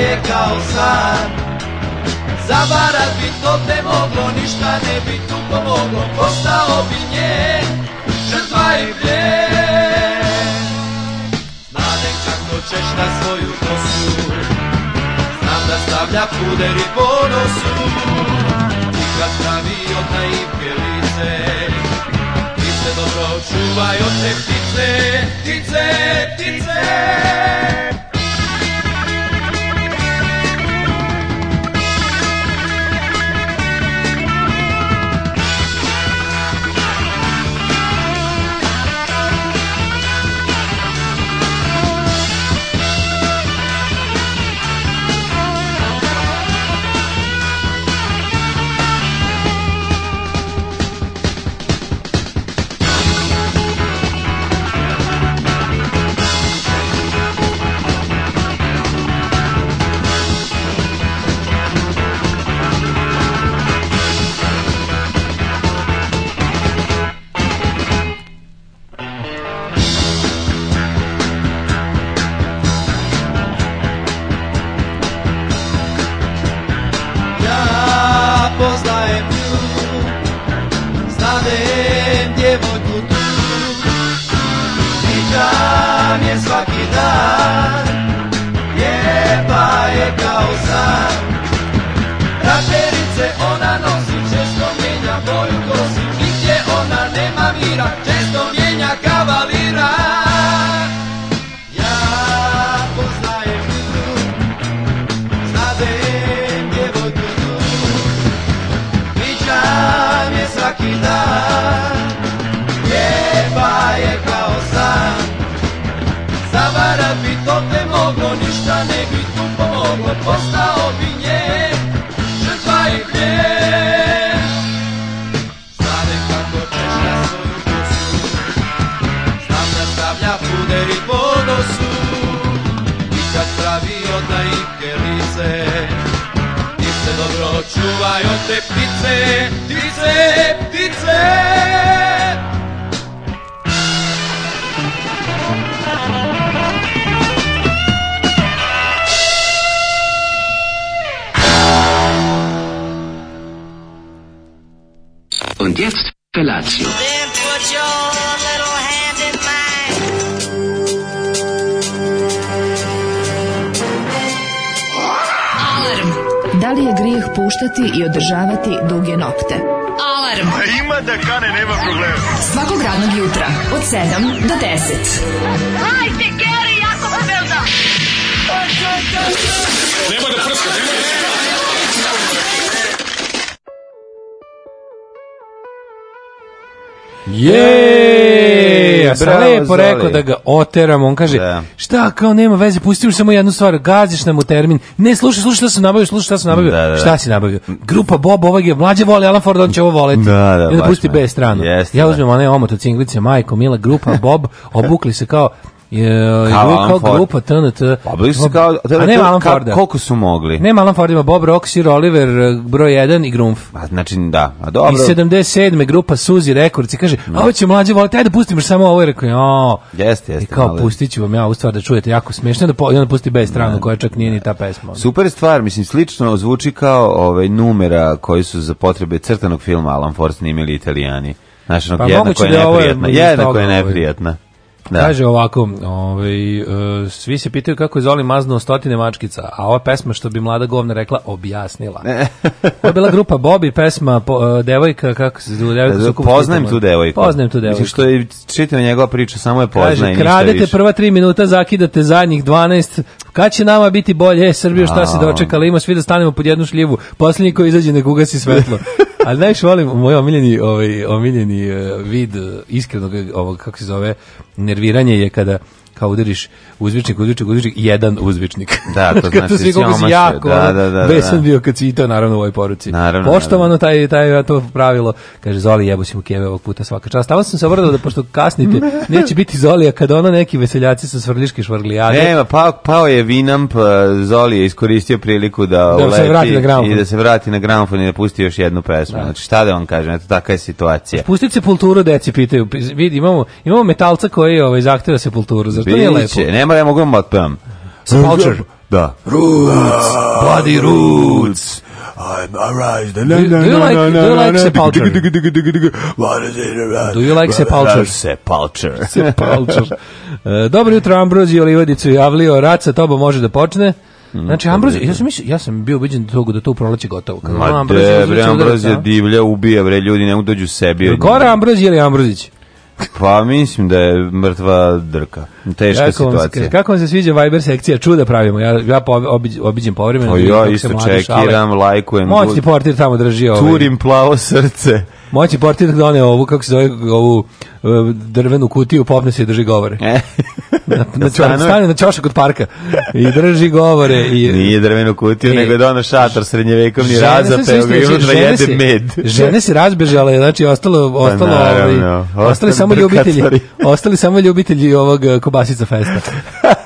je kao san Zavarat bi to te moglo, ništa ne bi tu pomoglo Postao bi nje, žrtva i pljen Znadem kako ćeš na svoju kosu Znam da stavlja puder i ponosu Ti kad pravi od naipjelice Ti se dobro čuvaj od te ptice Ptice, ptice postao bi nje žrtva i plijen. Znade kako češlja svoju kosu, znam da stavlja puder i podosu. I kad pravi odna i kelice, ti se dobro čuvaj od te ptice, ptice, ptice. otpuštati i održavati duge nokte. Alarm! A ima da kane, nema problema. Svakog radnog jutra, od 7 do 10. Hajde, Geri, jako se velda! Nema da prska, nema da prska! Yeah! ja sam bravo, lepo rekao da ga oteram, on kaže, da. šta, kao nema veze, pusti mu samo jednu stvar, gaziš nam u termin, ne, slušaj, slušaj šta sam nabavio, slušaj šta sam nabavio, da, da. da. šta si nabavio, grupa Bob, ovog je mlađe voli Alan Ford, on će ovo voleti, da, da, I da pusti me. B stranu, Jeste, ja da. uzmem one omot od cinglice, majko, mila, grupa Bob, obukli se kao Je, kao, grupa, Alan Ford. grupa TNT. Pa bili su kao... A nema Alan Forda. Koliko su mogli? Nema Alan Forda, ima Bob Roxy, Oliver, e, broj 1 i Grumf. A, znači, da. A dobro. I 77. grupa Suzy Rekords kaže, no. Da. ovo će mlađe voliti, ajde da pustim samo ovo. I rekao, jo. Jeste, jeste. I kao, mali. pustit ću vam ja ovu stvar da čujete, jako smiješno, da po, i onda pusti bez stranu, da. koja čak nije ni ta pesma. Super stvar, mislim, slično zvuči kao ovaj, numera koji su za potrebe crtanog filma Alan Ford snimili italijani. Znači, pa, jednako je da neprijatna. Jednako je ovaj. neprijatna. Ovaj. Da. Kaže ovako, ovaj, uh, svi se pitaju kako je Zoli maznuo stotine mačkica, a ova pesma što bi mlada govna rekla objasnila. Ovo je bila grupa Bobby, pesma po, uh, devojka, kako se zove, devojka da, da Poznajem tu devojku. Poznajem tu devojku. Mislim što je čitava njegova priča, samo je poznajem. Kaže, kradete prva tri minuta, zakidate zadnjih 12, kad će nama biti bolje, e, Srbijo, šta se dočekala, ima svi da stanemo pod jednu šljivu, posljednji ko izađe nek ugasi svetlo. Ali najviše volim moj omiljeni, ovaj, omiljeni eh, vid eh, iskrenog, ovog, kako se zove, nerviranje je kada kao udariš uzvičnik, uzvičnik, uzvičnik, jedan uzvičnik. Da, to znači svi si jako, da, da, da, da, besan da. bio kad si to naravno u ovoj poruci. Naravno, Poštovano taj, taj to pravilo, kaže Zoli jebo si mu keve ovog puta svaka čast. Tamo sam se obradao da pošto kasnite, neće biti Zolija kad ono neki veseljaci sa svrljiške švrglijade. Nema, pao, pao je Vinamp, pa Zoli je iskoristio priliku da, da se vrati na i da se vrati na gramofon i da pusti još jednu pesmu. Da. Znači šta da vam kažem, eto takva je situacija. Pustite se kulturu, deci pitaju. Vidi, imamo, imamo metalca koji ovaj, zahteva se kulturu, Biće, ne moram, ja mogu vam otpevam. Sepulture. Da. Roots, bloody roots. I'm aroused. do, do you like, do you like Sepulture? What is it around? Do you like Sepulture? Sepulture. Sepulture. Dobro jutro, Ambrozi, Livadicu i Avlio. Rad sa tobom može da počne. Znači Ambrozi, ja sam mislio, ja sam bio ubeđen da to da to proleće gotovo. Kad Ma Ambrozija, Ambrozija divlja, ubija bre ljudi, ne udođu sebi. Gora Ambrozi ili Ambrozić? Pa mislim da je mrtva drka. Teška kako situacija. Se, kako vam se sviđa Viber sekcija? Čuda da pravimo. Ja, ja obiđ, obiđem povremeno. Pa da ja isto čekiram, šale. lajkujem. Moćni portir tamo drži ovaj. Turim plavo srce. Moći portir doneo da ovu, kako se zove, ovu e, drvenu kutiju, popne se i drži govore. E. na, na, stane na čošak od parka i drži govore. I, Nije drvenu kutiju, e, nego je donao šator srednjevekovni razapeo ga i unutra jede med. žene se razbežale, znači ostalo, pa ostalo, pa, ovaj, ostali samo ljubitelji, ostali samo ljubitelji ovog e, kobasica festa.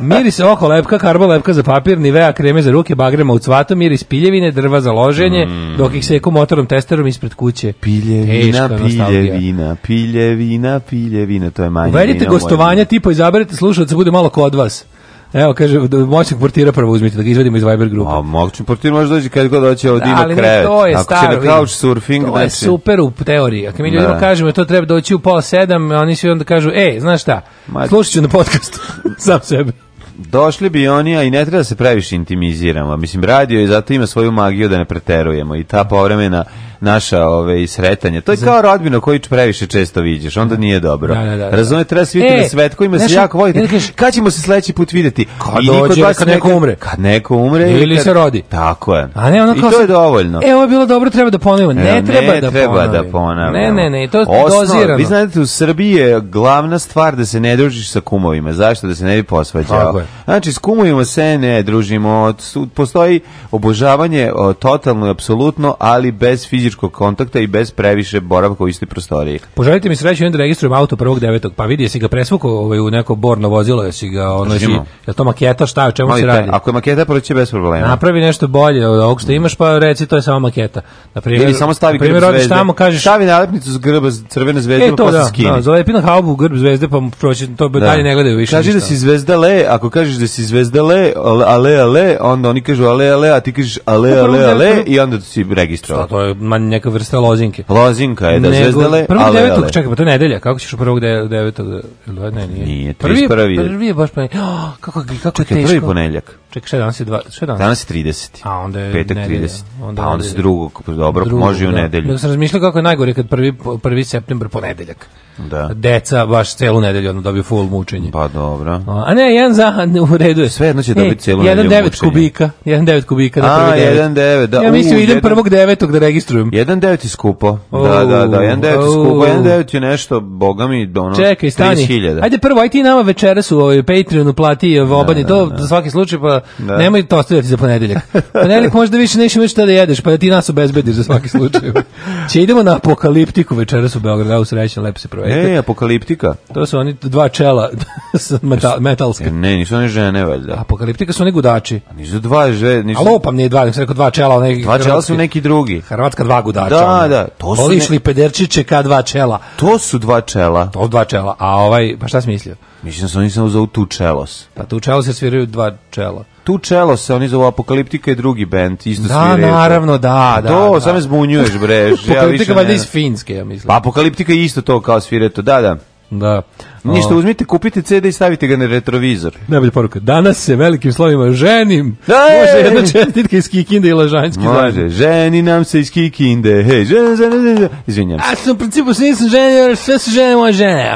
miris oko lepka, karbo lepka za papir, nivea kreme za ruke, bagrema u cvatu, miris piljevine, drva za loženje, mm. dok ih seku motorom testerom ispred kuće. Piljevina, Teška piljevina, piljevina, piljevina, to je manje. Uvedite gostovanja, tipa izaberete slušalca, bude malo kod vas. Evo, kaže, da, moćnog portira prvo uzmite, da ga izvedimo iz Viber grupe. A moćni portir može doći kad god hoće ovdje ima krevet. Ali to je Ako staro, će na couch surfing, to znači... je super u teoriji. Ako mi ljudima da. kažemo da to treba doći u pola sedam, oni svi onda kažu, ej, znaš šta, Ma... slušat na podcastu, sam sebe. Došli bi oni, a i ne treba se previše intimiziramo. Mislim, radio je zato ima svoju magiju da ne preterujemo i ta povremena naša ove, sretanje. To je kao rodbina koju previše često viđeš, onda nije dobro. Da, da, da, da. Razumete, treba svi e, na svet kojima se jako volite. Kad ćemo se sledeći put videti? Kad Ili dođe, kad neko umre. Kad neko umre. Ili kad... se rodi. Tako je. A ne, ono kao I to je dovoljno. E, ovo je bilo dobro, treba da ponavljamo. Ne, ne, treba, ne da treba da ponavljamo. Ne, ne, ne, to je dozirano. Vi znate, u Srbiji je glavna stvar da se ne družiš sa kumovima. Zašto? Da se ne bi posvađao. Znači, s kumovima se ne družimo. Postoji obožavanje totalno i apsolutno, ali bez fizičkog fizičkog kontakta i bez previše boravka u istoj prostoriji. Poželite mi sreću, onda registrujem auto 1.9. Pa vidi, jesi ga presvuko ovaj, u neko borno vozilo, jesi ga, ono, jesi, je to maketa, šta, o čemu Mali, se radi? Ako je maketa, proći bez problema. Napravi nešto bolje od ovog što imaš, pa reci, to je samo maketa. Naprimjer, Ili samo stavi grb zvezde. Tamo, kažeš, stavi nalepnicu s grba crvene zvezde, e, pa to, pa da, se skini. Da, zalepi na haubu grb zvezde, pa proći, to da. dalje ne gledaju više. Kaži da ništa. da si zvezda le, ako kažeš da si zvezda le, ale, ale, onda oni kažu ale, ale, a ti kažeš ale, ale, ale, i onda ti si registrovan. To je neka vrsta lozinke. Lozinka je da Nego, zvezdale, prvog ale, devetog, ale. čekaj, pa to je nedelja, kako ćeš u prvog de, devetog, ili ne, nije. Nije, 31. Prvi, prvi je baš pa... Oh, kako, kako čekaj, je teško. prvi ponedjeljak. Čekaj, šta je danas je dva, šta je danas? Danas je 30. A onda je petak nedelja, 30. Onda pa onda se drugog, dobro, drugog, može i u da. nedelju. Da, sam razmišljao kako je najgore kad prvi, prvi september ponedeljak. Da. Deca baš celu nedelju onda dobiju full mučenje. Pa dobro. A ne, jedan za u redu je. Sve jedno će dobiti celu nedelju. 1.9 kubika, 1.9 kubika na prvi devet. A, 1.9, da. Ja mislim idem jedan, prvog devetog da registrujem. 1.9 je skupo. da, da, da, 1.9 je skupo. 1.9 je nešto, boga mi, ono, Čekaj, stani. 30.000. Ajde prvo, aj ti nama večeras u ovoj Patreonu plati ovaj, da, obani to da. za svaki slučaj, pa da. nemoj to ostaviti za ponedeljak. Ponedeljak možda više neće imati šta da jedeš, pa da ti nas obezbediš za svaki slučaj. Če idemo na apokaliptiku večeras u Beogradu, u srećan, lepo se provedete. Ne, apokaliptika. To su oni dva čela metal, metalske. E, ne, nisu one žene, valjda. Apokaliptika su oni gudači. A nisu dva žene. Nisu... Alo, pa lopam je dva, nek rekao dva čela. Neki dva čela su neki drugi. Hrvatska dva gudača. Da, one. da. To su Olišli ne... pederčiće ka dva čela. To su dva čela. To su dva čela. A ovaj, pa šta si mislio? Mislim da su oni samo zovu tu čelos. Pa tu čelos je sviraju dva čela tu čelo se oni zovu Apokaliptika i drugi bend isto da, sviraju. Da, naravno, da, da. To da. samo zbunjuješ bre. Apokaliptika ja valjda iz Finske, ja mislim. Pa Apokaliptika je isto to kao to, da, da. Da. Ništa, uzmite, kupite CD i stavite ga na retrovizor. Najbolja poruka. Danas se velikim slovima ženim. E! Može jedna čestitka iz Kikinde i Lažanjski. Može, zanim. ženi nam se iz Kikinde. Hej, žen, žen, žen, Izvinjam se. A sam u principu se nisam ženio, jer sve su žene moje žene.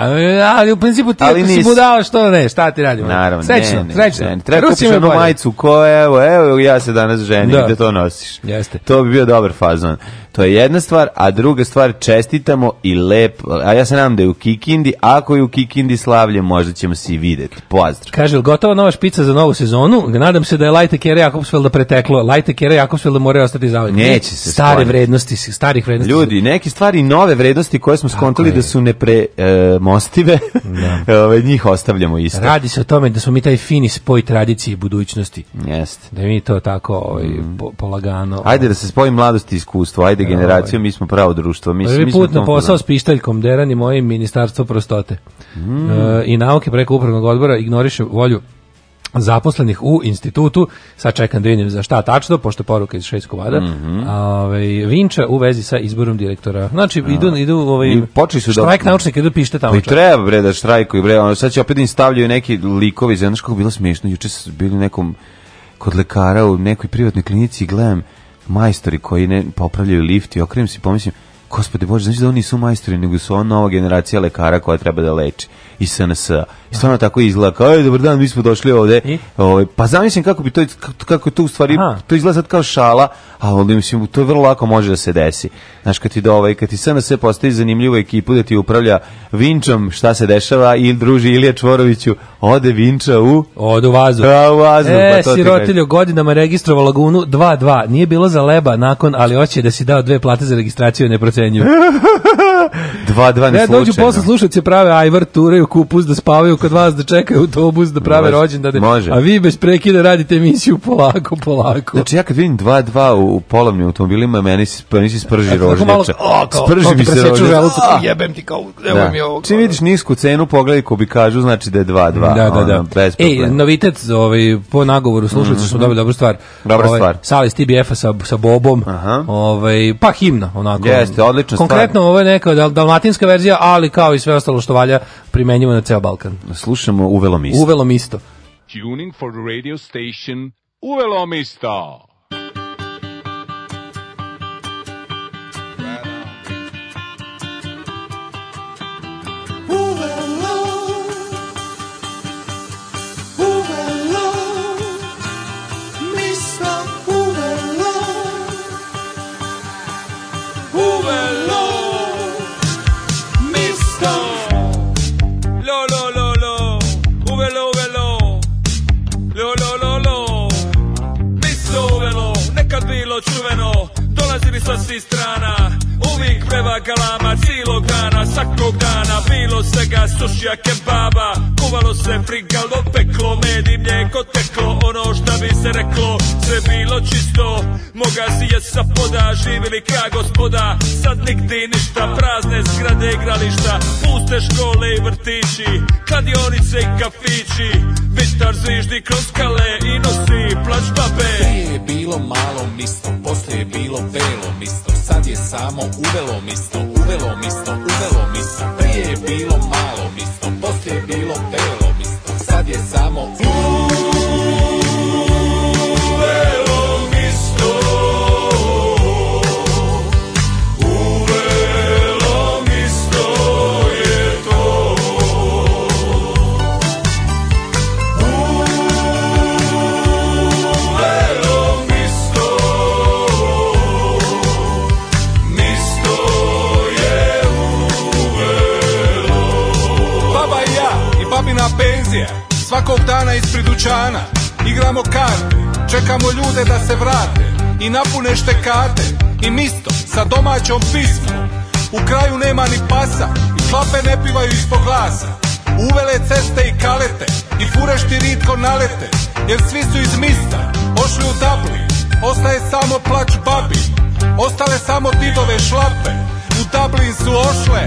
Ali u principu ti ako si budala, što da ne, šta ti radimo? Naravno, srećno, ne, ne, srećno. Ne, ne. Treba kupiš jednu majicu koja, evo, evo, ja se danas ženim, da. gde da to nosiš. Jeste. To bi bio dobar fazon. To je jedna stvar, a druga stvar, čestitamo i lep, a ja se nadam da je u Kikindi, ako je u Kikindi, Kindislavlje, možda ćemo se i videti. Pozdrav. Kaže, gotova nova špica za novu sezonu. Nadam se da je Lajte Kere Jakobsfelda preteklo. Lajte Kere Jakobsfelda moraju ostati zavoditi. Neće se Stare skloniti. vrednosti, starih vrednosti. Ljudi, neke stvari nove vrednosti koje smo skontali da su nepremostive, e, njih ostavljamo isto. Radi se o tome da smo mi taj fini spoj tradicije i budućnosti. Jeste. Da mi to tako ovaj, mm. po, polagano. Ajde da se spojim mladosti i iskustvo. Ajde ja, generacijom, ovaj. mi smo pravo društvo. Mi, Prvi mi put na posao s pištaljkom derani moje ministarstvo prostote. Mm mm. e, i nauke preko upravnog odbora ignoriše volju zaposlenih u institutu, sad čekam da vidim za šta tačno, pošto poruka iz šest komada, mm -hmm. ovaj, Vinča u vezi sa izborom direktora. Znači, idu, idu ovaj, I su da- štrajk da, naučnika, idu pište tamo. I treba bre da štrajkuju, bre, ono, sad će opet im stavljaju neki likovi, znaš kako bilo smiješno, juče su bili nekom kod lekara u nekoj privatnoj klinici i gledam majstori koji ne popravljaju lift i okrenem se i pomislim, gospode bože, znači da oni su majstori, nego su ona nova generacija lekara koja treba da leči i SNS. I stvarno tako izgleda, kao, je, dobar dan, mi smo došli ovde. Ovaj, pa zamislim kako bi to, kako to u stvari, Aha. to izgleda sad kao šala, a ali mislim, to vrlo lako može da se desi. Znaš, kad ti, do, ovaj, kad ti SNS postavi zanimljivu ekipu da ti upravlja Vinčom, šta se dešava, ili druži Ilija Čvoroviću, ode Vinča u... Ode u vazu. A, u vazu. E, pa to sirotilju, godinama registrovao lagunu 2-2, nije bilo za leba nakon, ali hoće da si dao dve plate za registraciju, ne procenjuju. dva, dva ne, ne dođu posle slušaće prave ajvar, turaju kupus da spavaju kod vas, da čekaju autobus, da prave rođendan A vi bez prekida radite emisiju polako, polako. Znači ja kad vidim dva, dva u polovnim automobilima, meni se, meni se sprži rožnjača. Sprži mi se rožnjača. Jebem ti kao, evo da. mi ovo. Čim vidiš nisku cenu, pogledaj ko bi kažu, znači da je dva, dva. Da, da, da. Bez problema. e, novitet, ovaj, po nagovoru slušalci smo mhm. dobili dobru stvar. Dobra ovaj, stvar. Sali iz TBF-a sa, sa Bobom. Ovaj, pa himna, onako. Jeste, odlična stvar. Konkretno ovo je neka da, dalmatinska verzija, ali kao i sve ostalo što valja, primenjivo na ceo Balkan. Slušamo Uvelom isto. Uvelom isto. Tuning for radio station Uvelom isto. dolazili sa svih strana Uvijek peva galama Cilog dana, svakog dana Bilo svega sušija kebaba Kuvalo se frigalo, peklo Med i mlijeko teklo Ono što bi se reklo Sve bilo čisto Moga si je sa poda Živili ka gospoda Sad nigdi ništa Prazne zgrade igrališta Puste škole i vrtići Kladionice i kafići Vitar zviždi kroz kale I nosi plač babe Prije je bilo malo misto Poslije je bilo belo misto Sad je samo u uvelo misto, uvelo misto, uvelo misto Prije je bilo malo misto, poslije je bilo belo misto Sad je samo u Svakog dana ispred dućana Igramo karte Čekamo ljude da se vrate I napune štekate I misto sa domaćom pismom U kraju nema ni pasa I klape ne pivaju ispod glasa Uvele ceste i kalete I furešti ritko nalete Jer svi su iz mista Ošli u tabli Ostaje samo plač babi Ostale samo didove šlape U Dublin su ošle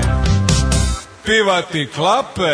Pivati klape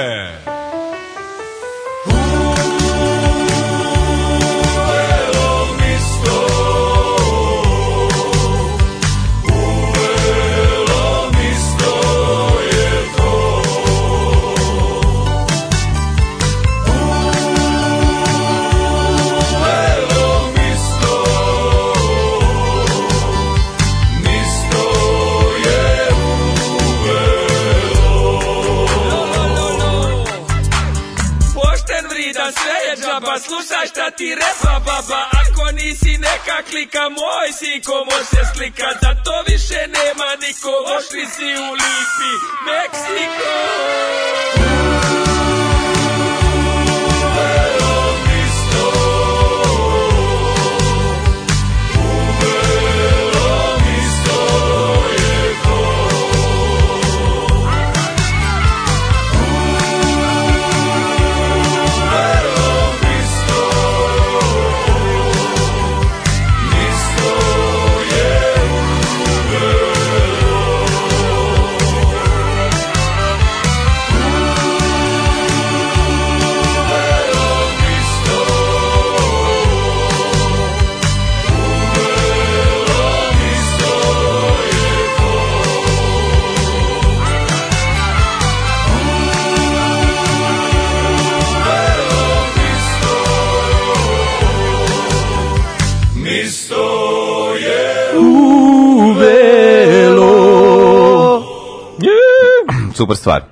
Znaš šta ti repa baba Ako nisi neka klika Moj si ko može slika Zato da više nema niko Ošli si u Lipi Meksiko super stvar.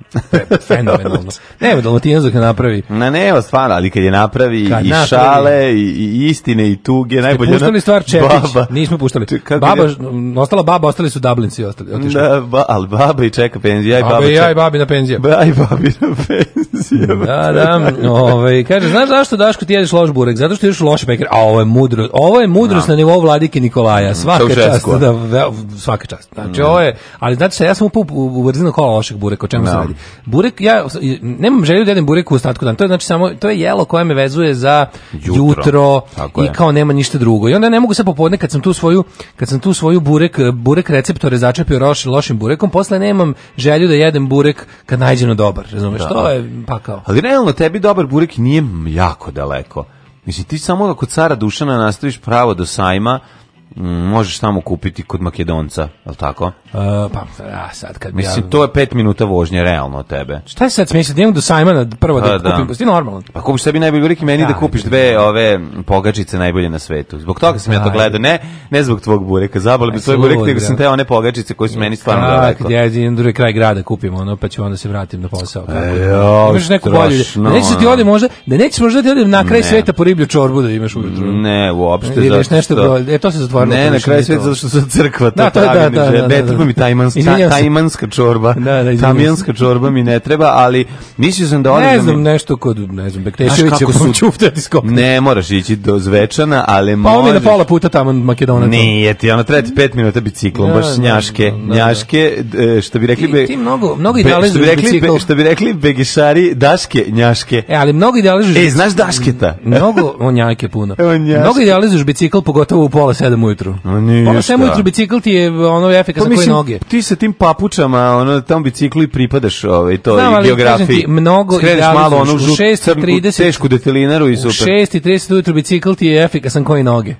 Fenomenalno. Nema Dalmatinac dok ne napravi. Na ne, stvarno, ali kad je napravi kad i napravi. šale i, i, istine i tuge, Ste najbolje. Puštali na... stvar Čepić, baba. nismo puštali. baba, je... ostala baba, ostali su Dublinci ostali, otišli. Da, ba, ali baba i čeka penzija, aj baba. Baba i aj babi na penzija. Ba, aj babi na penzija. Da, da, Ove, ovaj, kaže, znaš zašto Daško ti jedeš loš burek? Zato što ješ loš peker. A ovo je mudro, ovo je mudrost da. na nivou vladike Nikolaja. Mm, svaka čast, da, svaka čast. Znači, mm. ovo je, ali znači, ja sam upao u, u, u, kola lošeg bureka, o čemu no. se da. radi. Burek, ja nemam želju da jedem burek u ostatku dana. To je, znači, samo, to je jelo koje me vezuje za jutro, jutro i kao nema ništa drugo. I onda ne mogu se popodne kad sam tu svoju, kad sam tu svoju burek, burek receptore začepio loš, lošim burekom, posle nemam želju da jedem burek kad nađem na dobar. Razumeš, da. to je pakao. Ali realno, tebi dobar burek nije jako daleko. Mislim, ti samo ako cara Dušana nastaviš pravo do sajma, Mm, možeš tamo kupiti kod Makedonca, je tako? Uh, pa, a, sad kad Mislim, ja... to je pet minuta vožnje, realno, od tebe. Šta je sad smisla, da imam do Simona prvo da, da kupim, da. Pa, normalno. Pa kupiš sebi najbolje uvijek meni ja, da, da kupiš da, dve da. ove pogačice najbolje na svetu. Zbog toga sam da, ja to gledao, ne, ne zbog tvog bureka, zabavljeno bi svoj burek, nego sam te one pogačice koje su meni stvarno daleko. Ja idem drugi kraj grada kupim, ono, pa ću onda se vratim na posao. E, jo, imaš neku bolju. Da nećeš ti ode možda, da nećeš možda ti ode na kraj ne. sveta po riblju čorbu da imaš ujutru. Ne, uopšte. Ne, nešto, e, to se zatvara čorba. Ne, na kraj sveta zato što su crkva, to da, to, da, da, da, ne da, treba da. mi tajmans, tajmanska, tajmanska čorba. Da, da, Tamijanska čorba mi ne treba, ali mislio sam da odem... Ne znam, nešto kod, ne znam, Bekteševića su čuftati skopno. Ne, moraš ići do Zvečana, ali možeš... Pa on je na pola puta tamo Makedonac. Nije ti, ono treba pet minuta biciklom, da, baš njaške, njaške, e, što bi rekli... Ti, ti mnogo, mnogo idealizuš bicikl. Što bi rekli begišari, daške, njaške. E, ali mnogo idealizuš... E, znaš dašketa? Mnogo, on njake puno. Mnogo idealizuš bicikl, pogotovo u pola sedam ujutru. A nije Pola sedam ujutru bicikl ti je ono efekas pa, mislim, koje noge. Ti sa tim papučama, ono, tam biciklu i pripadaš ovaj, to Znam, i ali, geografiji. Ti, mnogo Skreneš malo ono, u 6.30 tešku detelinaru i super. U 6.30 ujutru bicikl ti je efikasan koje noge.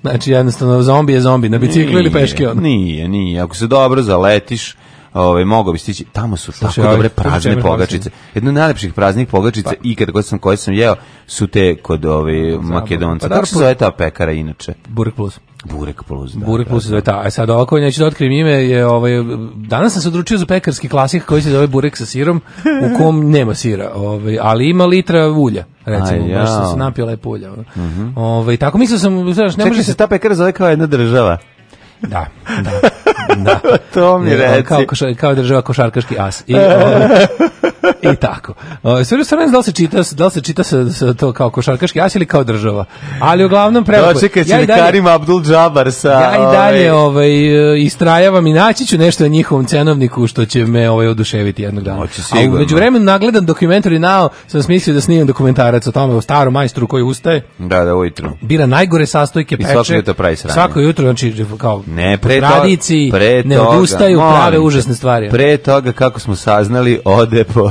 Znači jednostavno zombi je zombi na biciklu ili peške ono. Nije, nije. Ako se dobro zaletiš, ovaj mogao bi stići. Tamo su Slušaj, tako aj, dobre prazne pogačice. Jedno od najlepših praznih pogačica pa. ikad god sam koje sam jeo su te kod ove Makedonca. Pa, Kako da, se zove ta pekara inače? Burek plus. Burek plus, da. Burek da, plus da. zove ta. A e, sad ovako neću da otkrijem ime je ovaj danas sam se odručio za pekarski klasik koji se zove burek sa sirom u kom nema sira, ovaj ali ima litra ulja recimo, baš sam se napio lepo ulja. Mm -hmm. Ovaj tako mislio sam, znaš, ne Čekaj, može se ta pekara zove kao jedna država. Da, da. da. to mi reci. Kao, kao, kao država košarkaški as. I, ovaj, I tako. Sve u da li se čita, da li se čita sa, sa to kao košarkaški as ili kao država. Ali uglavnom prema... Dočekaj će ja da Karim Abdul Džabar sa... Ja i dalje ovaj-, ovaj, istrajavam i naći ću nešto na njihovom cenovniku što će me ovaj, oduševiti jednog dana. Oči, A umeđu vremenu nagledan dokumentari nao sam smislio da snimam dokumentarac o tome, o starom majstru koji ustaje. Da, da, ujutro. Bira najgore sastojke, peče. I svako jutro pravi sranje. Svako jutro, znači, kao ne, pre tradiciji, pre toga, ne odustaju, prave užasne stvari. Pre toga, kako smo saznali, ode po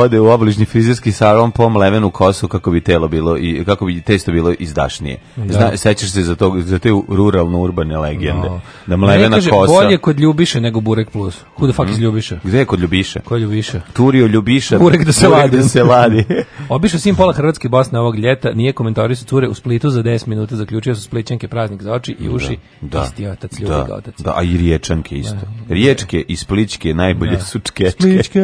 ode u obližnji frizerski salon po mlevenu kosu kako bi telo bilo i kako bi testo bilo izdašnije. Zna, sećaš se za tog za te ruralno urbane legende no. da mlevena kaže, kosa. Bolje kod Ljubiše nego Burek plus. Who the fuck mm. is Ljubiša? Gde je kod Ljubiše? Kod Ljubiše. Turio Ljubiše. Burek da se ladi. Da se ladi. Obišao sam pola Hrvatske i Bosne ovog ljeta, nije komentarisao ture u Splitu za 10 minuta, zaključio su Splićanke praznik za oči i uši. Da. Isti otac, ljubi da. otac. Da, a i Riječanke isto. Da. Riječke i Splićke najbolje da. su čkečke. Spličke.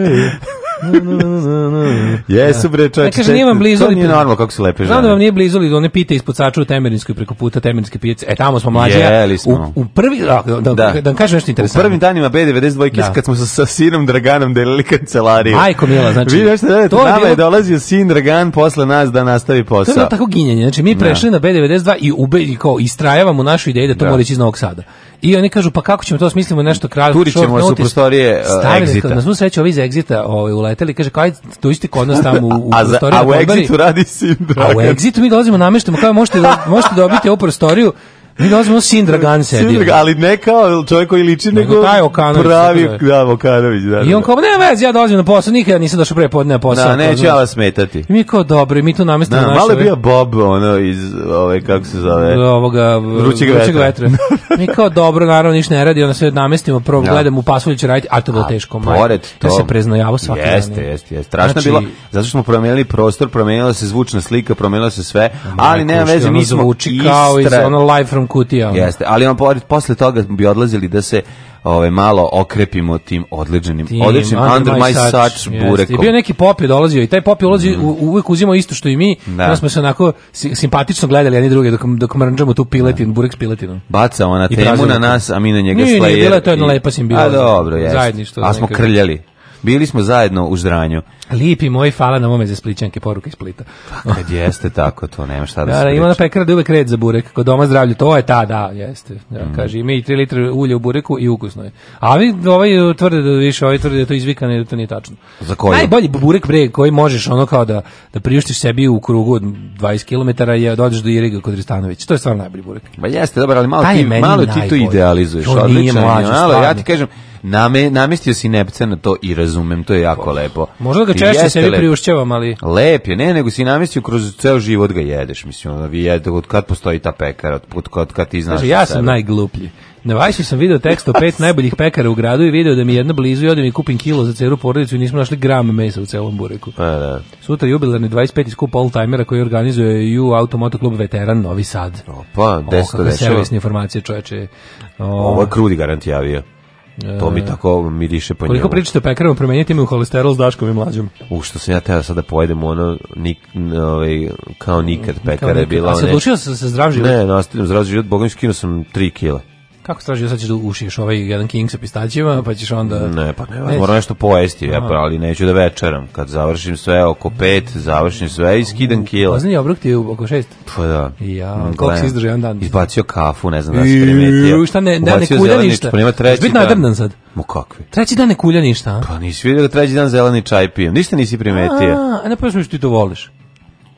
No, no, no, Jesu bre, da. čovječe. Ja kaže, nije vam blizu. To nije normalno kako se lepe žene. Znam da vam nije blizu, ali da one pite ispod sača u Temerinskoj preko puta Temerinske pijace. E, tamo smo mlađi. Jeli smo. U, u prvi, da, da, da. da, da kažem nešto interesantno. U prvim danima B92 da. kad smo sa, sa sinom Draganom delili kancelariju. Majko Mila, znači. Vi nešto da, to nama je, bilo... je dolazio sin Dragan posle nas da nastavi posao. To je bilo tako ginjenje. Znači, mi prešli da. na B92 i, ube, kao, istrajavamo našu ideju da to da. mora ići iz Novog Sada. I oni kažu, pa kako ćemo to smislimo nešto kralj. Turićemo vas u prostorije Exita. Na svu sreću, ovi iz Exita ovaj, uleteli, kaže, kao to isti kod nas tamo u, u prostoriju. A, za, a u Exitu radi sin, A u Exitu mi dolazimo, namještamo, kao možete, možete dobiti ovu prostoriju, Mi dolazimo sin Dragan sedi. ali ne kao čovjek koji liči, nego, nego taj Okanović. Pravi, da, Okanović, da, da. I on da. kao, ne vez, ja dolazim na posao, nikada nisam došao pre podne na posao. Da, neću ja vas smetati. I mi kao, dobro, i mi tu namestimo da, naše... Malo je bio Bob, ono, iz, ove, kako se zove? ovoga, vrućeg vetra. vetra. mi kao, dobro, naravno, ništa ne radi, onda sve namestimo, prvo ja. Da. u pasulju će raditi, ali to bilo teško, maj. Pored to. Ja se preznojavo svaki jeste, dan. Jeste, jeste, jeste. Strašno znači, bilo, zato što smo promijenili prostor, promijenila se zvučna slika, promenila se sve, ali nema veze, mi smo kao iz ono live from kutija. Jeste, ali on posle toga bi odlazili da se ove ovaj, malo okrepimo tim odličnim tim, odličnim under, under my such burekom. Bio neki pop je dolazio i taj pop je ulazio mm. uvek uzimao isto što i mi. Da. Nas smo se onako simpatično gledali jedni druge dok dok mrnđamo tu piletin, da. burek s piletinom. Baca ona I temu na nas, a mi na njega slayer. Nije, bila to jedna lepa simbioza. A dobro, jeste. Zajedništvo. A smo neka... krljali. Bili smo zajedno u zranju. Lipi moj, hvala na mome za splićanke, poruke iz Splita. Pa, kad jeste tako, to nema šta da, da, da se da, Ima na pekara da uvek red za burek, kod doma zdravlje, to je ta, da, jeste. Ja, da, mm. Kaže, ima i 3 litre ulja u bureku i ukusno je. A vi ovaj tvrde da više, ovaj tvrde da to izvikane, da to nije tačno. Za koji? Najbolji burek bre koji možeš ono kao da, da priuštiš sebi u krugu od 20 km je dođeš do Iriga kod Ristanović. To je stvarno najbolji burek. Ma jeste, dobar, ali malo, ti, malo ti to idealizuješ. To odlično, nije mlađe, malo, ja ti kažem, name, namestio si nepce na to i razumem, to je jako lepo. Možda ga češće sebi priušćavam, ali... Lep je, ne, nego si namislio, kroz ceo život ga jedeš, mislim, ono, vi jedete, od kad postoji ta pekara, od kad, kad ti znaš... Znači, ja sam sebe. najgluplji. Na Vajsu sam video tekst o pet najboljih pekara u gradu i video da mi jedna blizu i odem i kupim kilo za celu porodicu i nismo našli gram mesa u celom bureku. A, e, da. Sutra jubilarni 25. skup all-timera koji organizuje U Automoto klub Veteran Novi Sad. Opa, desto dešava. Ovo kakve informacije čoveče. O... Ovo je krudi garant javio. To mi e, tako miriše po njemu. Koliko pričate o pekarama, promenite mi u holesterol s Daškom i mlađom. U što sam ja teo sada da pojedem ono nik, ovaj, kao nikad pekara je bila. A se odlučio da se za zdrav život? Ne, nastavim zdrav život, bogom skinuo sam 3 kila. Kako straži, sad ćeš da ušiješ ovaj jedan king sa pistaćima, pa ćeš onda... Ne, pa ne, ne moram nešto pojesti, ja, pa, ali neću da večeram. Kad završim sve oko pet, završim sve i skidam kila. Poznani obrok ti oko šest? Pa da. Ja, Gledam. koliko si izdržao jedan dan? Izbacio kafu, ne znam da se primetio. Šta ne, da ne kulja ništa. Pa nema treći Biti nadrnan sad. Mo kakvi? Treći dan ne kulja ništa, a? Pa nisi vidio da treći dan zeleni čaj pijem. Ništa nisi primetio. A, a ne pa što ti to voliš.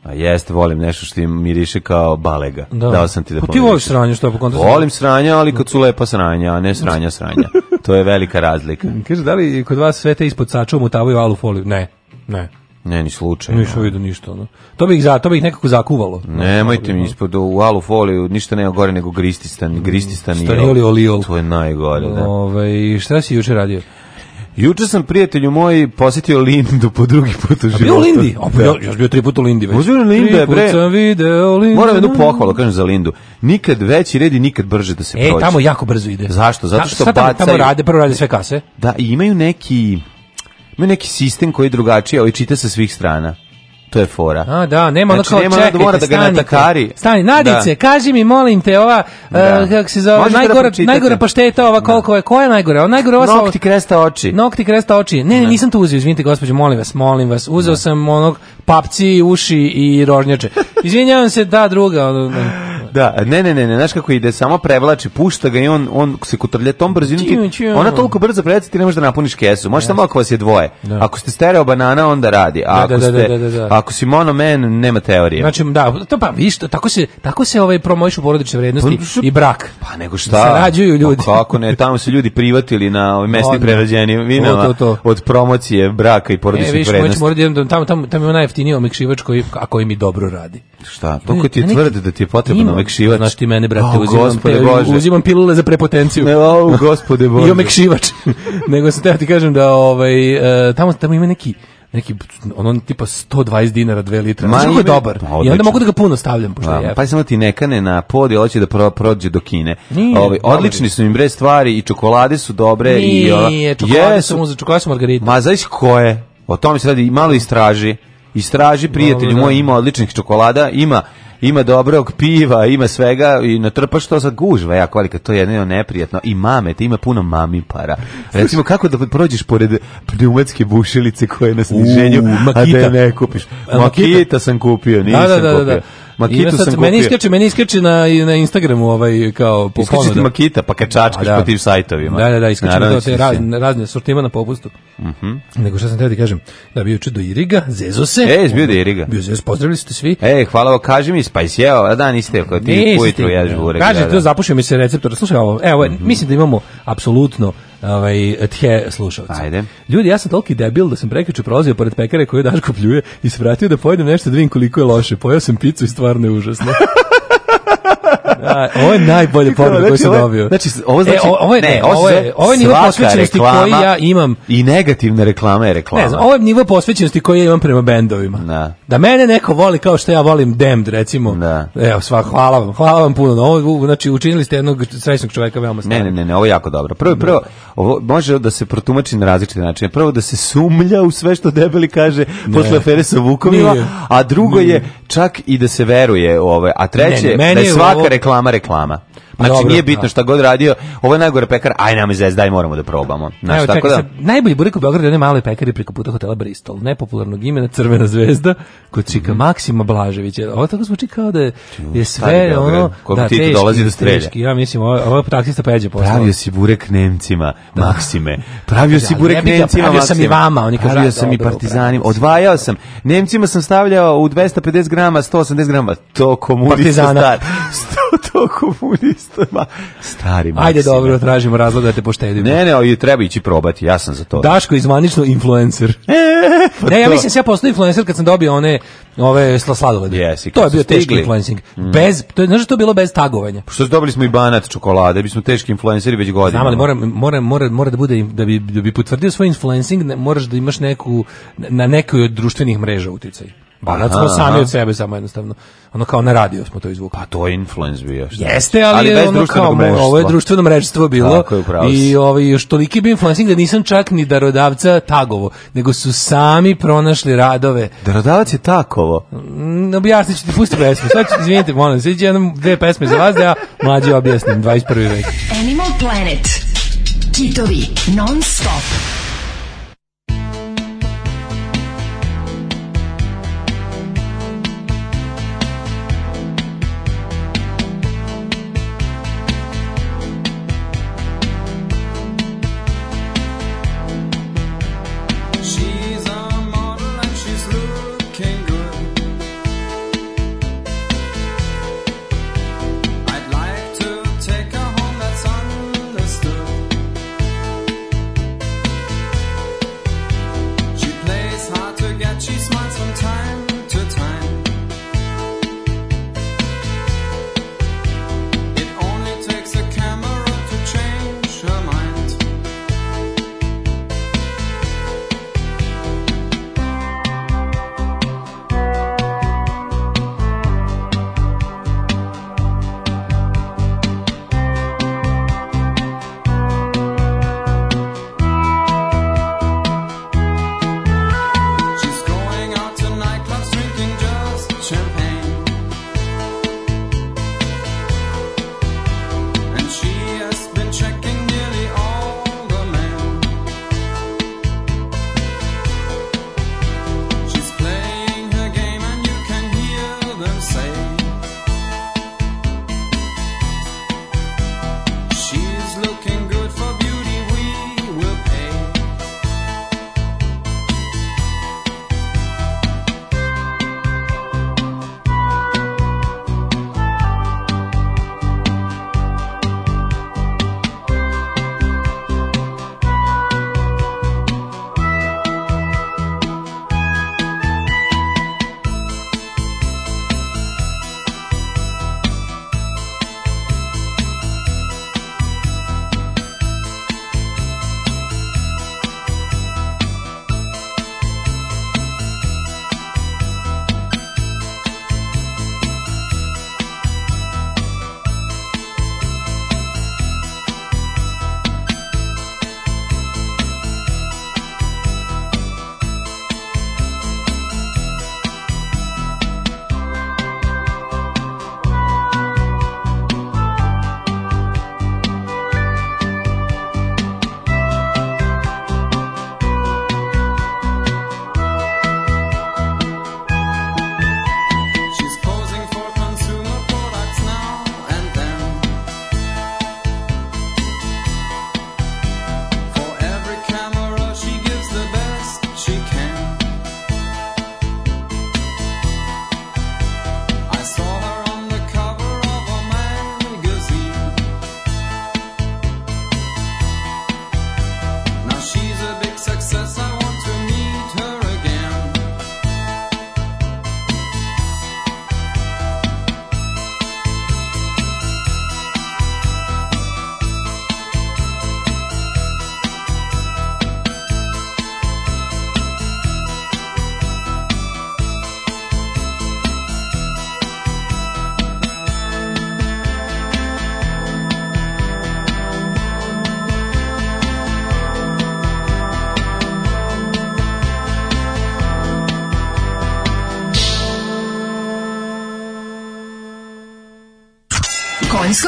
A jeste, volim nešto što im miriše kao balega. Da. Dao sam ti da pa ti voliš sranja što je po kontra Volim sranja, ali kad su lepa sranja, a ne sranja sranja. to je velika razlika. Kaže, da li kod vas sve te ispod sačuva mutavaju alufoliju? Ne, ne. Ne, ni slučajno. Nisam vidio ništa. Ono. To bih za, to bih nekako zakuvalo. Nemojte mi ispod u alufoliju, ništa nema gore nego grististan. Grististan je... Stanioli oliol. To je najgore, da. Ove, ovaj, šta si juče radio? Juče sam prijatelju moj posjetio Lindu po drugi put u životu. Bio u Lindi? O, ja, pa da. još bio tri puta u Lindi već. Uzio Linde, bre. Sam video Lindu. Moram jednu pohvalu, kažem za Lindu. Nikad veći red i nikad brže da se e, prođe. E, tamo jako brzo ide. Zašto? Zato što Ta, bacaju... Tamo rade, prvo rade sve kase. Da, i imaju neki... Imaju neki sistem koji je drugačiji, ali čita sa svih strana to je fora. A, da, nema znači, ono kao, nema čekajte, mora da ga stanite, natakari. Stani, Nadice, da. kaži mi, molim te, ova, da. uh, kako se zove, Možete da najgora, da najgora pašteta, ova da. koliko je, koja je najgora? Ova najgora, ova Nokti kresta oči. Nokti kresta oči. Ne, ne, da. nisam to uzeo, izvinite, gospođo, molim vas, molim vas. Uzeo sam onog papci, uši i rožnjače. Izvinjavam se, da, druga. Ono, Da, ne, ne, ne, ne, znaš kako ide, samo prevlači, pušta ga i on, on se kotrlja tom brzinom. Ti, ona toliko brzo prelazi, ti ne možeš da napuniš kesu. Možeš samo ako vas je dvoje. Da. Ako ste stereo banana, onda radi. A da, ako, da, da, ste, ako si mono man, nema teorije. Znači, da, to pa, viš, tako se, tako se ovaj promovišu porodične vrednosti pa, i brak. Pa nego šta? se Sarađuju pa ljudi. Pa, kako ne, tamo se ljudi privatili na ovaj mesni pa, prerađeni vinama to, to, to. od promocije braka i porodičnih e, viš, vrednosti. Moći, tamo, tamo, tamo je onaj jeftiniji omekšivač koji, a koji mi dobro radi. Šta? Toliko ti je tvrde da ti je potrebno omekšivač. Znaš ti mene, brate, uzimam, uzimam pilule za prepotenciju. Ne, o, gospode Bože. I omekšivač. Nego sam teo ti kažem da ovaj, e, tamo, tamo ima neki neki ono tipa 120 dinara 2 L. Ma, je dobar. Pa, I onda mogu da ga puno stavljam pošto da, je. Pa samo ti nekane na pod i hoće da pro, prođe do Kine. Nije, ovaj, odlični su im bre stvari i čokolade su dobre nije, i Nije, čokolade jesu, su za čokolade su margarita. Ma znaš koje? O tome se radi, malo istraži. Istraži prijatelju moj, da. ima odličnih čokolada, ima ima dobrog piva, ima svega i natrpaš što za gužva, ja kolika, to je jedno neprijatno. I mame, te ima puno mami para. Recimo, kako da prođeš pored pneumatske bušilice koje na sniženju, a da je ne kupiš? Makita, makita sam kupio, nisam da, da, da, da, da. kupio. Makitu sad, sam kupio. Meni iskače, meni iskače na, na Instagramu ovaj, kao po Iskače ti makita, pa kad da. po tim sajtovima. Da, da, da, iskače mi te da raz, razne sortima na popustu. Uh mhm. -huh. Nego što sam teo da ti kažem, da bio čudo Iriga, zezo se. E, bio da Iriga. Bio zezo, pozdravili ste svi. E, hvala, vam, kaži mi, pa Spice jeo, a da, niste, kao ti ujutru jedeš burek. Kaže, da, da. zapušio mi se receptor, slušaj evo, evo, mm -hmm. mislim da imamo apsolutno ovaj tje slušalca. Ajde. Ljudi, ja sam toliki debil da sam prekiče prolazio pored pekare koju Daško pljuje i svratio da pojedem nešto da vidim koliko je loše. Pojao sam picu i stvarno je užasno. da, ovo je najbolje poruka znači, koju sam dobio. Znači, ovo e, znači... E, ovo je, ne, ovo je, ovo je nivo posvećenosti koji ja imam... I negativne reklame je reklama. Ne znam, ovo je nivo posvećenosti koji ja imam prema bendovima. Da. da mene neko voli kao što ja volim Damned, recimo. Da. Evo, sva, hvala vam, hvala vam puno. Ovo, znači, učinili ste jednog srećnog čoveka veoma stavno. Ne, ne, ne, ovo je jako dobro. Prvo, da. prvo, ovo može da se protumači na različite načine. Prvo da se sumlja u sve što debeli kaže ne. posle afere sa Vukovima, a drugo ne. je čak i da se veruje u ove. A treće, ne, ne, da je sva svaka reklama reklama. Znači Dobro, nije da. bitno šta god radio, ovo je najgore pekar, aj nam iz daj moramo da probamo. Znaš, Evo, tako čekaj, da... najbolji burek u Beogradu je onaj maloj pekari preko puta hotela Bristol, nepopularnog imena Crvena zvezda, kod čika mm -hmm. Maksima Blaževića. Ovo tako zvuči kao da je, je sve ono... Kako da, ti teški, dolazi do strelja. Teški, ja mislim, ovo, ovo taksista peđe posao. Pravio si burek Nemcima, da. Maksime. Pravio da, si burek Nemcima, Maksime. Pravio sam i vama, oni Pravio sam i partizanima. Odvajao sam. Nemcima sam stavljao u 250 grama, 180 grama. To komunista star. To komunista turistama. Stari Maksime. Ajde dobro, tražimo razlog da te poštedimo. Ne, ne, ali treba ići probati, ja sam za to. Daško je zvanično influencer. E, pa ne, ja mislim se ja postao influencer kad sam dobio one ove sladolede. Yes, to je bio teški influencing. Mm. Bez, to je, znaš to je bilo bez tagovanja. Pa što dobili smo i banat čokolade, bismo teški influenceri već godinama. Znam, ali mora, mora, mora, mora da bude, da bi, da bi potvrdio svoj influencing, ne, moraš da imaš neku, na nekoj od društvenih mreža uticaj. Banac pa, smo sami od sebe, samo jednostavno. Ono kao na radio smo to izvukli. Pa to je influence bio. Šta? Jeste, ali, ali je ono kao, mrežstva. ovo je društveno mrežstvo bilo. Tako je, I ovaj, još toliki bi influencing da nisam čak ni darodavca tagovo, nego su sami pronašli radove. Darodavac je takovo? Mm, objasnit ću ti, pusti pesmu. Sad ću, izvinite, molim, sad ću jednom dve pesme za vas da ja mlađe objasnim, 21. vek. Animal Planet. Kitovi non stop.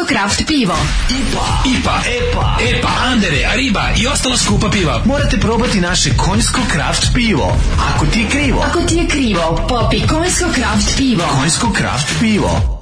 Craft pivo. IPA, IPA, EPA, EPA, Andere, Ariba i ostala skupa piva. Morate probati naše konjsko craft pivo. Ako ti je krivo. Ako ti je krivo, popi konjsko craft pivo. Konjsko craft pivo.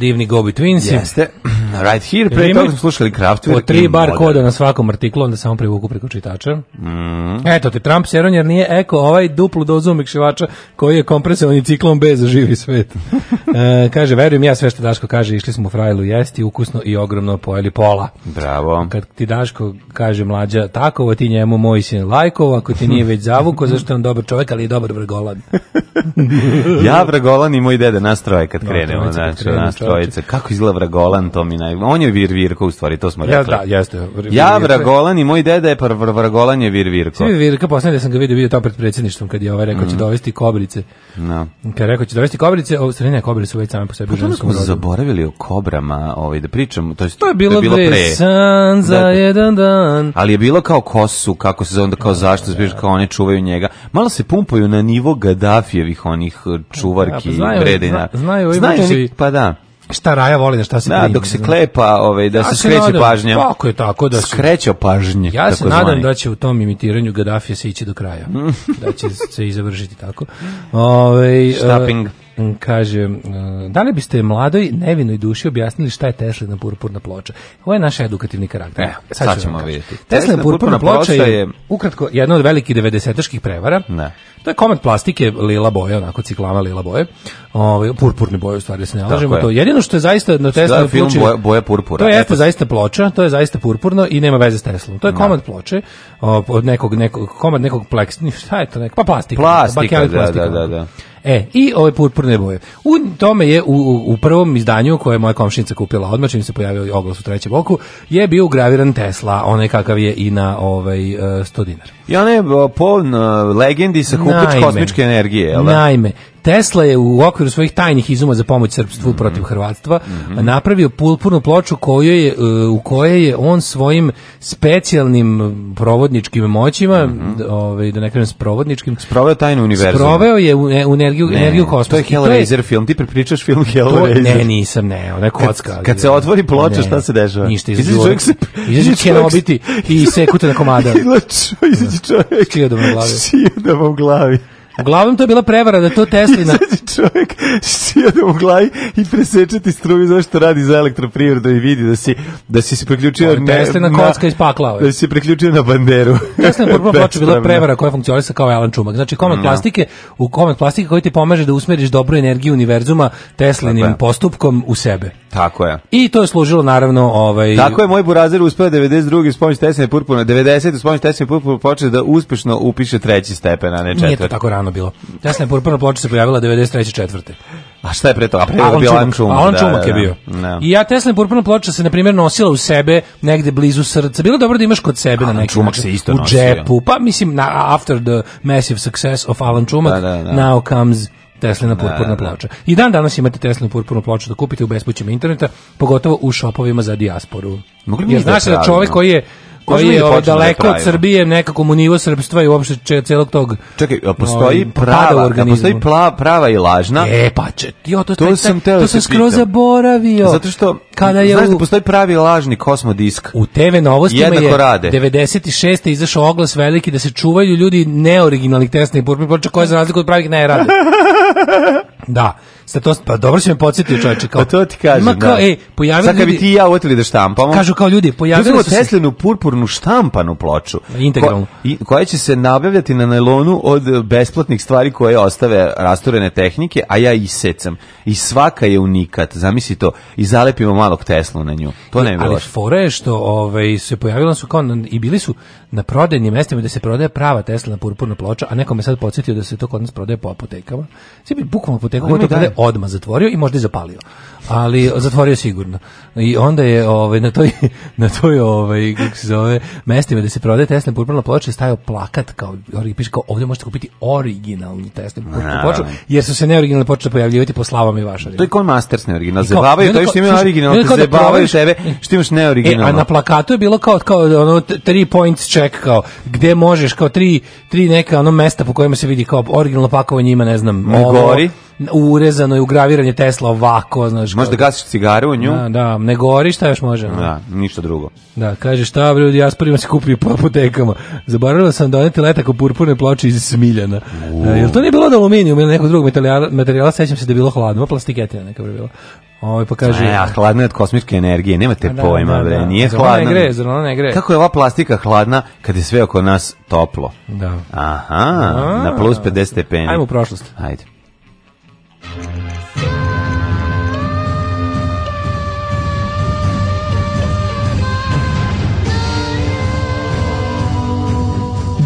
divni Gobi between Jeste. Right Here, pre toga smo slušali Kraftwerk. Po tri bar koda na svakom artiklu, onda samo privuku preko čitača. Mm. Eto te, Trump seron jer nije eko ovaj duplu dozu umikšivača koji je kompresovan ciklom B za živi svet. e, kaže, verujem ja sve što Daško kaže, išli smo u frajlu jesti, ukusno i ogromno pojeli pola. Bravo. Kad ti Daško kaže mlađa takovo, ti njemu moj sin lajkovo, ako ti nije već zavuko, zašto je on dobar čovek, ali i dobar vrgolan. ja vrgolan i moj dede nas troje kad krenemo, no, znači, nas trojice. Kako izgleda vrgolan, to mi naj On je Vir Virko, u stvari, to smo rekli. Ja, da, jeste. Vir, ja, Vragolan i moj deda je par Vragolan je Vir Virko. Svi Virka, posljedno da sam ga vidio, vidio tamo pred predsjedništvom, kad je ovaj rekao mm. će dovesti kobrice. No. Da. Kad je rekao će dovesti kobrice, ovo stvari ne, kobrice su već same po sebi. Potom pa smo rodu. zaboravili o kobrama, ovaj, da pričam, to, je, to je bilo, to je bilo pre. san za da, da, jedan dan. Ali je bilo kao kosu, kako se zove, onda kao da, zašto, zbiš, kao oni čuvaju njega. Malo se pumpaju na nivo Gaddafijevih onih eh, čuvarki, ja, pa znaju, vredina. Zna, znaju, znaju, pa da šta Raja voli na šta se da, dok se klepa, ovaj da ja se skreće nadam, pažnja. Kako je tako da se skreće pažnje. Ja se nadam zvani. da će u tom imitiranju Gadafija se ići do kraja. Mm. da će se i završiti tako. Ovaj Štaping. Uh, Kaže, da li biste mladoj, nevinoj duši objasnili šta je Teslina purpurna ploča? Ovo je naš edukativni karakter. E, sad, sad ćemo vidjeti. Teslina purpurna ploča je, ukratko, jedna od velikih 90 prevara. Ne. To je komad plastike lila boje, onako ciklama lila boje. Ovaj purpurni boje u stvari da se ne lažemo je. to. Jedino što je zaista na Tesla ploči boja, boje purpura. To je jeste zaista ploča, to je zaista purpurno i nema veze s Teslom. To je da. komad ploče od nekog nekog komad nekog pleks, šta je to nek pa plastika, plastika, pa da, da, da, da. E, i ove purpurne boje. U tome je u, u, prvom izdanju koje je moja komšinica kupila odmah, čim se pojavio oglas u trećem oku, je bio graviran Tesla, onaj kakav je i na ovaj, 100 e, dinara. I ona je poln e, legendi sa kupić kosmičke energije, jel da? Naime, Tesla je u okviru svojih tajnih izuma za pomoć srpstvu mm -hmm. protiv hrvatstva mm -hmm. napravio pulpurnu ploču koju je, e, u kojoj je on svojim specijalnim provodničkim moćima, mm -hmm. ovaj, da ne kažem provodničkim sproveo tajnu univerzum. Sproveo je u, e, energiju, ne, energiju kosmosa. To je Hellraiser film, ti prepričaš film Hellraiser. ne, nisam, ne, ona je kocka. Kad, kad se otvori ploča, ne, šta se dešava? Ništa, izađe čovjek se... Izađe i sekute na komada. Izađe čovjek... S glavi. S glavi. Uglavnom to je bila prevara da to Teslina... Izađe znači, čovjek sjede u glavi i presečeti struju zašto radi za elektroprivredu i vidi da si, da si se priključio... Na, Teslina na, kocka ispaklao. Ovaj. Da si se priključio na banderu. Teslina prvo ploča bila prevara koja funkcionisa kao Alan Čumak. Znači komad no. Da. plastike, u komad plastike koji ti pomaže da usmeriš dobru energiju univerzuma Teslinim pa da. postupkom u sebe. Tako je. I to je služilo naravno ovaj Tako je moj burazer uspeo 92. spomen tesne purpura, 90. spomen tesne purpura počeo da uspešno upiše treći stepen, a ne četvrti. Nije to tako rano bilo. Tesna purpurna ploča se pojavila 93. četvrte. A šta je pre toga? Pre toga je bio Alan Čumak. Alan da, Čumak je da, da. bio. Da. I ja Tesla purpurna ploča se na primjer nosila u sebe negde blizu srca. Bilo dobro da imaš kod sebe Alan na neki Čumak način. se isto u džepu. Pa mislim na after the massive success of Alan Čumak da, da, da. now comes Teslina da, purpurna da, da. ploča. I dan danas imate Teslinu purpurnu ploču da kupite u bespućima interneta, pogotovo u shopovima za dijasporu. Mogli Jer znaš da čovjek koji je koji je ovaj, daleko da od Srbije, nekako mu nivo srpstva i uopšte če, celog tog Čekaj, a postoji ovaj, prava, a postoji pla, prava i lažna? E, pa će ti, to, to, taj, sam, to da sam skroz zaboravio. Zato što, kada je znaš da u, da postoji pravi lažni kosmodisk. U TV novostima je rade. 96. izašao oglas veliki da se čuvaju ljudi neoriginalnih tesnih burbi, koja za razliku od pravih ne rade. Da. Sa to pa dobro se me podsjetio čoveče kao. Pa to ti kažem. Ma kao, da. ej, pojavili Sad kad bi ti ja oteli da štampamo. Kažu kao ljudi, pojavili su se Teslinu purpurnu štampanu ploču. Integralnu. Ko, koja će se nabavljati na nailonu od besplatnih stvari koje ostave rasturene tehnike, a ja ih secam. I svaka je unikat. Zamisli to. I zalepimo malog Teslu na nju. To ne bi Ali fore što ovaj se pojavila su kao i bili su na prodajnim mestima da se prodaje prava Tesla na purpurna ploča, a nekome sad podsjetio da se to kod nas prodaje po apotekama. Sve bi bukvalno apoteku koju to prodaje odmah zatvorio i možda i zapalio. Ali zatvorio sigurno. I onda je ovaj, na toj, na toj ovaj, kako se zove, mestima da se prodaje Tesla na purpurna ploča je stajao plakat kao, piše kao ovdje možete kupiti originalni Tesla purpurna ploča, jer su se neoriginalne počele pojavljivati po slavama i vašarim. To je kao Masters neoriginal. Zabavaju to što imaju original, da zabavaju tebe što imaš neoriginalno. E, a na plakatu je bilo kao, kao ono, 3 points check kao gde možeš kao tri tri neka ono mesta po kojima se vidi kao originalno pakovanje ima ne znam ne ovo, gori urezano i ugraviranje Tesla ovako znaš možda gasiš cigare u nju da, da ne gori šta još može no? da ništa drugo da kaže šta bre ja sprima se kupuje po apotekama zaboravila sam doneti da letak u purpurne ploče iz Smiljana uh. jel to nije bilo od aluminijuma ili nekog drugog materijala, materijala sećam se da je bilo hladno plastiketija neka bre bila Ovaj pa kaže, a, hladna je od kosmičke energije, nemate da, pojma, da, bre, da. nije zrana hladna. Ne gre, zrana ne gre. Kako je ova plastika hladna kad je sve oko nas toplo? Da. Aha, a, na plus 50 stepeni. Ajmo u prošlost. Ajde.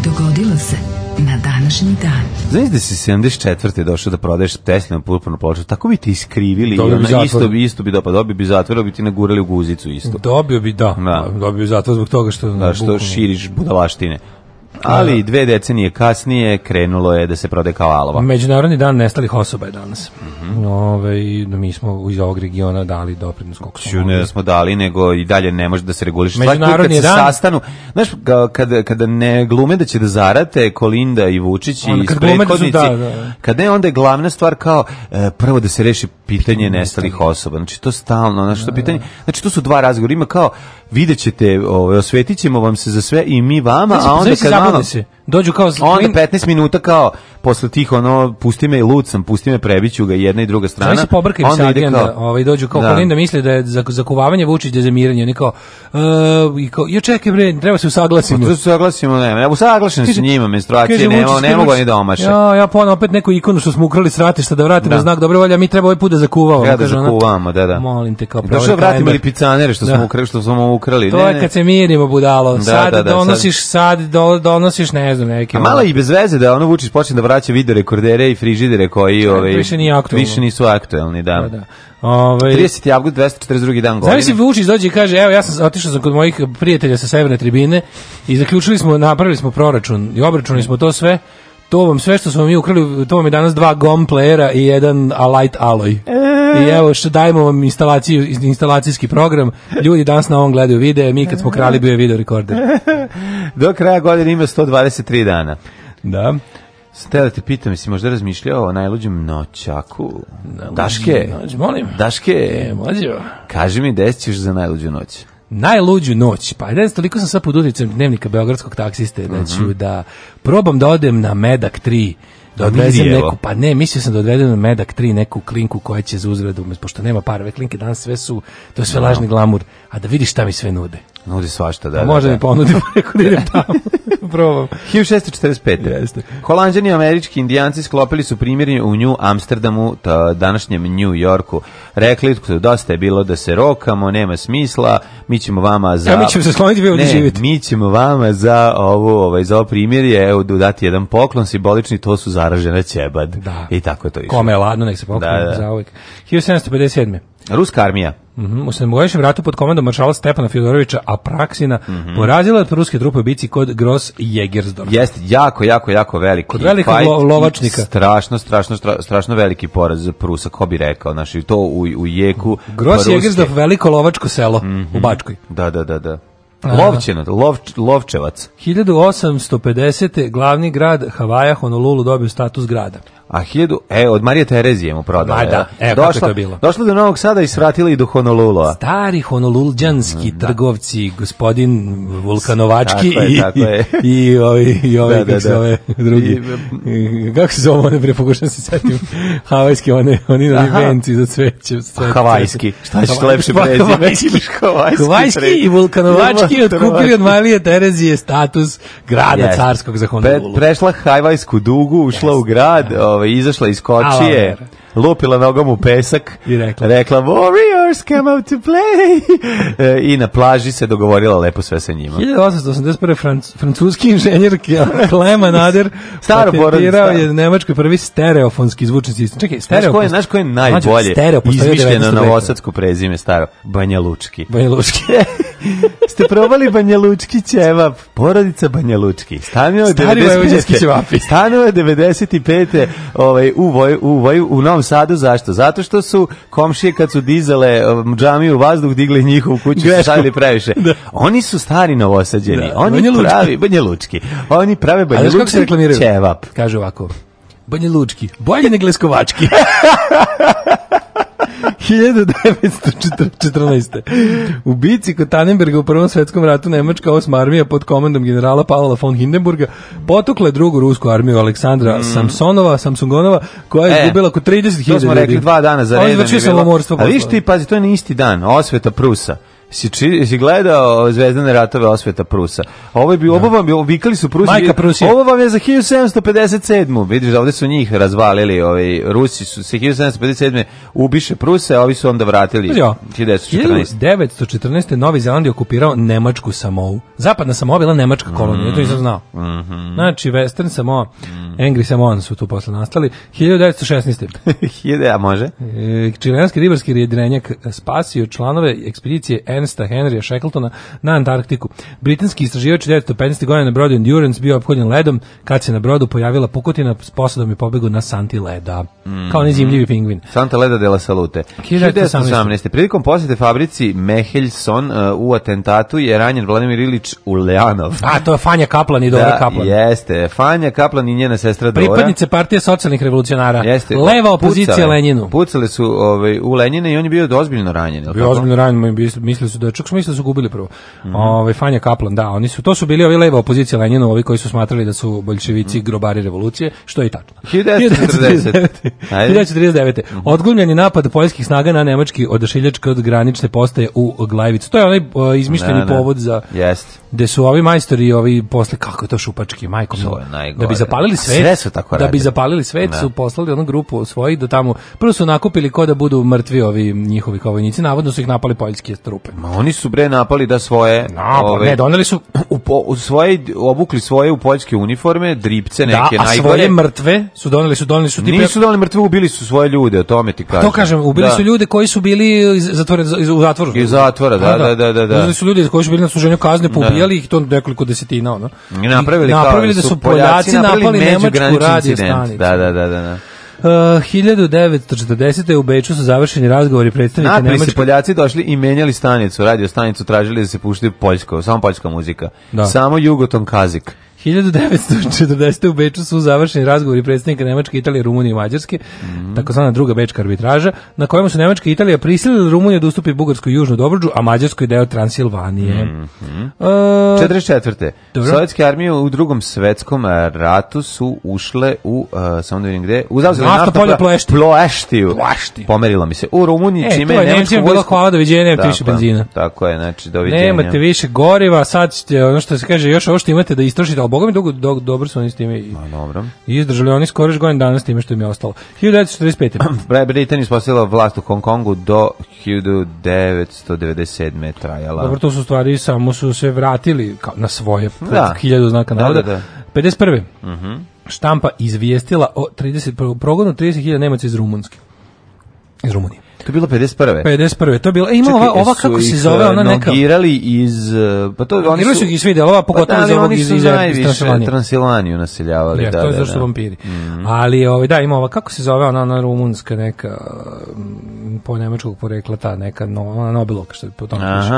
Dogodilo se današnji dan. Znaš da si 74. došao da prodaješ Tesla na purpurnu ploču, tako bi ti iskrivili dobio i ona isto, bi, isto bi dopa, da, dobio bi zatvor, bi ti nagurali u guzicu isto. Dobio bi, da, da. dobio bi zatvor zbog toga što... Da, što bukvalno. širiš budalaštine ali da. dve decenije kasnije krenulo je da se prode kao alava. Međunarodni dan nestalih osoba je danas. Mm -hmm. Ove, da mi smo iz ovog regiona dali doprinos koliko smo mogli. Ne smo dali, nego i dalje ne može da se reguliše. Međunarodni dan... sastanu, znaš, kada, kada ne glume da će da zarate Kolinda i Vučić i da prethodnici, da, da. kada je onda je glavna stvar kao e, prvo da se reši pitanje nestalih osoba. Znači, to stalno, znači, to pitanje, znači, to su dva razgovora. Ima kao, videćete, ovaj osvetićemo vam se za sve i mi vama, znači, a onda kad malo, se dođu kao onda 15 minuta kao posle tih ono pusti me i sam pusti me prebiću ga jedna i druga strana oni se pobrkaju sa agenda ovaj dođu kao da. Kolinda misli da je za zakuvavanje Vučić da zamiranje oni kao uh, i kao ja čekaj bre treba se usaglasimo pa, tu se usaglasimo ne ja usaglašen sa njima menstruacije nema Vučić, ne mogu ni da ja ja ponovo opet neku ikonu što smo ukrali s ratišta da vratimo da. znak dobre volje mi treba ovaj put da zakuvamo ja da zakuvamo da da molim te kao da što vratimo li picanere što smo da. ukrali što smo ukrali to je kad se mirimo budalo da, da, sad donosiš sad donosiš ne znam, neke... A mala i bez veze da ono Vučić počne da vraća video rekordere i frižidere koji... Da, Ove, ovaj, više, nije aktualno. više nisu aktualni, da. da, da. Ove, ovaj- 30. avgust, 242. dan godine. Znači Vučić dođe i kaže, evo ja sam otišao sam kod mojih prijatelja sa severne tribine i zaključili smo, napravili smo proračun i obračunali smo to sve to vam sve što smo mi ukrali, to vam je danas dva GOM playera i jedan Alight Alloy. E. I evo što dajemo vam instalaciju, instalacijski program. Ljudi danas na ovom gledaju videe, mi kad smo krali bio je video rekorder. Do kraja godine ima 123 dana. Da. Stela te pitam, jesi možda razmišljao o najluđem noćaku? Daške? Noć, molim. Daške? E, Kaži mi, desit ćeš za najluđu noć najluđu noć. Pa ne znam, toliko sam sad pod utjecem dnevnika beogradskog taksiste da ću mhm. da probam da odem na Medak 3 Da, da odvezem neku, pa ne, mislio sam da odvedem na Medak 3 neku klinku koja će za uzgradu, da pošto nema parove klinke, danas sve su, to je sve no. Da. lažni glamur, a da vidiš šta mi sve nude. Nudi svašta, da. Pa da, može da, mi ponudi preko pa da idem tamo. Probam. 1645. Jeste. Holanđani američki indijanci sklopili su primjerenje u New Amsterdamu, današnjem New Yorku. Rekli, dosta je bilo da se rokamo, nema smisla, mi ćemo vama za... Ja, mi ćemo se skloniti, vi ovdje živite. mi ćemo vama za ovo, ovaj, za ovo primjerje, evo, dati jedan poklon simbolični, to su za zaražena ćebad. Da. I tako je to išlo. Kome je ladno, nek se pokrije da, da. za uvijek. 1757. Ruska armija. Mm -hmm. U sedmogodišnjem ratu pod komandom maršala Stepana Fjodorovića Apraksina mm -hmm. porazila je ruske trupe u bici kod Gros Jegersdorf. Jeste, jako, jako, jako veliki. Kod velikog lo lovačnika. Strašno, strašno, strašno veliki poraz za Prusa, ko bi rekao, znači to u, u jeku. Gros pa Jegersdorf, veliko lovačko selo mm -hmm. u mhm. Bačkoj. Da, da, da, da. Lovčena, lov, Lovčevac. 1850. glavni grad Havaja, Honolulu, dobio status grada a 1000, e, od Marije Terezije mu prodala. da, e, došla, kako je bilo? Došla do Novog Sada i svratila i do Honolulua. Stari honolulđanski mm, da. trgovci, gospodin Vulkanovački tako i, je, tako je. i, ovi, i ovi, da, da, da. drugi. I, kako se zove one, prepokušam se setim, havajski, one, oni na venci za cveće. Havajski, šta ćeš lepše prezime? Havajski, havajski i Vulkanovački otkupili od Marije Terezije status grada carskog za Honolulu. Prešla havajsku dugu, ušla u grad, ove, ovaj, izašla iz kočije, lupila nogom u pesak i rekla, rekla Warriors come out to play e, i na plaži se dogovorila lepo sve sa njima. 1881. Franc, francuski inženjer Klema Nader Staro patentirao je nemačkoj prvi stereofonski zvučni sistem. Čekaj, stereofon. Znaš koje je najbolje Mađu, izmišljeno na osadsko prezime staro? Banja Lučki. Banja Lučki. Ste probali Banja Lučki ćevap? Porodica Banja Lučki. Stanio je 95. Stanio je 95. Ovaj, u, voj, u, voj, u Novom Sadu. Zašto? Zato što su komšije kad su dizale um, džamiju u vazduh, digli njihovu kuću, stavili previše. Da. Oni su stari novosađeni. Da. Oni Banja pravi Banja Lučki. Oni prave Banja Lučki ćevap. Kaže ovako. Banja Lučki. Bolje nego Leskovački. 1914. U bici kod Tannenberga u Prvom svetskom ratu Nemačka osma armija pod komandom generala Pavla von Hindenburga potukla drugu rusku armiju Aleksandra mm. Samsonova, Samsungonova, koja je e, izgubila e, oko 30.000 ljudi. To smo rekli dva dana za redom. On izvršio samomorstvo. A viš ti, pazi, to je na isti dan, osveta Prusa si, či, si gledao Zvezdane ratove osveta Prusa. Ovo je bio, da. ovo vam je, vikali su Prusi. Majka Prusija. Ovo vam je za 1757. Vidiš, ovde su njih razvalili. Ovaj, Rusi su se 1757. ubiše Pruse, a ovi su onda vratili. 1914. 1914. Novi Zeland je okupirao Nemačku Samovu. Zapadna Samoa bila Nemačka mhm. kolonija, mm -hmm. to nisam znao. Mm -hmm. Znači, Western Samoa, mm. Angry Samoan su tu posle nastali. 1916. 1000, a može? E, čilenski ribarski rjedrenjak spasio članove ekspedicije Ernsta Henrya Shackletona na Antarktiku. Britanski istraživač 1915. godine na brodu Endurance bio ophodnjen ledom, kad se na brodu pojavila pukotina s posadom i pobegu na Santi Leda. Mm -hmm. Kao nezimljivi pingvin. Santa Leda de la Salute. 1918. Prilikom posete fabrici Mehelson uh, u atentatu je ranjen Vladimir Ilić Uleanov. A, to je Fanja Kaplan i Dora da, Kaplan. jeste. Fanja Kaplan i njena sestra Dora. Pripadnice partije socijalnih revolucionara. Jeste. Leva opozicija pucale, Lenjinu. Pucale su ovaj, u Lenjina i on je bio ozbiljno ranjen. Bio ozbiljno ranjen, mislim dočekali su doček, da, smisla da su gubili prvo. Mm -hmm. Ove, ovaj, Fanja Kaplan, da, oni su, to su bili ovi leva opozicija Lenjinu, ovi koji su smatrali da su boljševici mm grobari revolucije, što je i tačno. 1949. 1939. Mm -hmm. Odgulmljeni napad poljskih snaga na nemački odašiljač kod granične postaje u Glajvicu. To je onaj uh, izmišljeni ne, da, ne. povod za... Jeste. Da su ovi majstori i ovi posle, kako je to šupački, majko Da bi zapalili svet, sve su tako da bi zapalili svet, ne. su poslali onu grupu svojih do tamo. Prvo su nakupili ko da budu mrtvi ovi njihovi kao navodno su ih napali poljske trupe. Ma oni su bre napali da svoje... Napad, ove, ne, doneli su... U, u svoje, obukli svoje u poljske uniforme, dripce da, neke najgore. Da, a najgore. svoje mrtve su doneli su, doneli su... Tipe, Nisu doneli mrtve, ubili su svoje ljude, o tome ti pa kažem. To kažem, ubili da. su ljude koji su bili iz, zatvora iz, u zatvoru. Iz zatvora, da, pa da, da. da, da. Uzeli su ljudi koji su bili na suđenju kazne, da. poubijali ih to nekoliko desetina, ono. I napravili, I, napravili kao, da, da su Poljaci, napali Nemačku radio stanicu. Da, da, da, da. da. Uh, 1940. u Beču su završeni razgovori predstavnika Napri Nemačke. Poljaci došli i menjali stanicu, radio stanicu, tražili da se pušti Poljsko, samo poljska muzika. Da. Samo Jugoton Kazik. 1940. u Beču su završeni razgovori predstavnika Nemačke, Italije, Rumunije i Mađarske, mm -hmm. druga bečka arbitraža, na kojemu su Nemačka i Italija prisilili da Rumuniju da ustupi Bugarsku i Južnu Dobruđu, a Mađarsku je deo Transilvanije. Mm -hmm. uh, 44. Dobro. Sovjetske armije u drugom svetskom ratu su ušle u, uh, samo da vidim gde, uzauzele našto polje Ploešti. Ploeštiju. Ploešti. Pomerilo mi se. U Rumuniji, e, čime je Nemačka vojska... Bilo hvala, doviđenja, nemate više benzina. Tako je, znači, doviđenja. Nemate više goriva, sad ćete, ono što se kaže, još ovo što imate da istrošite, boga mi dugo, do, dobro su oni s time i, no, dobro. i izdržali oni skoro još godin danas time što im je ostalo. 1945. Britanija ispostavila vlast u Hong Kongu do 1997. trajala. Dobro, to su stvari, samo su se vratili kao na svoje, da. hiljadu znaka da, navoda. Da, da, da. 51. Uh -huh. Štampa izvijestila o 30, progonu 30.000 Nemaca iz Rumunske. Iz Rumunije. To je bilo 51. 51. To je bilo. E, ima ova, ova kako se zove, e, ona neka. Nogirali iz e, pa to oni su ih svi delova pogotovo pa, da, iz ovog iz Transilvanije. Transilvaniju naseljavali, ja, da. to je da, zašto da. vampiri. Mm -hmm. Ali ovaj da ima ova kako se zove ona, ona rumunska neka mm, po nemačkog porekla ta neka no, ona Nobelovka što po tome piše.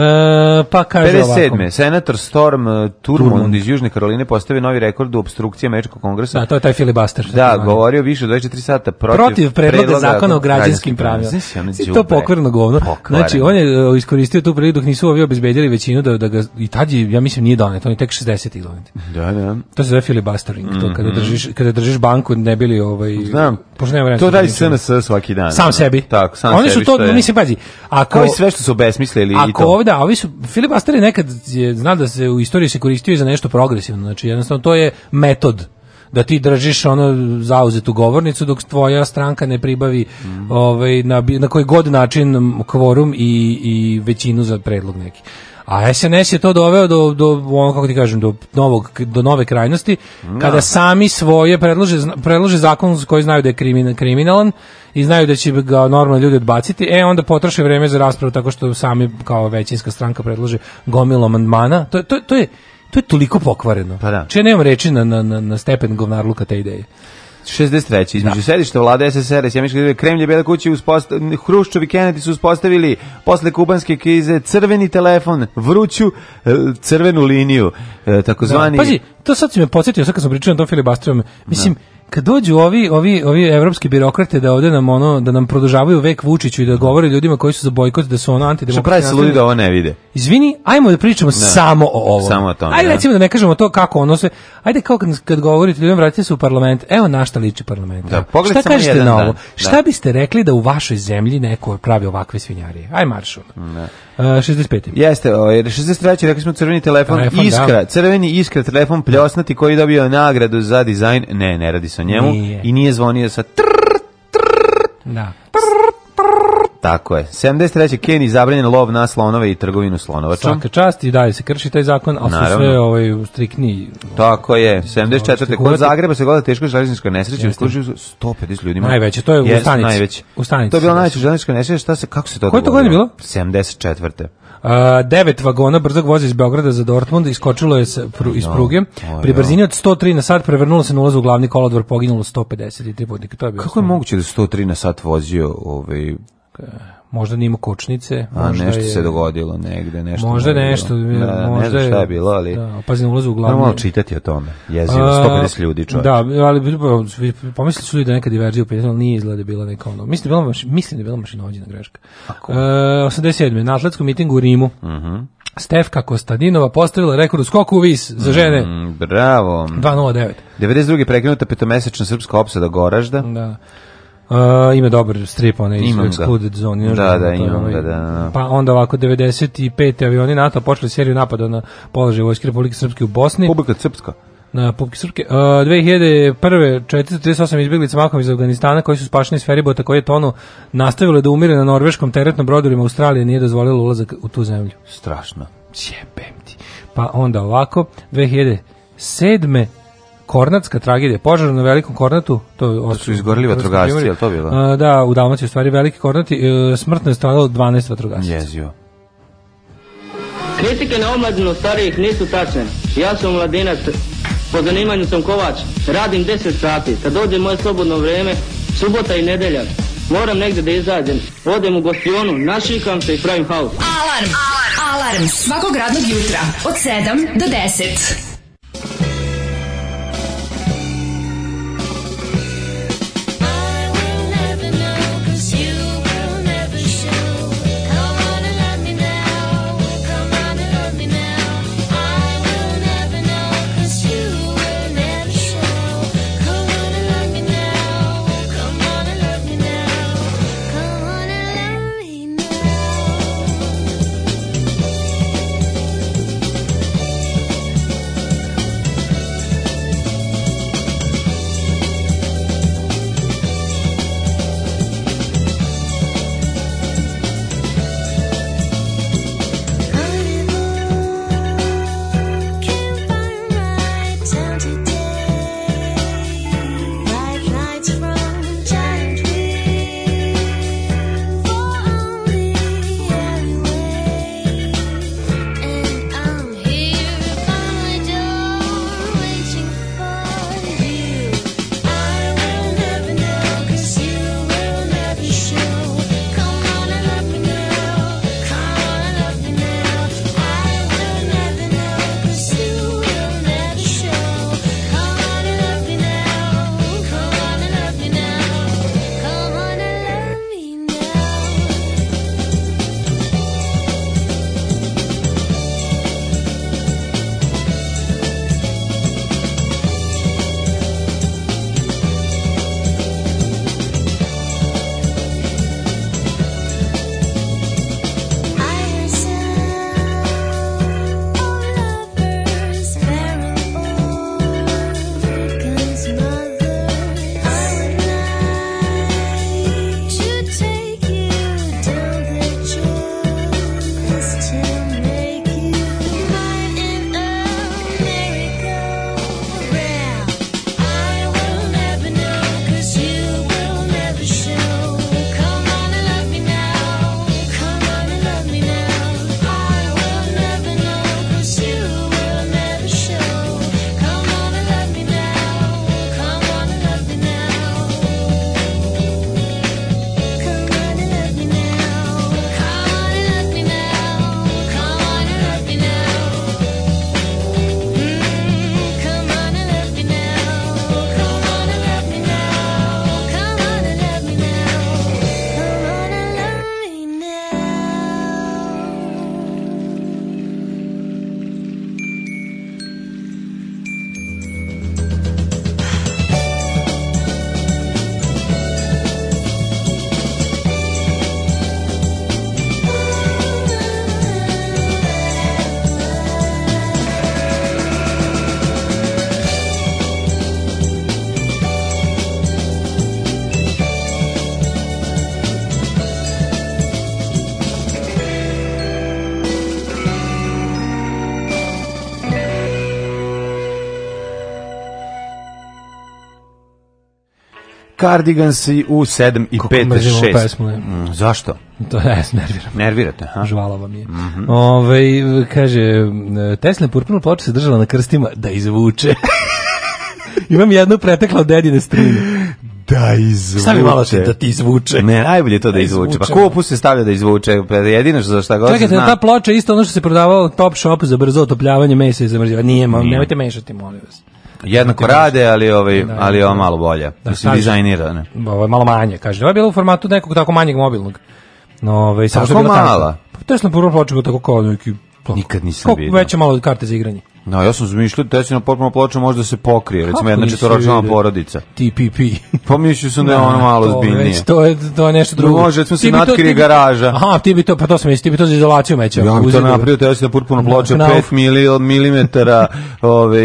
E, pa kaže 57. ovako. Senator Storm e, Turmund, Turmund iz Južne Karoline postavi novi rekord u obstrukciji američkog kongresa. Da, to je taj filibuster. Da, govorio više od 24 sata protiv, protiv predloga, predloga zakona o građanskim pravima ono. Znaš, ono si to pokvareno govno. Pokvarno. Znači, on je uh, iskoristio tu priliku dok nisu ovi obezbedili većinu da, da ga, i tad je, ja mislim, nije donet, on je tek 60 donet. Da, da. To se zove filibustering, mm -hmm. to kada mhm. držiš, kada držiš banku, ne bili ovaj... Znam, pošto nema to radi SNS svaki dan. Sam sebi. Tako, sam Oni su to, je. mislim, pazi, ako... Kao sve što su besmislili i to. Ovdje, ovi su, filibuster je nekad, je, zna da se u istoriji se koristio i za nešto progresivno, znači jednostavno to je metod da ti držiš ono zauzetu govornicu dok tvoja stranka ne pribavi mm. ovaj, na, na koji god način kvorum i, i većinu za predlog neki. A SNS je to doveo do, do ono, kako ti kažem, do, novog, do nove krajnosti, no. kada da. sami svoje predlože, predlože zakon koji znaju da je kriminal, kriminalan i znaju da će ga normalni ljudi odbaciti, e onda potroše vreme za raspravu tako što sami kao većinska stranka predlože gomilu amandmana. To, to, to je, To je toliko pokvareno. Pa da. Če nemam reči na, na, na stepen govnarluka te ideje. 63. između da. sedišta vlade SSR i Sjemičke države Kremlje Bela kući uspostav... Hruščovi i Kennedy su uspostavili posle kubanske krize crveni telefon, vruću e, crvenu liniju, e, takozvani... Da. Pazi, to sad se me podsetio sad kad sam pričao na tom filibastorom, mislim, da kad dođu ovi ovi ovi evropski birokrate da ovde nam ono da nam produžavaju vek Vučiću i da govore ljudima koji su za bojkot da su ono antidemokratski. Šta pravi da ovo ne vide? Izvini, ajmo da pričamo ne, da. samo o ovom. Samo o tome. Ajde da. recimo da ne kažemo to kako ono sve. Ajde kao kad, kad govorite ljudima vratite se u parlament. Evo na šta liči parlament. Da, šta kažete jedan na ovo? Da. Šta biste rekli da u vašoj zemlji neko pravi ovakve svinjarije? Aj marš. Ne. Da. Uh, e, 65. Jeste, ovaj 63. rekli smo crveni telefon, telefon da. Iskra, da. crveni Iskra telefon pljosnati koji je dobio nagradu za dizajn. Ne, ne radi se o njemu nije. i nije zvonio sa trr, trr, da. Trrr, Tako je. 73. Keniji zabranjen lov na slonove i trgovinu slonovačom. Svaka čast i dalje se krši taj zakon, ali su sve ovaj, strikni. Tako je. 74. Kod Zagreba se gleda teško železnička nesreća u slučaju 150 ljudima. Najveće, to je yes, u stanici. Najveće. U stanici. To je bila najveća železnička nesreća, šta se, kako se to Koje to godine bilo? 74. Uh, devet vagona brzog voza iz Beograda za Dortmund iskočilo je pru, iz da, pruge. Pri da- brzini od 103 na sat prevrnulo se na ulazu u glavni kolodvor, poginulo 153 putnika. To je bilo Kako je moguće da 103 na sat vozio ovaj E, možda nima kočnice, a nešto je, se dogodilo negde, nešto. Možda nešto, bilo. da, možda ne znam šta je bilo, ali da, pazi na ulazu u glavu. Normalno čitati o tome. Jezivo 150 ljudi, čovjek. Da, ali pa, pomislili su ljudi da neka diverzija u 50, ali nije izgleda da bila neka ono. Mislim da je bila mislim da je bila mašinovođena greška. Ako? E, 87. na atletskom mitingu u Rimu. Mhm. Uh -huh. Stefka Kostadinova postavila rekord u skoku u vis za mm, žene. Mm, bravo. 2.09. 92. prekinuta petomesečna srpska opsada Goražda. Da. Uh, ima dobar strip, onaj iz Excluded Zone. Da, da, da imam ga, da, da, da. Pa onda ovako, 95. avioni NATO počeli seriju napada na položaj vojske Republike Srpske u Bosni. Publika Srpska na Republike Srpske. Uh, 2001. 438 izbjeglica makom iz Afganistana koji su spašeni iz feribota koji je tonu nastavile da umire na norveškom teretnom brodovima Australije nije dozvolilo ulazak u tu zemlju. Strašno. Jebem ti. Pa onda ovako, 2007. Kornatska tragedija, požar na Velikom Kornatu, to da su izgorili vatrogasci, je to bilo? A, da, u Dalmaciji u stvari Veliki Kornati, e, smrtno je stradalo 12 vatrogasaca. Jezio. Kritike na omladinu starijih nisu tačne. Ja sam mladinac, po zanimanju sam kovač, radim 10 sati, kad dođe moje slobodno vreme, subota i nedelja, moram negde da izađem, odem u gostionu, našikam se i pravim haus. Alarm! Alarm! Alarm! Svakog radnog jutra, od 7 do 10. Cardigans u 7 i 5 6. Pesmu, mm, zašto? To ne, nervira. Nervirate, ha? Žvala vam je. Mm -hmm. Ove, ovaj, kaže, Tesla purpurna ploče se držala na krstima da izvuče. Imam jednu pretekla od dedine strine da izvuče. Stavi malo se da ti izvuče. Ne, najbolje to da, da izvuče. Pa kopu se stavlja da izvuče, pa jedino što za šta god Čekajte, zna. ta ploča isto ono što se prodavalo Top Shop za brzo otopljavanje mesa i zamrzivanje. Nije, Nije. nemojte mešati, molim vas jednako rade, ali ovaj da, ali ovo da. malo bolje. Da, Mislim dizajnirane. Ovo je malo manje, kaže. Ovo je bilo u formatu nekog tako manjeg mobilnog. No, ovaj samo što je bila mala. Pa to je na prvu ploču tako kao neki Nikad nisam vidio. Kako veće malo karte za igranje. No, da, ja sam zmišljao da se na potpuno ploča možda se pokrije, recimo jedna četvoročna porodica. TPP. Pomislio pa sam da je da, ono malo zbiljnije. To je, to je nešto da drugo. Može, recimo se natkrije garaža. Aha, ti bi to, pa to sam misli, ti bi to za izolaciju mećao. Ja bi to napravio, da ja sam na potpuno ploča 5 milimetara, ove, ovaj,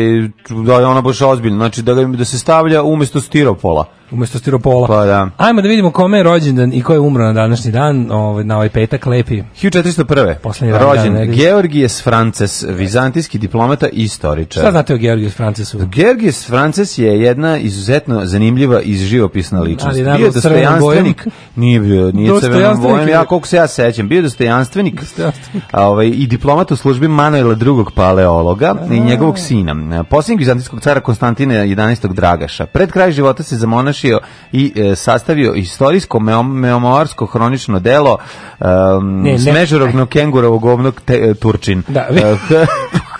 da je ona baš ozbiljna. Znači, da, da se stavlja umesto stiropola. Umesto stiropola. Pa da. Ajmo da vidimo kome je rođendan i ko je umro na današnji dan, ovaj, na ovaj petak lepi. 1401. Poslednji rođen. Dan, Georgijes Frances, vizantijski diplomata i istoričar. Šta znate o Georgijes Francesu? Georgijes Frances je jedna izuzetno zanimljiva i živopisna ličnost. Ali, bio je dostojanstvenik. Nije bio, nije crvenom bojem. Ja koliko se ja sećam, bio je dostojanstvenik. A, ovaj, I diplomat u službi Manuela II. paleologa A. i njegovog sina. Poslednjeg vizantijskog cara Konstantina 11. Dragaša. Pred kraj života se zamona pronašio i e, sastavio istorijsko memoarsko hronično delo um, ne, ne, smežerovnog kengurovog ovnog te, e, Turčin. Da, vi... E,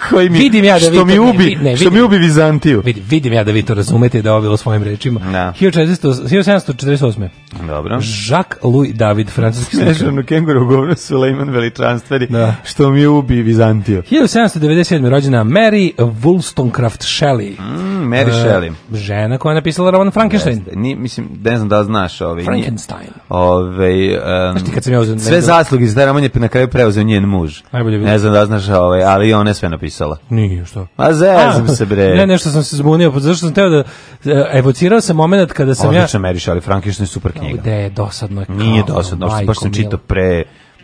koji mi, vidim ja da što vi mi ubi, ne, vidim, što mi ubi Vizantiju. Vidim, vidim ja da vi to razumete da ovo bilo svojim rečima. Da. 1748. Dobro. Jacques Louis David, francuski slikar. Smešano kenguru govno Suleiman veličanstveni, da. što mi ubi Vizantiju. 1797. rođena Mary Wollstonecraft Shelley. Mm, Mary uh, Shelley. Žena koja je napisala roman Frankenstein. Jeste. Ni, mislim, ne znam da li znaš. Ovaj, Frankenstein. Ovaj, um, ti kad sam ja uzem, sve zasluge za taj roman je na kraju preuzeo njen muž. Ne znam da li znaš, ovaj, ali ona je sve napisala. Nije, što? A zezam se bre. Ne, nešto sam se zbunio, zašto sam teo da eh, evocirao sam moment kada sam Odlično, ja... Odlično, Mary Shelley, Frankenstein super knjiga. Gde je dosadno je kao, Nije dosadno, što baš sam čitao pre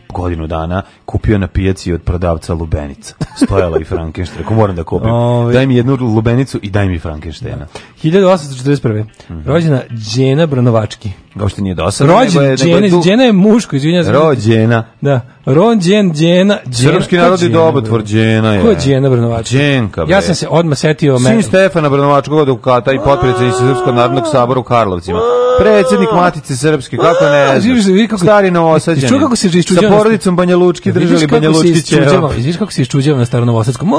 godinu dana kupio na pijaci od prodavca lubenica. Stojala i Frankenstein. Ko moram da kupim? Ove... Ovaj- daj mi jednu lubenicu i daj mi Frankensteina. 1841. Mm -hmm. Rođena Đena Branovački uopšte nije dosadno. Rođen, je, djene, du... djene je muško, izvinjam se. Rođena. Da. Rođen, djena, djena. Srpski narod je dobotvor, djena je. Ko je djena Brnovačka? Djenka, bre. Ja sam se odmah setio... Sin me... Stefana Brnovač, godog kata i potpredsjednik Srpskog narodnog sabora u Karlovcima. Predsjednik Matice Srpske, kako ne znam. Stari novosadđani. Čuo kako se iščuđava? Sa porodicom Banja Lučki držali Banja Lučki ćeva. Izviš kako se iščuđava na staronovosadskom?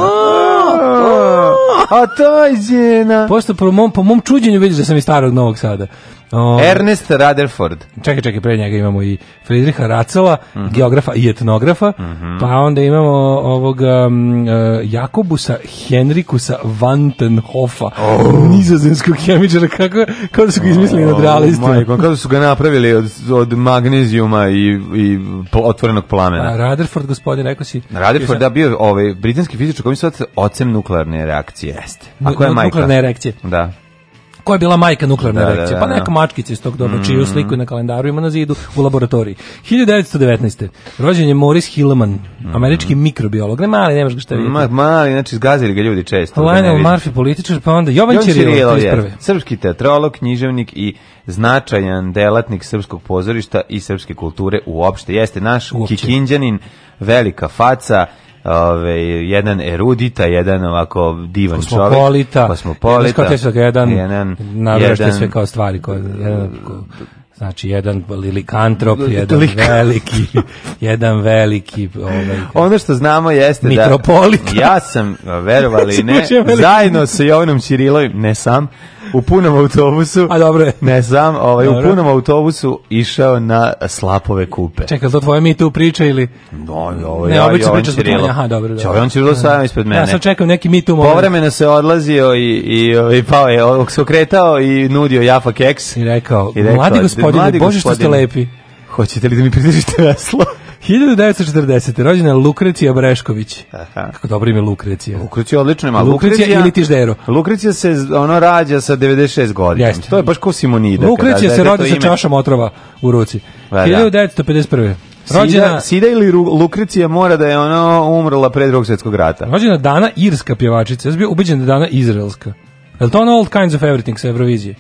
A taj djena. Pošto po mom, po mom čuđenju vidiš da sam iz starog Novog Sada. Um, Ernest Rutherford. Čekaj, čekaj, pre njega imamo i Friedricha Racela, uh mhm. -huh. geografa i etnografa, uh mhm. -huh. pa onda imamo ovog um, mm, e, Jakobusa Henrikusa Vantenhofa, oh. nizozemskog hemičara, kako, kako su ga izmislili oh, nad realistima. kako su ga napravili od, od magnezijuma i, i otvorenog plamena. A pa, Rutherford, gospodin, rekao si... Rutherford, da, bio ovaj, britanski fizičar koji sad ocem nuklearne reakcije. Jeste. A koja je majka. Nuklearne reakcije. Da ko je bila majka nuklearne da, da reakcije? Da, pa da. neka mačkica iz tog doba, mm. čiju sliku na kalendaru ima na zidu u laboratoriji. 1919. Rođen je Morris Hillman, mhm. američki mm. mikrobiolog. Ne mali, nemaš ga šta vidjeti. Ma, mali, znači zgazili ga ljudi često. Lionel Murphy, političar, pa onda Jovan Čirilo, srpski teatrolog, književnik i značajan delatnik srpskog pozorišta i srpske kulture uopšte. Jeste naš uopšte. kikinđanin, velika faca, ove, jedan erudita, jedan ovako divan kosmopolita, čovjek. Kosmopolita. Kosmopolita. Jedan, jedan, jedan sve kao stvari koje... Jedan, ko, Znači, jedan lilikantrop, jedan Lik. veliki, jedan veliki... Ovaj, ono što znamo jeste da... Ja sam, verovali ne, zajedno sa Jovanom Čirilovim, ne sam, u punom autobusu. A dobro je. Ne znam, ovaj, u punom autobusu išao na slapove kupe. Čekaj, to tvoje mi tu priča ili... No, ovo, ne, ja, obično priča s Aha, dobro, dobro. on Cirilo sajam ispred da, mene. Ja sam čekam neki mi tu moment. Povremeno se odlazio i, i, i pao je, se okretao i nudio Jafa keks. I rekao, i rekao mladi gospodine, mladi bože što ste lepi. Hoćete li da mi pridržite veslo? 1940. rođena Lukrecija Brešković. Aha. Kako dobro ime Lukrecija. Lukrecija odlično ima. Lukrecija, Lukrecija ili Tiždero. Lukrecija se ono rađa sa 96 godina. Jeste. To je baš ko Simonida. Lukrecija kada, se rođa sa čašom otrova u ruci. Da, 1951. Da. Rođena Sida, Sida ili Lukrecija mora da je ono umrla pre drugog svjetskog rata. Rođena Dana irska pjevačica. Ja sam bio ubeđen da Dana izraelska. Je to ono All Kinds of Everything sa Eurovizije?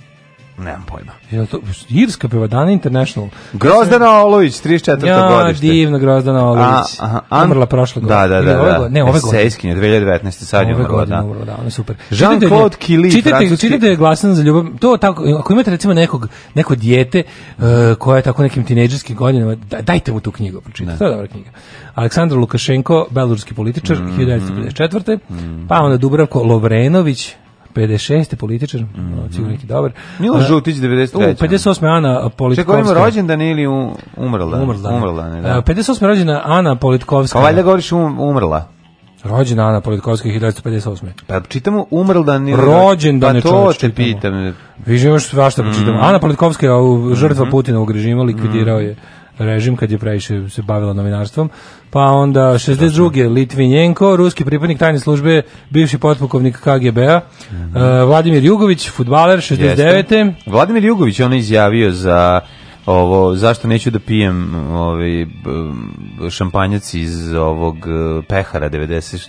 Nemam pojma. Jel to Irska pevadana International? Grozdana Olović, 34. Ja, godište. Ja, divna Grozdana Olović. A, aha, an... Umrla prošle godine. Da, da, da. Ove da. godine, ne, ove godine. Sejskinje, 2019. Sad je umrla, godine, da. Umrla, da, ona super. Jean-Claude Kili, čitate, francuski. Čitajte je glasan za ljubav. To tako, ako imate recimo nekog, neko dijete uh, koje je tako nekim tinejdžerskim godinama, da- dajte mu tu knjigu, pročitajte. To je dobra knjiga. Aleksandar Lukašenko, belorski političar, mm 1954. Mm -hmm. Pa onda Dubravko Lovrenović, 56. političar, mm -hmm. neki dobar. Milo Žutić, 93. U, 58. Ana Politkovska. Čekaj, rođendan ili umrla? Umrla. Da. umrla ne, da. 58. E, rođena Ana Politkovska. Pa valjda govoriš um, umrla. Rođena Ana Politkovska 1958. Pa čitamo umrldan ili rođendan pa to te pitam. Vi živimo svašta mm. -hmm. Ana Politkovska je žrtva mm -hmm. Putinovog režima, likvidirao mhm. je režim kad je previše se bavila novinarstvom. Pa onda 62. Litvinjenko, ruski pripadnik tajne službe, bivši potpukovnik KGB-a. Mm -hmm. E, uh, Vladimir Jugović, futbaler, 69. Jeste. Vladimir Jugović, on je izjavio za ovo zašto neću da pijem ovaj šampanjac iz ovog e, pehara 90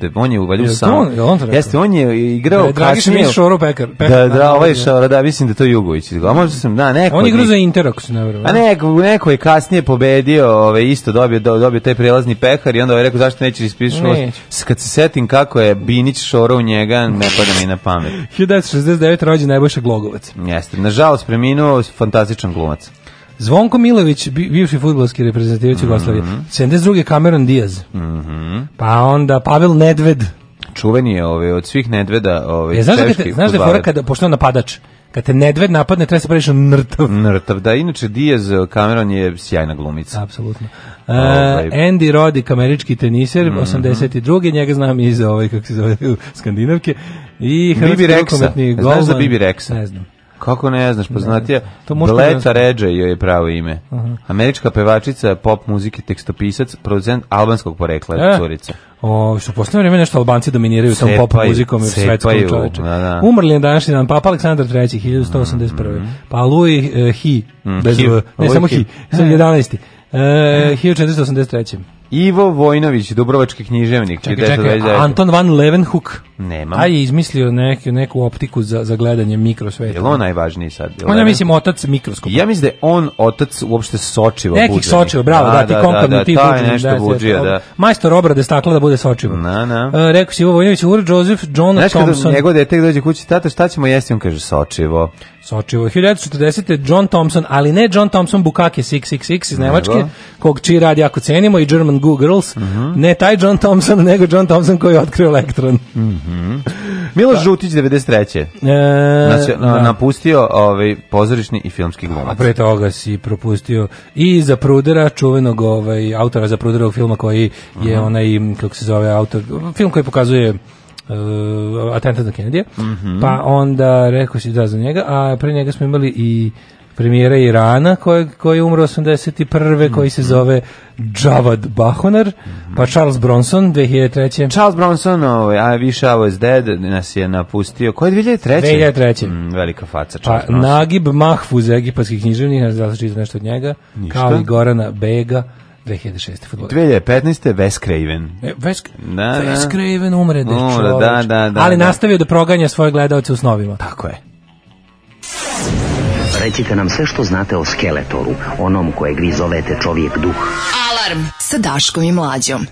da on je u valju sam. On, on Jeste, on je igrao da, kasnije. Šoro Pekar. da, da, ovaj Šoro, da, mislim da to Jugović. A možda sam, da, neko. On je igrao za Inter, ako se ne vrlo. A neko, neko je kasnije pobedio, ovaj, isto dobio, dobio taj prelazni Pekar i onda ovaj rekao zašto nećeš ispisati Ne. Kad se setim kako je Binić Šoro u njega, ne pada mi na pamet. 1969. rođen Nebojša Glogovac. Jeste, nažalost preminuo fantastičan glumac. Zvonko Milović, bivši futbolski reprezentativac Jugoslavije. Mm -hmm. 72. Cameron Diaz. Mm -hmm. Pa onda Pavel Nedved. Čuveni je ovaj, od svih Nedveda. Ovaj, ja, e, znaš da, te, znaš da je fora kada, pošto je napadač, kad te Nedved napadne, treba da se praviš nrtav. Nrtav, da. Inače, Diaz eh, Cameron je sjajna glumica. Apsolutno. Uh, Andy Roddick, američki teniser, mm -hmm. 82. Njega znam iz ove, ovaj, kako se zove, skandinavke. I Bibi Reksa. Znaš za Bibi Rexa? Ne znam. Kako ne znaš, poznatija, pa to Bleta da- Ređe joj je pravo ime. Aha. Američka pevačica, pop muzike, tekstopisac, producent albanskog porekla, e. curica. O, što posle vreme nešto Albanci dominiraju sa pop muzikom i svetskom čoveče. Da, da. Umrli je današnji dan Papa Aleksandar III 1181. Mm, mm. Pa Louis uh, eh, Hi, mm, bez, Hiv, ne Louis samo Hi, 11. Uh, 1483. Ivo Vojnović, Dubrovački književnik. Čekaj, čekaj, Anton van Leeuwenhoek. Nema. A je izmislio neki, neku optiku za, za gledanje mikrosveta. Je li on najvažniji sad? On ja mislim otac mikroskopa. Ja mislim da je on otac uopšte sočiva Nekih buđenih. sočivo, bravo, da, da, ti da, kompanju, ti da, da buđenih, nešto da, buđija, da. da. Majstor obrade stakla da bude sočivo. Na, na. Uh, rekao si Ivo Vojnović, Ur Joseph, John Znaš Thompson. Znaš kada njegov dete dođe kući, tata, šta ćemo jesti? On kaže, sočivo. Sočivo. 1940. John Thompson, ali ne John Thompson Bukake 666 iz Nemačke, Evo. kog čiji rad jako cenimo, i German Goo Girls. Uh mhm. -huh. Ne taj John Thompson, nego John Thompson koji je otkrio elektron. Uh mhm. -huh. Miloš da. Žutić 93. E, Naci, da. napustio ovaj pozorišni i filmski glumac. A pre toga si propustio i za Prudera, čuvenog ovaj autora za Prudera u filma koji je uh mhm. -huh. onaj kako se zove autor, film koji pokazuje uh, atentat na Kennedy, mm -hmm. pa onda rekao si da za njega, a pre njega smo imali i premijera Irana koji, koji je umro 81. koji se mhm. zove Javad Bahonar, mhm. pa Charles Bronson 2003. Charles Bronson, ovaj, I wish I was dead, nas je napustio. Koji 2003? 2003. Mm, velika faca pa Charles pa, Nagib Mahfuz, egipatski književnik, nas da nešto od njega, Ništa. kao i Gorana Bega. 2006. futboler. 2015. Wes Craven. E, Wes, da, Wes da. Craven umre, da, umre, da, da, da, ali da. nastavio da proganja svoje gledalce u snovima. Tako je. Recite nam sve što znate o Skeletoru, onom koje grizo vete čovjek duh. Alarm sa Daškom i Mlađom.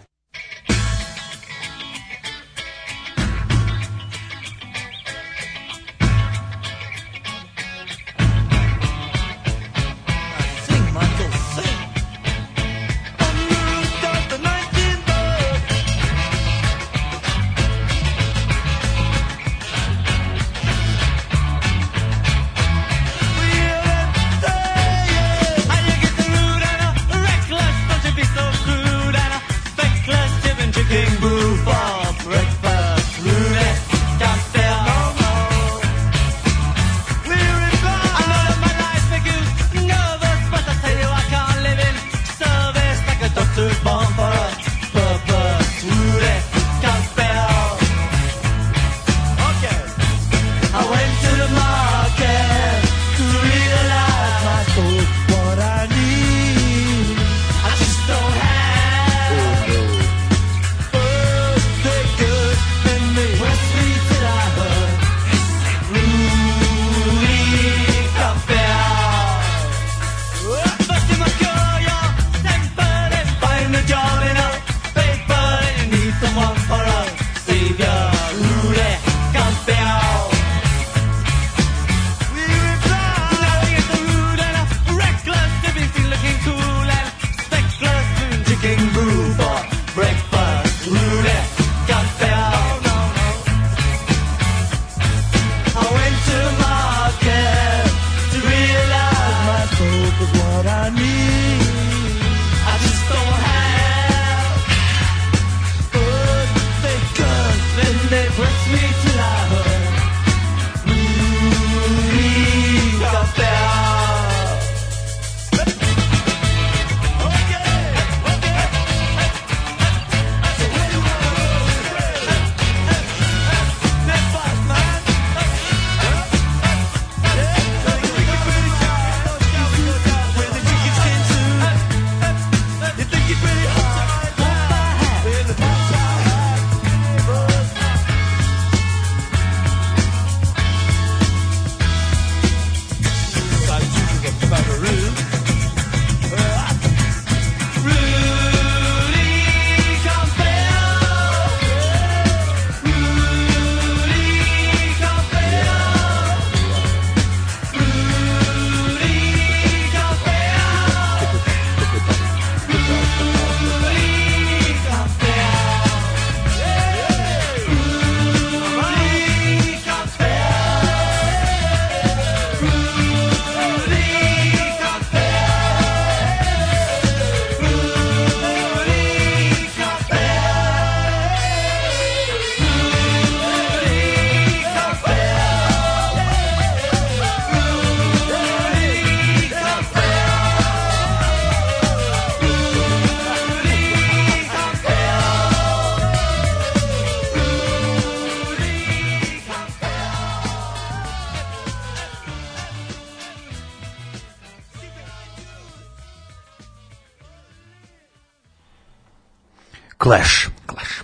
Clash. Clash.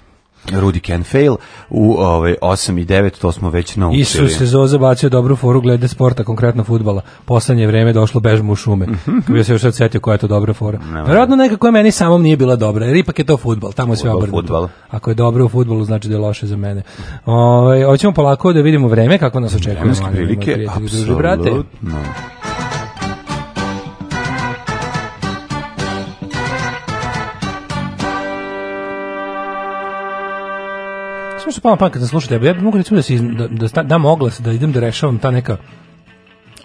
Rudy can fail u ovaj 8 i 9 to smo već naučili. Isus se Zoza bacio dobru foru glede sporta, konkretno fudbala. Poslednje vreme došlo bežmo u šume. Mhm. Bio se još sad setio koja je to dobra fora. Verovatno neka koja meni samom nije bila dobra, jer ipak je to fudbal, tamo je sve obrnuto. Ako je dobro u fudbalu, znači da je loše za mene. Ovaj hoćemo polako da vidimo vreme kako nas očekuje. Vremenske prilike, apsolutno. su pala pamet kad slušate, ja bih mogao recimo da, se da, da dam oglas, da idem da rešavam ta neka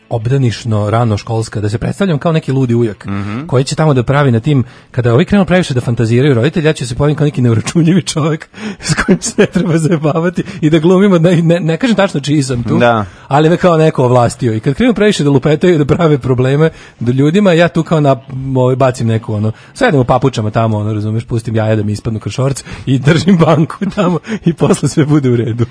obdanišno rano školska da se predstavljam kao neki ludi ujak mm -hmm. koji će tamo da pravi na tim kada ovi krenu previše da fantaziraju roditelji ja ću se pojaviti kao neki neuračunljivi čovjek s kojim se ne treba zajebavati i da glumimo ne, ne, ne kažem tačno čiji sam tu da. ali me kao neko ovlastio i kad krenu previše da lupetaju da prave probleme do ljudima ja tu kao na ovaj bacim neku ono sedem u papučama tamo ono razumeš pustim jaja da mi ispadnu kršorc i držim banku tamo i posle sve bude u redu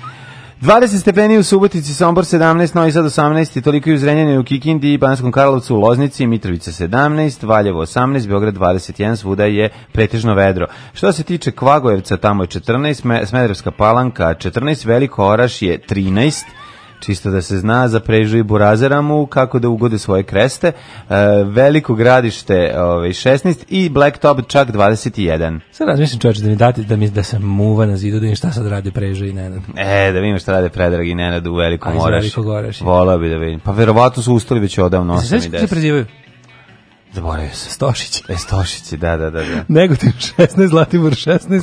20 stepeni u Subotici, Sombor 17, Novi Sad 18, toliko i u Zrenjanju u Kikindi, Banskom Karlovcu u Loznici, Mitrovica 17, Valjevo 18, Beograd 21, svuda je pretežno vedro. Što se tiče Kvagojevca, tamo je 14, Smederevska palanka 14, Veliko Oraš je 13, čisto da se zna za Prežu i Burazeramu kako da ugode svoje kreste. E, veliko gradište ovaj, 16 i Blacktop čak 21. Sad razmišljam čovječe da mi date da, mi, da sam muva na zidu da vidim šta sad rade Preža i Nenad. E, da vidim šta rade Predrag i Nenad u Velikom Orašu. Veliko Volao bi da vidim. Pa verovatno su ustali već odavno. Znači, sve se prezivaju? Zaboravio se. Stošić. E, Stošić, da, da, da. da. Negotin 16, Zlatibor 16,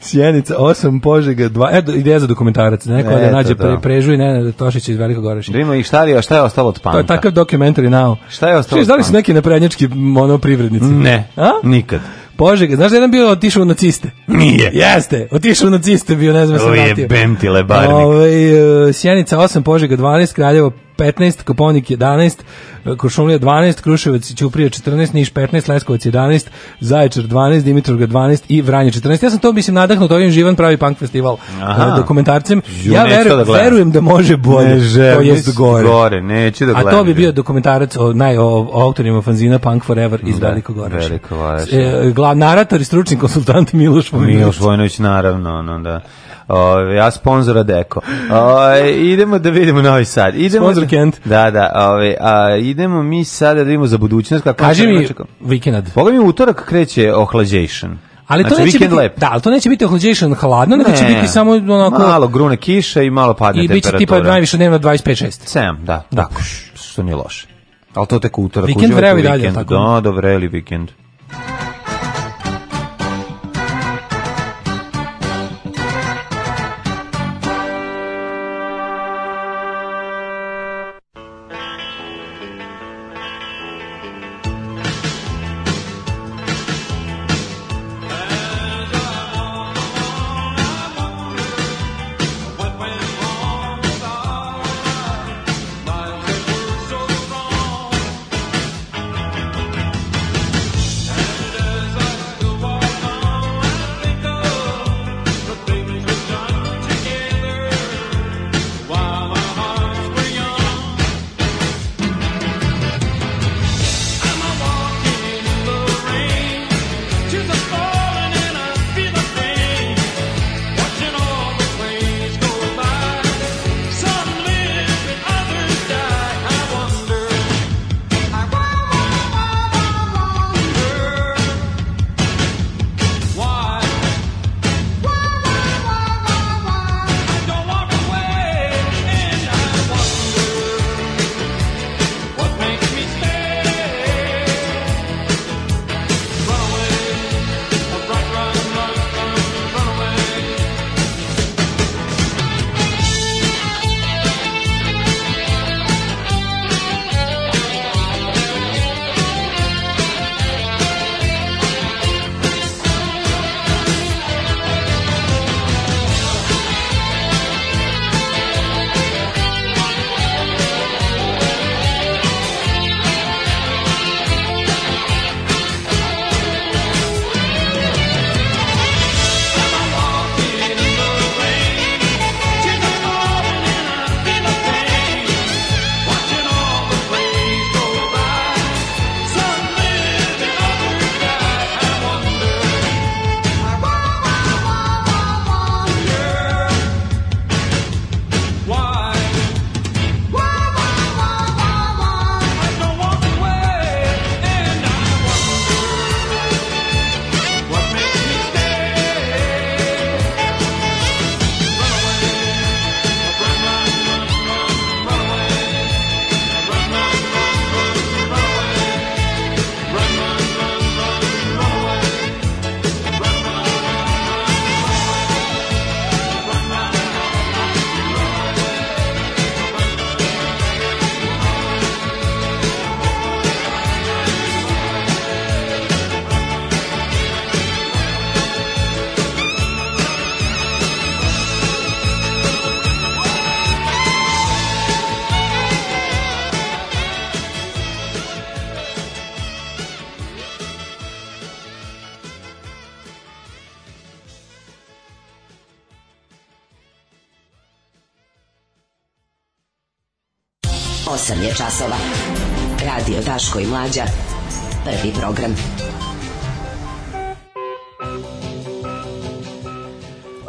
Sjenica 8, Požega 2. Eto, ideja za dokumentarac. Neko e, da nađe da. Pre, prežu i Nenada Tošića iz Velikog Orašića. Da ima i šta je, šta je ostalo od panta? To je takav dokumentari nao. Šta je ostalo Čiš, od da panta? su neki naprednjački monoprivrednici? Ne, A? nikad. Požega, znaš da jedan bio otišao u naciste? Nije. Jeste, otišao u naciste bio, ne znam se vratio. Ovo je Bemtile Barnik. Ove, ovaj, Sjenica 8, Požega 12, Kraljevo 15, Koponik 11, Kuršumlija 12, Kruševac i Ćuprija 14, Niš 15, Leskovac 11, Zaječar 12, Dimitrovgrad 12 i Vranje 14. Ja sam to mislim nadahnut da ovim živan pravi punk festival eh, Aha. dokumentarcem. Ju, ja veru, da verujem da može bolje. Ne želim, to jest gore. gore neću da gledam. A to bi bio dokumentarac o naj o, o autorima fanzina Punk Forever iz da, Veliko Goreša. Veliko Goreša. E, eh, glav narator i stručni konsultant Miloš Vojinović. Miloš Vojinović naravno, no da. Ove, a sponzora Deko. Ove, idemo da vidimo Novi Sad. Idemo Sponzor da, Kent. Da, da. Ove, a, idemo mi sada da vidimo za budućnost. Kako Kaži mi da vikend. Boga mi utorak kreće ohlađejšan. Ali znači, to neće biti, da, ali to neće biti ohlađejšan hladno, nego ne, će biti samo onako malo grune kiše i malo padne temperatura. I biće tipa najviše dnevno 25-6. 7, da. Da, što nije loše. Ali to tek utorak. Vikend vrevi dalje. tako. Da, do da, vreli vikend. Vikend.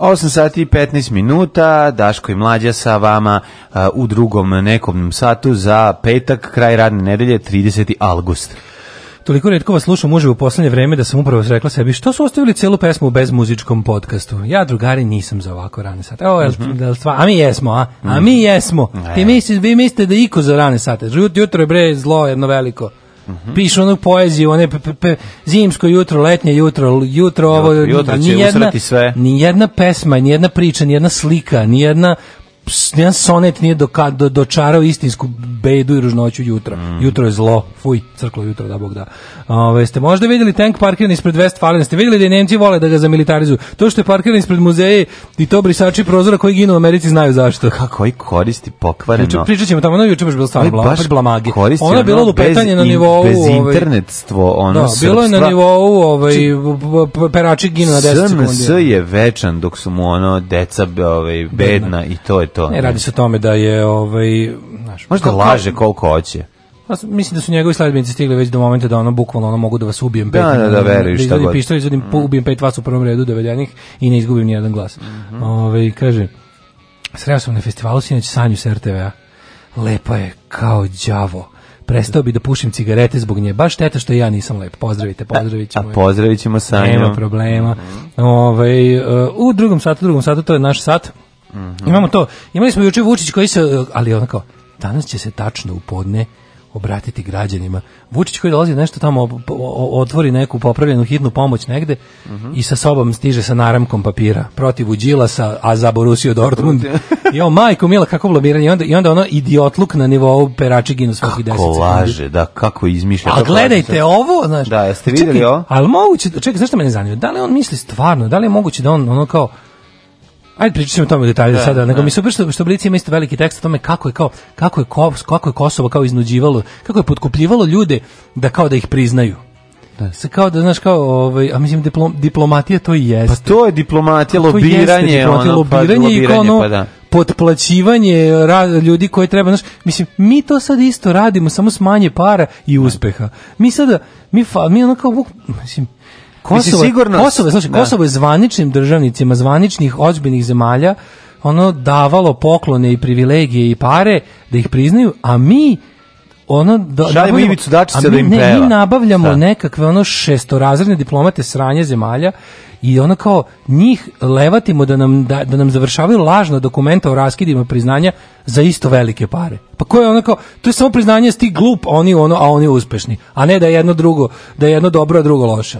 8 sati i 15 minuta, Daško i Mlađa sa vama uh, u drugom nekom satu za petak, kraj radne nedelje, 30. august. Toliko redko vas slušam može u poslednje vreme da sam upravo rekla sebi što su ostavili celu pesmu bez muzičkom podcastu. Ja drugari nisam za ovako rane sate. O, jel, mm -hmm. jel a mi jesmo, a? A mi mhm. jesmo. Mm -hmm. Ti misli, vi mislite da iko za rane sate. Jutro je bre zlo jedno veliko. -hmm. Pišu onu poeziju, one pe, pe, pe, zimsko jutro, letnje jutro, jutro ovo, jutro, jutro ni jedna sve. ni jedna pesma, ni jedna priča, ni jedna slika, ni jedna jedan sonet nije doka, do, dočarao istinsku bedu i ružnoću jutra. Mm. Jutro je zlo. Fuj, crklo jutro, da bog da. Ove, ste možda videli tank parkiran ispred Westfalen? Ste vidjeli da i Nemci vole da ga zamilitarizuju? To što je parkiran ispred muzeje i to brisači prozora koji ginu u Americi znaju zašto. Kako i koristi pokvareno? Juče, pričat ćemo tamo, no juče baš bilo stvarno blam, baš blamage. Ono je bilo lupetanje na nivou... Bez ovaj, internetstvo, ono da, srpstva. Bilo je na nivou ovaj, perači ginu na 10 sekundi. SMS je večan dok su mu ono deca ovaj, bedna, bedna i to je to. Ne, radi se o tome da je ovaj, znaš, možda kako, laže koliko hoće. Pa mislim da su njegovi sledbenici stigli već do momenta da ono bukvalno ono mogu da vas ubijem pet. Da, da, da, veruješ da šta god. Pištolj, izvodim, mm. ubijem pet vas u prvom redu dovedenih i ne izgubim ni jedan glas. Mm -hmm. Ove, ovaj, kaže, sreo sam na festivalu sinoć Sanju s RTV-a. Lepa je kao đavo. Prestao bi da pušim cigarete zbog nje. Baš teta što ja nisam lep. Pozdravite, e, pozdravit ćemo. A, a pozdravit ćemo Sanju. Nema problema. Mhm. Ove, ovaj, u drugom satu, drugom satu, to je naš sat. -hmm. Imamo to. Imali smo juče Vučić koji se, ali onako, danas će se tačno u podne obratiti građanima. Vučić koji dolazi nešto tamo otvori neku popravljenu hitnu pomoć negde uh mhm. -huh. i sa sobom stiže sa naramkom papira protiv Đilasa, a za Borusiju Dortmund. Jo, majko mila kako blamiranje i onda i onda ono idiotluk na nivou perači ginu svaki 10. Kako laže, da kako izmišlja. A gledajte se... ovo, znaš. Da, jeste videli ovo? Ali moguće, da, čekaj, zašto me ne zanima? Da li on misli stvarno? Da li je moguće da on ono kao Ajde pričat ćemo o tome detalje da, sada, nego da. mi se što, što Blic ima isto veliki tekst o tome kako je, kao, kako je, kako je Kosovo kao iznuđivalo, kako je potkupljivalo ljude da kao da ih priznaju. Da. Se kao da znaš kao ovaj a mislim diplom, diplomatija to i jeste. Pa to je diplomatija, pa lobiranje, jeste, diplomatija, ono, lobiranje, pa, lobiranje i kao ono, pa da. potplaćivanje ljudi koje treba, znaš, mislim mi to sad isto radimo samo s manje para i da. uspeha. Mi sada mi mi ono kao mislim Kosovo, sigurno... Kosovo, slušaj, da. Kosovo je zvaničnim državnicima, zvaničnih ozbiljnih zemalja, ono davalo poklone i privilegije i pare da ih priznaju, a mi ono da šaljemo Ivicu Dačića da im ne, Mi nabavljamo Šta? Da. nekakve ono šestorazredne diplomate sranje zemalja i ono kao njih levatimo da nam, da, da nam završavaju lažno dokumenta o raskidima priznanja za isto velike pare. Pa ko je ono kao, to je samo priznanje da sti glup, oni ono, a oni uspešni. A ne da je jedno drugo, da je jedno dobro, a drugo loše.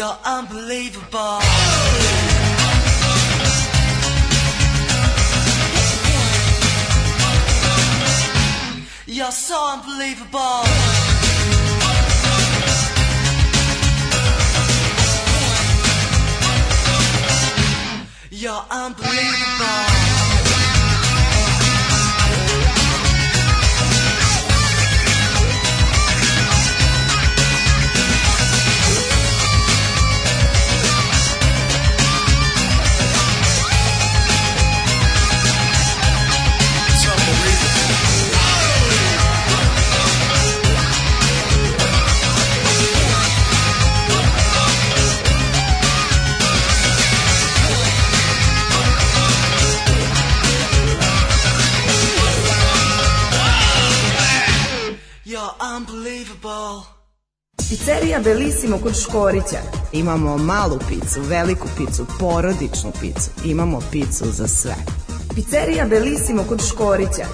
You're unbelievable. You're so unbelievable. You're unbelievable. Pizzerija Belissimo kod Škorića. Imamo malu picu, veliku picu, porodičnu picu. Imamo picu za sve. Pizzerija Belissimo kod Škorića.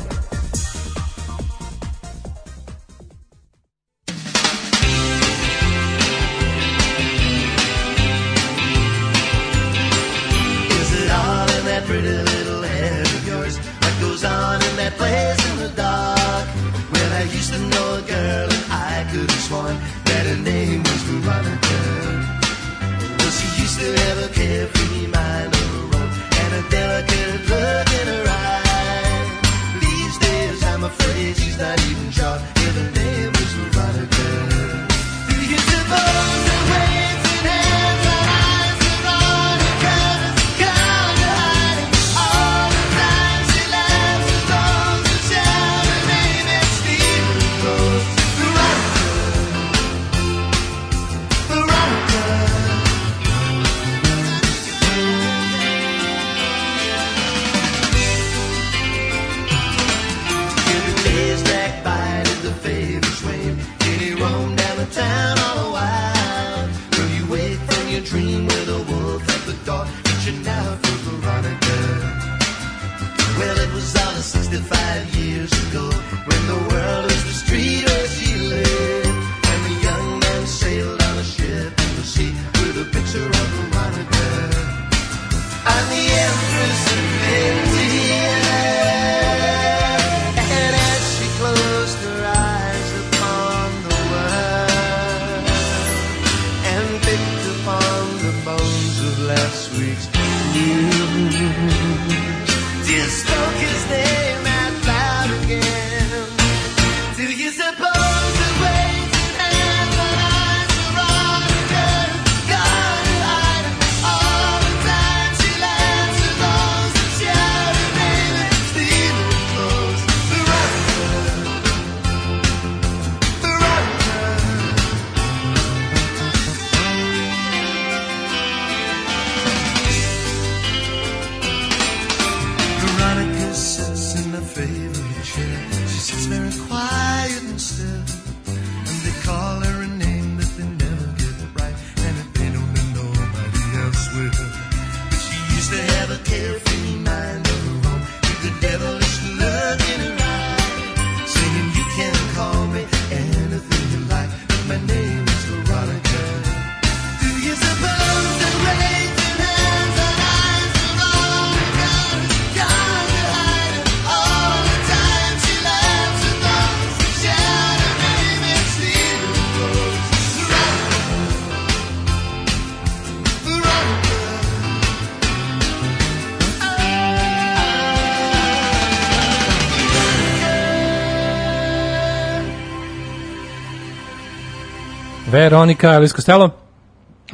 Veronika Elvis Costello.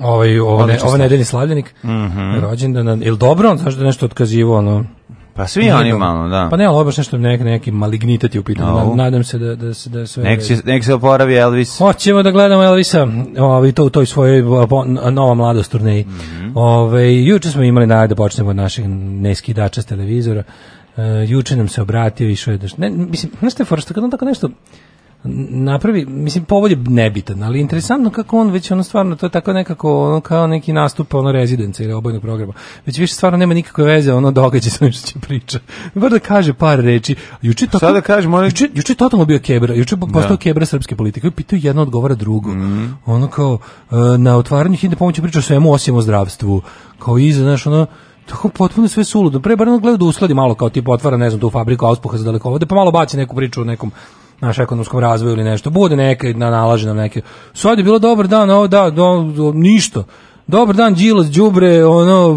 Ovaj ovo ne, ovo nedeljni slavljenik. Mm -hmm. Rođendana. Jel dobro on znaš da nešto otkazivo ono? Pa svi oni malo, da. Pa ne, ali baš nešto nek, neki malignitet je u pitanju. No. Nadam se da, da, da sve... Nek se, nek se oporavi Elvis. Hoćemo da gledamo Elvisa i ovaj, to u toj svojoj nova mladost turneji. Mm -hmm. Ove, ovaj, juče smo imali najde da počnemo od naših neskidača s televizora. Uh, juče nam se obratio i išao je... Da ne, mislim, znaš što je kad on tako nešto napravi, mislim, povod je nebitan, ali interesantno kako on već ono stvarno, to je tako nekako ono kao neki nastup ono rezidenca ili obojnog programa. Već više stvarno nema nikakve veze ono događa sa onim što će priča. Bar da kaže par reči. Juče to Sada da kaže, mora... juče, juče totalno bio kebra, juče postao da. kebra srpske politike. I pitao jedno odgovara drugo. Mm. Ono kao, e, na otvaranju hitne pomoći priča svemu osim o zdravstvu. Kao iza, znaš, ono, tako potpuno sve suludo. Pre bar ono gleda da usladi malo kao tip otvara, ne znam, tu fabriku auspuha za dalekovode, pa malo baci neku priču o nekom naš ekonomskom razvoju ili nešto. Bude neke, nalaže nam neke. Sad je bilo dobar dan, ovo da, do, do, ništa dobar dan Đilas đubre, ono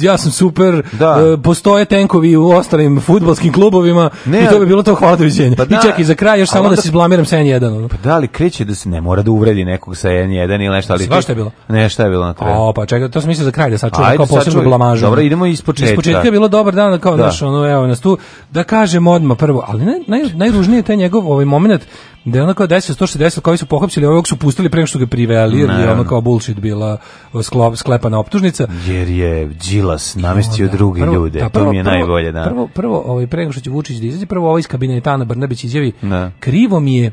ja sam super, da. E, postoje tenkovi u ostalim fudbalskim klubovima ne, i to bi bilo to hvala doviđenja. Pa I da, čekaj za kraj još samo da se izblamiram sa N1. Ono. Pa da li kreće da se ne mora da uvredi nekog sa N1 ili nešto, ali Sva je bilo? Ne, je bilo na kraju? O, pa čekaj, to sam mislio za kraj da sačuvam kao posebnu blamažu. Dobro, idemo ispočetka. Ispočetka je bilo dobar dan kao da. naš ono evo nas tu da kažem odmah prvo, ali naj, naj, najružnije je taj njegov ovaj momenat Da ono 10, 160 koji su pohapsili, ovog su pustili pre nego što ga priveli, jer je ono kao bullshit bila sklop, sklepana optužnica. Jer je Đilas namestio druge ljude, da, prvo, to mi je prvo, najbolje. Da. Prvo, prvo ovaj, pre nego što će Vučić da izađe, prvo ovaj iz kabineta Ana Brnabić izjavi, da. krivo mi je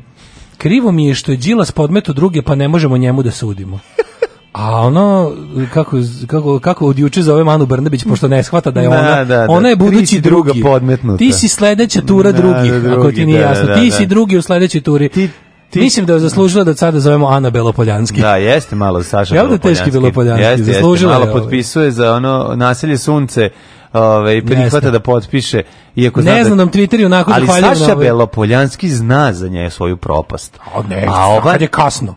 Krivo mi je što je Đilas podmeto druge, pa ne možemo njemu da sudimo. A ono, kako, kako, kako od juče zove Manu Brnabić, pošto ne shvata da je da, ona, da, da, ona je budući drugi. podmetnuta. Ti si sledeća tura da, drugih, drugi, ako ti nije da, jasno. ti si drugi u sledećoj turi. Ti, ti, Mislim da je zaslužila da sada zovemo Ana Belopoljanski. Da, jeste malo Saša Belopoljanski. Jeste teški Belopoljanski, jeste, zaslužila jeste, malo je ovaj. potpisuje za ono naselje sunce ovaj prihvata Nesna. da potpiše iako zna ne znam da, nam Twitter i onako ali Saša Belopoljanski zna za nje svoju propast a ne a ova je kasno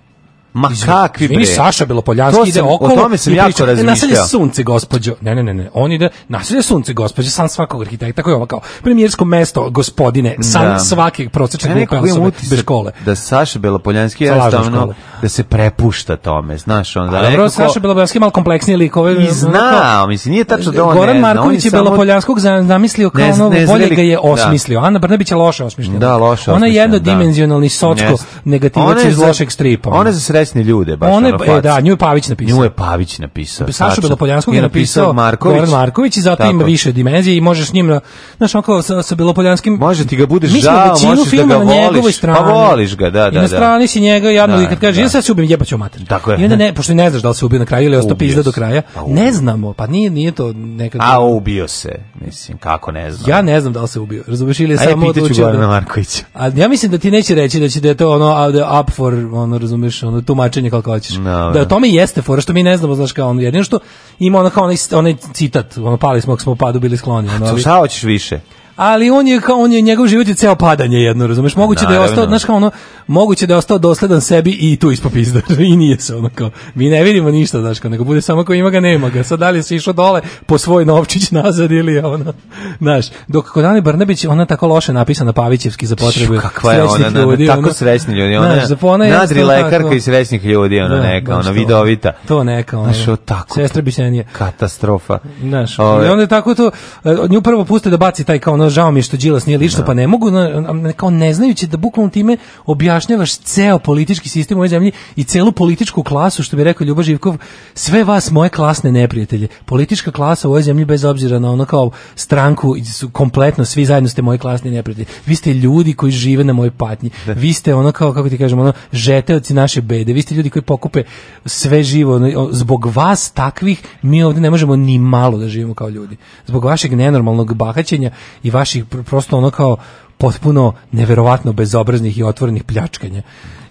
Ma Izvini, kakvi bre. Saša Belopoljanski to ide okolo. O tome sam jako e, razmišljao. Naselje sunce, gospođo. Ne, ne, ne, ne. On ide naselje sunce, gospođo, san svakog arhitekta koji je ovo kao premijersko mesto, gospodine, san da. svake prosečne grupe osobe bez škole. Da Saša Belopoljanski je jednostavno da se prepušta tome, znaš, on da A nekako... Saša Belopoljanski je malo kompleksniji lik. Ove, ovaj, I zna, mislim, nije tačno da on Goran ne zna. Marković je Belopoljanskog zamislio kao ono, bolje ga je da. osmislio. Ana Brnabić je loše osmišljena. Da, loše Ona je da. jednodimenzionalni socko negativac iz lošeg stripa. Ona je za besne ljude, baš ono, ono E, da, nju je Pavić napisao. Nju je Pavić napisao. Sašu Belopoljanskog je napisao Marković. Goran Marković i zato ima više dimenzije i možeš s njim, znaš, kao sa, sa Belopoljanskim... Može ti ga budeš žao, možeš da ga voliš. pa voliš ga, da, da. I na da. strani si njega ja da, i kad kaže, da. ja sad se ubim, jebaću mater. Tako je. I onda ne, pošto ne znaš da li se ubio na kraju ili ostao pizda do kraja, pa ne znamo, pa nije, nije to nekako... A, ubio se, mislim, kako ne znam. Ja ne znam da li se ubio, razumiješ, ili je samo odlučio. Ajde, pitaću A ja mislim da ti neće reći da će da je to ono up for, ono, razumeš ono, to tumačenje kako hoćeš. No, da, to da. da, tome jeste fora što mi ne znamo, znaš kao on jedino što ima ona kao onaj, onaj citat, ono pali smo ako smo padu bili skloni. Ono, ali... šta hoćeš više? ali on je kao on je njegov život je ceo padanje jedno, razumeš? Moguće Naravno. da je ostao, znaš kao ono, moguće da je ostao dosledan sebi i tu ispopizda. I nije se ono kao, mi ne vidimo ništa, znaš kao, nego bude samo ko ima ga, nema ga. Sad da li si išao dole po svoj novčić nazad ili je ono, znaš. Dok kod Ani Brnabić, ona tako loše napisana Pavićevski za potrebe. Kakva je ona, na, ljudi, tako ono, srećni ljudi, ona, znaš, ona je nadri lekarka i srećnih ljudi, ona da, neka, ona vidovita. To neka, ona. Znaš, o, tako. Sestra Bisenije. Katastrofa. Znaš, i onda tako to, e, nju prvo puste da baci taj kao ono žao mi je što Đilas nije lično, da. pa ne mogu, na, kao ne znajući da bukvalno time objašnjavaš ceo politički sistem u ovoj zemlji i celu političku klasu, što bi rekao Ljubo Živkov, sve vas moje klasne neprijatelje. Politička klasa u ovoj zemlji bez obzira na ono kao stranku, su kompletno svi zajedno ste moji klasni neprijatelji. Vi ste ljudi koji žive na mojoj patnji. Da. Vi ste ono kao, kako ti kažemo, ono, žeteoci naše bede. Vi ste ljudi koji pokupe sve živo. Ono, zbog vas takvih mi ovde ne možemo ni malo da živimo kao ljudi. Zbog vašeg nenormalnog bahaćenja i vaših prosto ono kao potpuno neverovatno bezobraznih i otvorenih pljačkanja.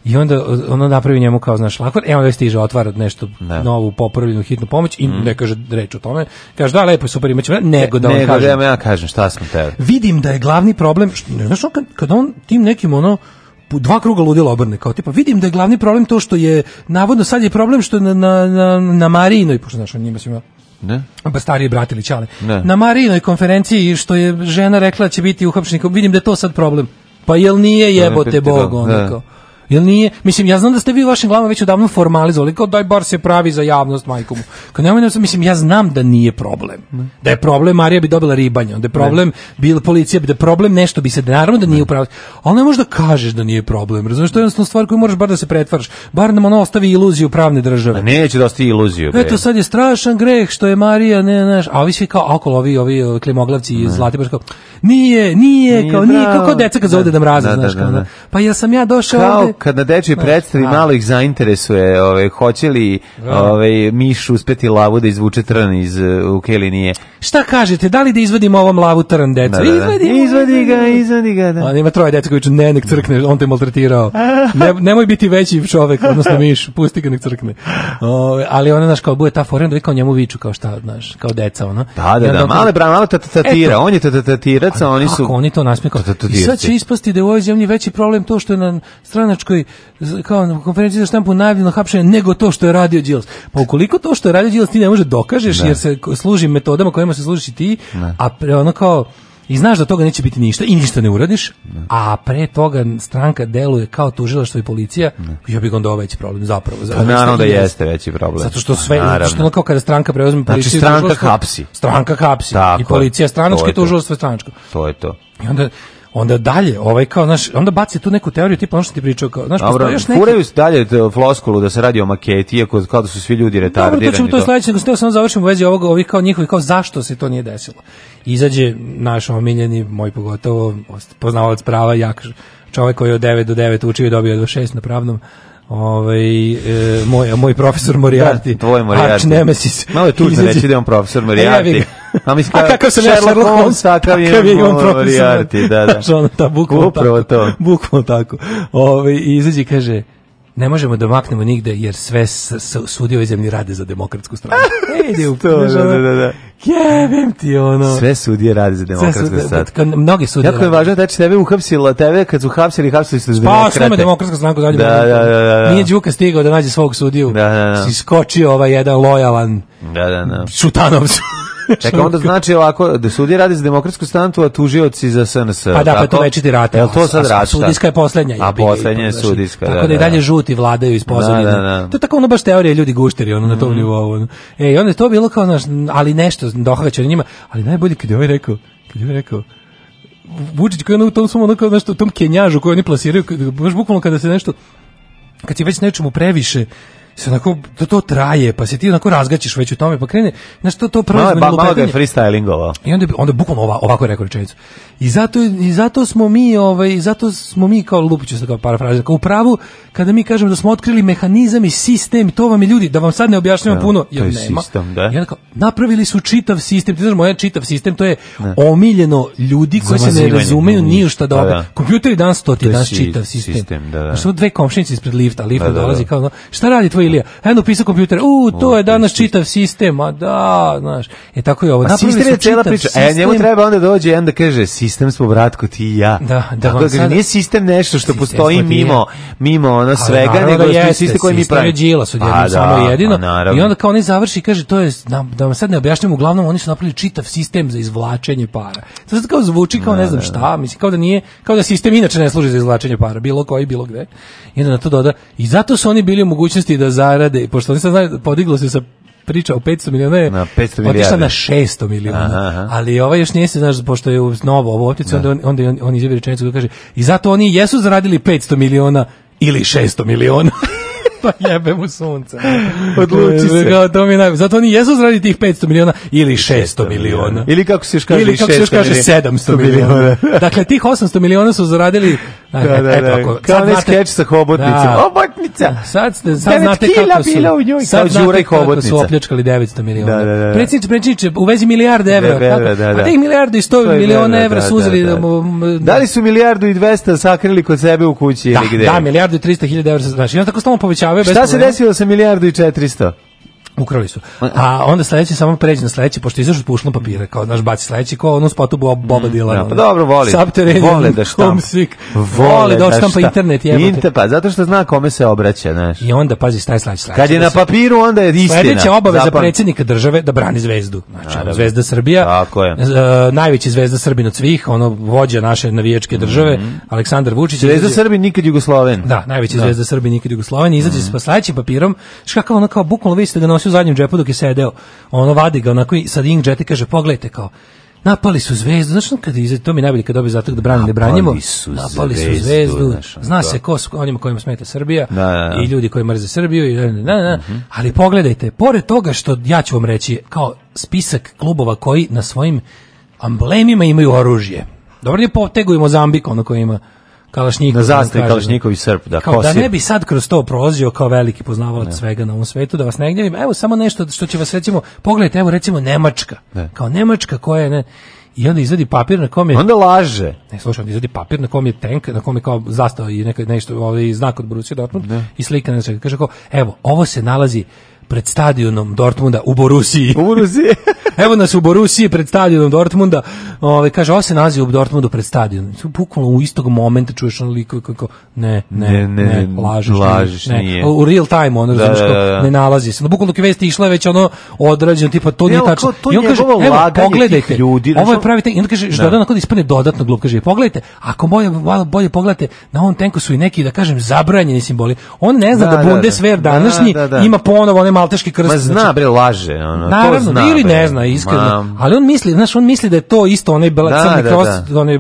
I onda ono napravi njemu kao znaš lakvar, e onda stiže otvara nešto ne. Da. novu popravljenu hitnu pomoć i mm. ne kaže reč o tome. Kaže da lepo je, super imaćemo nego da ne, on nego kaže. Nego da ja kažem šta sam te. Vidim da je glavni problem što ne znaš on kad, kad on tim nekim ono dva kruga ludila obrne kao tipa vidim da je glavni problem to što je navodno sad je problem što je na na na, na Marinoj pošto znaš on njima svima Ne. Bastari pa Bratilić, ali ne. na Marinoj konferenciji što je žena rekla da će biti uhapšenik, vidim da je to sad problem. Pa jel nije jebote bog da, onako. Da. Jel nije? Mislim, ja znam da ste vi u vašim glavama već odavno formalizovali, kao daj bar se pravi za javnost majkomu. Kao nemoj sam, da- mislim, ja znam da nije problem. Ne. Da je problem, Marija bi dobila ribanje, da je problem, bila policija bi, da je problem, nešto bi se, da naravno da nije upravo. Ali ne da kažeš da nije problem, razumiješ, to je jednostavno stvar koju moraš bar da se pretvaraš. Bar nam ono ostavi iluziju pravne države. A neće da ostavi iluziju. Bre. Eto, sad je strašan greh što je Marija, ne, znaš, a ovi svi kao okolo, ovi, ovi klimoglavci iz Zlatiborska, nije, nije, nije kao bravo. nije, kako deca kad zovde da mraza, da, da, znaš, da, da, da, Pa ja sam ja došao ovde. kao kad na dečoj predstavi a. malo ih zainteresuje, ovaj hoće li ove, miš uspeti lavu da izvuče trn iz uh, ukeli nije. Šta kažete, da li da izvadimo ovom lavu trn, deca? Izvadi, izvadi ga, izvadi ga, da. On ima troje deca koji će, ne, nek crkne, on te maltretirao. Ne, nemoj biti veći čovek, odnosno miš, pusti ga nek crkne. O, ali ona, znaš, kao bude ta forenda, vi kao njemu viču, kao šta, znaš, kao deca, ona. Da, da, da, male bra, malo tatatira, on je tatatira, padaca, oni su... Kako oni to nasmekao? I sad će ispasti da je u ovoj zemlji veći problem to što je na stranačkoj kao na konferenciji za štampu najavljeno hapšenje nego to što je radio Đilas. Pa ukoliko to što je radio Đilas ti ne može da dokažeš, jer se služi metodama kojima se služiš i ti, a ono kao I znaš da toga neće biti ništa i ništa ne uradiš, a pre toga stranka deluje kao tužilaštvo i policija, ne. ja bih onda ovo ovaj veći problem zapravo. Pa ovaj naravno da jeste veći problem. Zato što sve, pa zato što ono kao kada stranka preuzme znači, policiju, znači, stranka hapsi. Stranka hapsi. Tako, I policija stranačka i tužilaštvo stranačko. To je to. I onda Onda dalje, ovaj kao, znaš, onda baci tu neku teoriju tipa ono što ti pričao, kao, znaš, Dobro, još neki... Furaju dalje floskulu da se radi o maketi, iako kao da su svi ljudi retardirani. Dobro, to ćemo to sledeće, nego steo samo završimo u vezi ovoga, ovih kao njihovi, kao zašto se to nije desilo. Izađe naš omiljeni, moj pogotovo, poznavalac prava, jak čovjek koji je od 9 do 9 učio i dobio do 6 na pravnom, ovaj e, moj moj profesor Moriarty. Da, tvoj Moriarty. Nemesis. Malo je tužno reći da je on profesor e, Moriarty. A mi a kakav sam ja Sherlock Holmes, takav je, je on profesor Moriarty, da, da. Znači, ono, ta bukvalno Upravo to. Bukvalno tako. Ovaj izađe kaže, ne možemo da maknemo nigde jer sve sudi ove zemlji rade za demokratsku stranu. Ejde u da, da, da, da. Jebem ti ono. Sve sudije rade za demokratsku stranu. Da, Mnogi sudije. Jako je važno da će tebe uhapsila, tebe kad su uhapsili, hapsili su demokrate. Pa, nema demokratska stranka zadnje. Da, da, da, da, da, Nije Đuka stigao da nađe svog sudiju. Da, da, da. Si skočio ovaj jedan lojalan. Da, da, da. Šutanov Čekaj, onda znači ovako, da sudije radi za demokratsku stantu, a tužioci za SNS. Pa da, pa to večiti rata. Jel to sad rata? Sudijska je poslednja. A poslednja je sudijska, Tako da, da i da, dalje da. žuti vladaju iz pozadine. To je tako ono baš teorija ljudi gušteri, ono na tom mhm. nivou. E, onda je to bilo kao, znaš, ali nešto dohvaća njima, ali najbolje kad je ovaj rekao, kad je ovaj rekao, Vučić koji je ono u tom ono kao nešto, u tom kenjažu koji oni plasiraju, baš bukvalno kada se nešto, kad si već nečemu previše se onako, to, to traje, pa se ti onako razgaćiš već u tome, pa krene, znaš, to, to prvo izmenu Malo ga je freestylingovao. I onda, onda bukvalno ova, ovako je rekao rečenicu. I zato, I zato smo mi, ovaj, zato smo mi kao lupiću se kao parafraze, kao u pravu, kada mi kažemo da smo otkrili mehanizam i sistem, to vam je ljudi, da vam sad ne objašnjavam da, puno, jer to je nema. Sistem, da? I onda kao, napravili su čitav sistem, ti znaš, moj čitav sistem, to je ne. Da. omiljeno ljudi koji se ne razumeju ni šta da, pa da. Kompjuter danas to ti danas čitav sistem. sistem da, da. Znaš, dve komšinice ispred lifta, lifta da, da dolazi kao, šta radi tvoj Ilija. Eno pisao kompjuter. U, to je danas čitav sistem, a da, znaš. E tako je ovo. Napravili sistem je cela priča. Sistem. E, njemu treba onda dođe jedan da kaže, sistem smo, bratko, ti i ja. Da, da. Tako, da sad... nije sistem nešto što sistem postoji mimo, mimo ono svega, a, nego da je sistem koji mi pravi. Sistem je Đilas, odjedno, pa samo da, jedino. Pa I onda kao on završi kaže, to je, da, da vam sad ne objašnjam, uglavnom oni su napravili čitav sistem za izvlačenje para. To sad kao zvuči kao ne znam šta, mislim, kao da nije, kao da sistem inače ne služi za izvlačenje para, bilo koji, bilo gde. I onda na to doda, i zato su oni bili u mogućnosti da zarade, pošto oni sad znaju, podiglo se sa priča o 500 miliona je na 500 milijardi. Otišla na 600 miliona. Aha, aha. Ali ova još nije se znaš pošto je novo ovo optice da. onda on, onda on, on izjavi rečenicu koja kaže i zato oni jesu zaradili 500 miliona ili 600 miliona. pa jebe mu sunce. Pa odluči se. Kao, to mi je Zato oni jesu zradi tih 500 miliona ili 600 miliona. Ili kako se još kaže, ili kako se još kaže 700 miliona. dakle, tih 800 miliona su zaradili da, da, da. Eto, da. kao onaj skeč sa hobotnicom. Da. Hobotnica! Sad, sad, sad znate kako su, bila u njoj. sad znate kako su opljačkali 900 miliona. Da, da, da. da. Predsjednič, predsjedniče, u vezi milijarde evra. Da, da, da, da. A da. tih milijarde i 100 miliona evra su uzeli. Da, da, da. li su milijardu i 200 sakrili kod sebe u kući ili gde? Da, milijardu i 300 hiljada evra. Znači, ja tako stalno povećavaju Šta se desilo sa milijardu i 400? Ukrali su. A onda sledeći samo pređi na sledeći pošto izašao pušno papire, kao naš baci sledeći ko odnos spotu Bob mm, Boba Dylan. Da, ja, pa dobro voli. Vole da štampa. Vole da, da štampa internet je. Inter pa zato što zna kome se obraća, znaš. I onda pazi taj sledeći sledeći. Kad je na papiru onda je istina. Sledeća obaveza Zapam... predsjednika države da brani zvezdu. Znači, A, zvezda Srbija. Tako je. Uh, najveći zvezda Srbin od svih, ono vođa naše navijačke države, mm -hmm. Aleksandar Vučić. Zvezda Srbin nikad Jugoslaven. Da, najveći da. zvezda Srbin nikad Jugoslaven izađe mhm. sa pa sledećim papirom, što kako ono kao bukvalno vidite da ga nosio u zadnjem džepu dok je sedeo. Ono vadi ga onako i sad inkdžet i kaže pogledajte kao Napali su zvezdu, znači kad izađe, to mi najbolje kad dobije zatak da branimo, ne branimo. Su napali zvezdu, su zvezdu, znaš, zna to. se ko su onima kojima smeta Srbija da, da, da. i ljudi koji mrze Srbiju. I, da, da, uh da, da. mhm. -huh. Ali pogledajte, pored toga što ja ću vam reći, kao spisak klubova koji na svojim amblemima imaju oružje. Dobro, ne potegujemo Zambik, ono koji ima Kalašnjikov. Na zastavi da Kalašnjikov i Srp, da. Kao, da kosir. da ne bi sad kroz to prolazio kao veliki poznavalac da. svega na ovom svetu, da vas ne gnjavim. Evo samo nešto što će vas recimo, pogledajte, evo recimo Nemačka. Ne. Kao Nemačka koja je... Ne, i onda izvadi papir na kom je onda laže ne slušaj onda izvadi papir na kom je tank na kom je kao zastava i neka nešto ovaj znak od Borussia Dortmund ne. i slika na kaže kao evo ovo se nalazi pred stadionom Dortmunda u Borusiji. U Borusiji. Evo nas u Borusiji pred stadionom Dortmunda. Ovaj kaže on se nalazi u Dortmundu pred stadionom. Bukvalno u istog momenta čuješ ono lik kako ne, ne, ne, ne, ne lažeš, lažeš ne, nije. U real time ono da, znači da, da, ne nalazi se. No bukvalno dok je vesti išla već ono odrađeno tipa to nije tačno. To I on kaže evo pogledajte. Ljudi, ovo je pravi I onda kaže što da Ždordan kod da ispane dodatno glup kaže pogledajte, ako bolje bolje pogledate na ovom tenku su i neki da kažem zabranjeni simboli. On ne zna da, da Bundeswehr današnji ima ponovo malteški krst. Ma znači- zna bre laže, ono, naravno, to zna. Ili ne zna iskreno, ma. ali on misli, znaš, on misli da je to isto onaj bela da, crni da, kros, da. onaj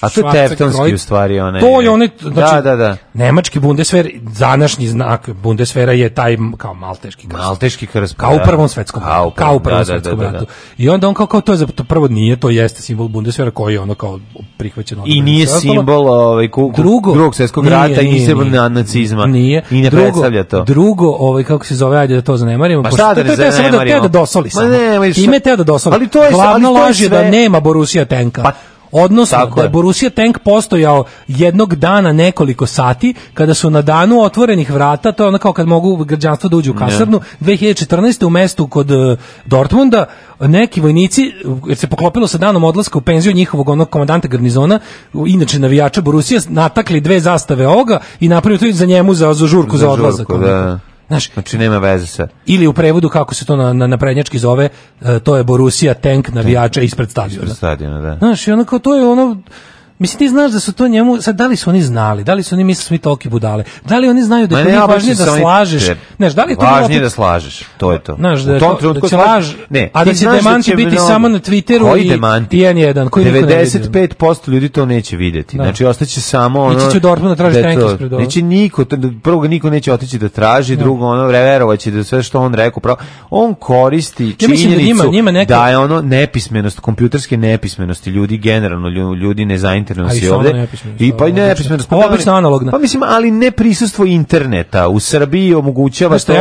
A to je teftonski u stvari onaj. To je onaj znači, da, da, da. nemački Bundeswehr, današnji znak bundesvera je taj kao malteški krst. Malteški krst. Kao da. u prvom svetskom, kao, kao u prvom da, da, svetskom ratu. I onda on kao kao to je za to prvo nije, to jeste simbol bundesvera, koji je ono kao prihvaćen I nije simbol ovaj drugo, drugog svetskog rata i nije, nacizma. Nije. I ne predstavlja to. Drugo, ovaj kako se zove ajde da to zanemarimo. Pa šta da ne zanemarimo? Da teo da dosoli samo. Ne, Time teo da dosoli. Ali to je, Glavna laž je da nema Borussia tenka. Pa, Odnosno, Tako da je Borussia Tank postojao jednog dana nekoliko sati, kada su na danu otvorenih vrata, to je ono kao kad mogu građanstvo da uđu u kasarnu, 2014. u mestu kod e, Dortmunda, neki vojnici, jer se poklopilo sa danom odlaska u penziju njihovog onog komandanta garnizona, inače navijača Borussia, natakli dve zastave ovoga i napravili to za njemu za, za žurku za, za odlazak. da. Znaš, znači nema veze sa. Ili u prevodu kako se to na na, na prednjački zove, e, to je Borussia tank navijača ispred stadiona. Ispred stadiona, da. Znaš, i onako to je ono Mislim, ti znaš da su to njemu, sad, da li su oni znali, da li su oni mislili da su toki budale, da li oni znaju da je ne, važnije da slažeš, znaš, da li je to važnije da slažeš, to je to. Znaš, da, to, da će laž, ne, a da će da demanti će biti samo na Twitteru koji i, demanti? i jedan koji 95% ljudi to neće videti. da. znači ostaće samo ono... Ići će u Dortmund da traži da trenke ispred ovo. Neće niko, prvo ga niko neće otići da traži, drugo ono, verovaće da sve što on rekao, pravo, on koristi činjenicu da je ono nepismenost, kompjuterske nepismenosti ljudi, generalno ljudi ne internet i ovde. I pa da, da, da. nepismeno. Obično analogna. Pa mislim, ali ne prisustvo interneta u Srbiji omogućava to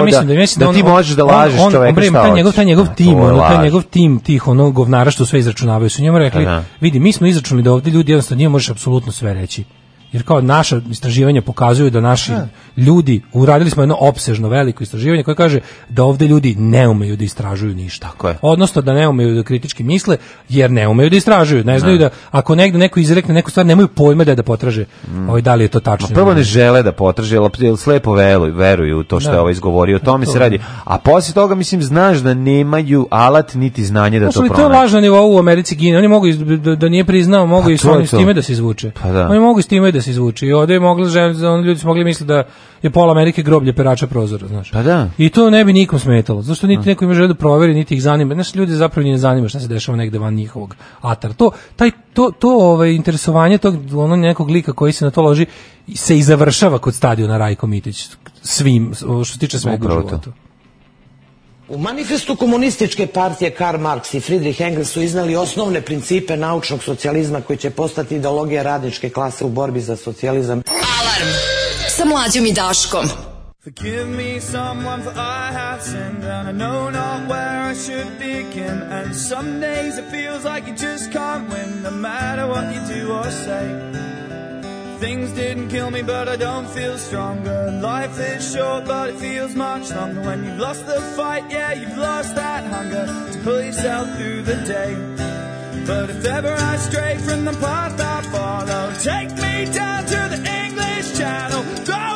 da ti možeš da lažeš čoveka šta hoćeš. njegov, taj njegov tim, taj njegov tim tih onog što sve izračunavaju su njemu rekli, vidi, mi smo izračunali da ovde ljudi jednostavno nije možeš apsolutno sve reći jer kao naša istraživanja pokazuju da naši A. ljudi, uradili smo jedno opsežno veliko istraživanje koje kaže da ovde ljudi ne umeju da istražuju ništa. Tako je. Odnosno da ne umeju da kritički misle, jer ne umeju da istražuju. Ne znaju A. da ako negde neko izrekne neku stvar, nemaju pojma da je da potraže mm. ovaj, da li je to tačno. prvo ne žele da potraže, jer slepo veruju u to što da. je ovaj izgovorio. O tome to. se radi. A poslije toga, mislim, znaš da nemaju alat niti znanje da Znaš pa li to pronađe. to je lažna nivou u Americi gine. Oni mogu da, da nije priznao, mogu pa i s time da se izvuče. Pa da. Oni mogu s time da se izvuče. I ovde je mogli, on, ljudi su mogli misliti da je pola Amerike groblje perača prozora, znaš. Pa da. I to ne bi nikom smetalo. Zašto niti neko ima želju da proveri, niti ih zanima. Znaš, ljudi zapravo ne zanima šta se dešava negde van njihovog atar. To, taj, to, to ovaj, interesovanje tog ono nekog lika koji se na to loži se i završava kod stadiona Rajko Mitić svim, što se tiče svega u životu. U manifestu komunističke partije Karl Marx i Friedrich Engels su iznali osnovne principe naučnog socijalizma koji će postati ideologija radničke klase u borbi za socijalizam. Alarm sa mlađom i Daškom. Forgive me someone for I have sinned and I know not where I should begin and some days it feels like you just can't win no matter what you do or say Things didn't kill me, but I don't feel stronger. Life is short, but it feels much longer. When you've lost the fight, yeah, you've lost that hunger to pull yourself through the day. But if ever I stray from the path I follow, take me down to the English Channel.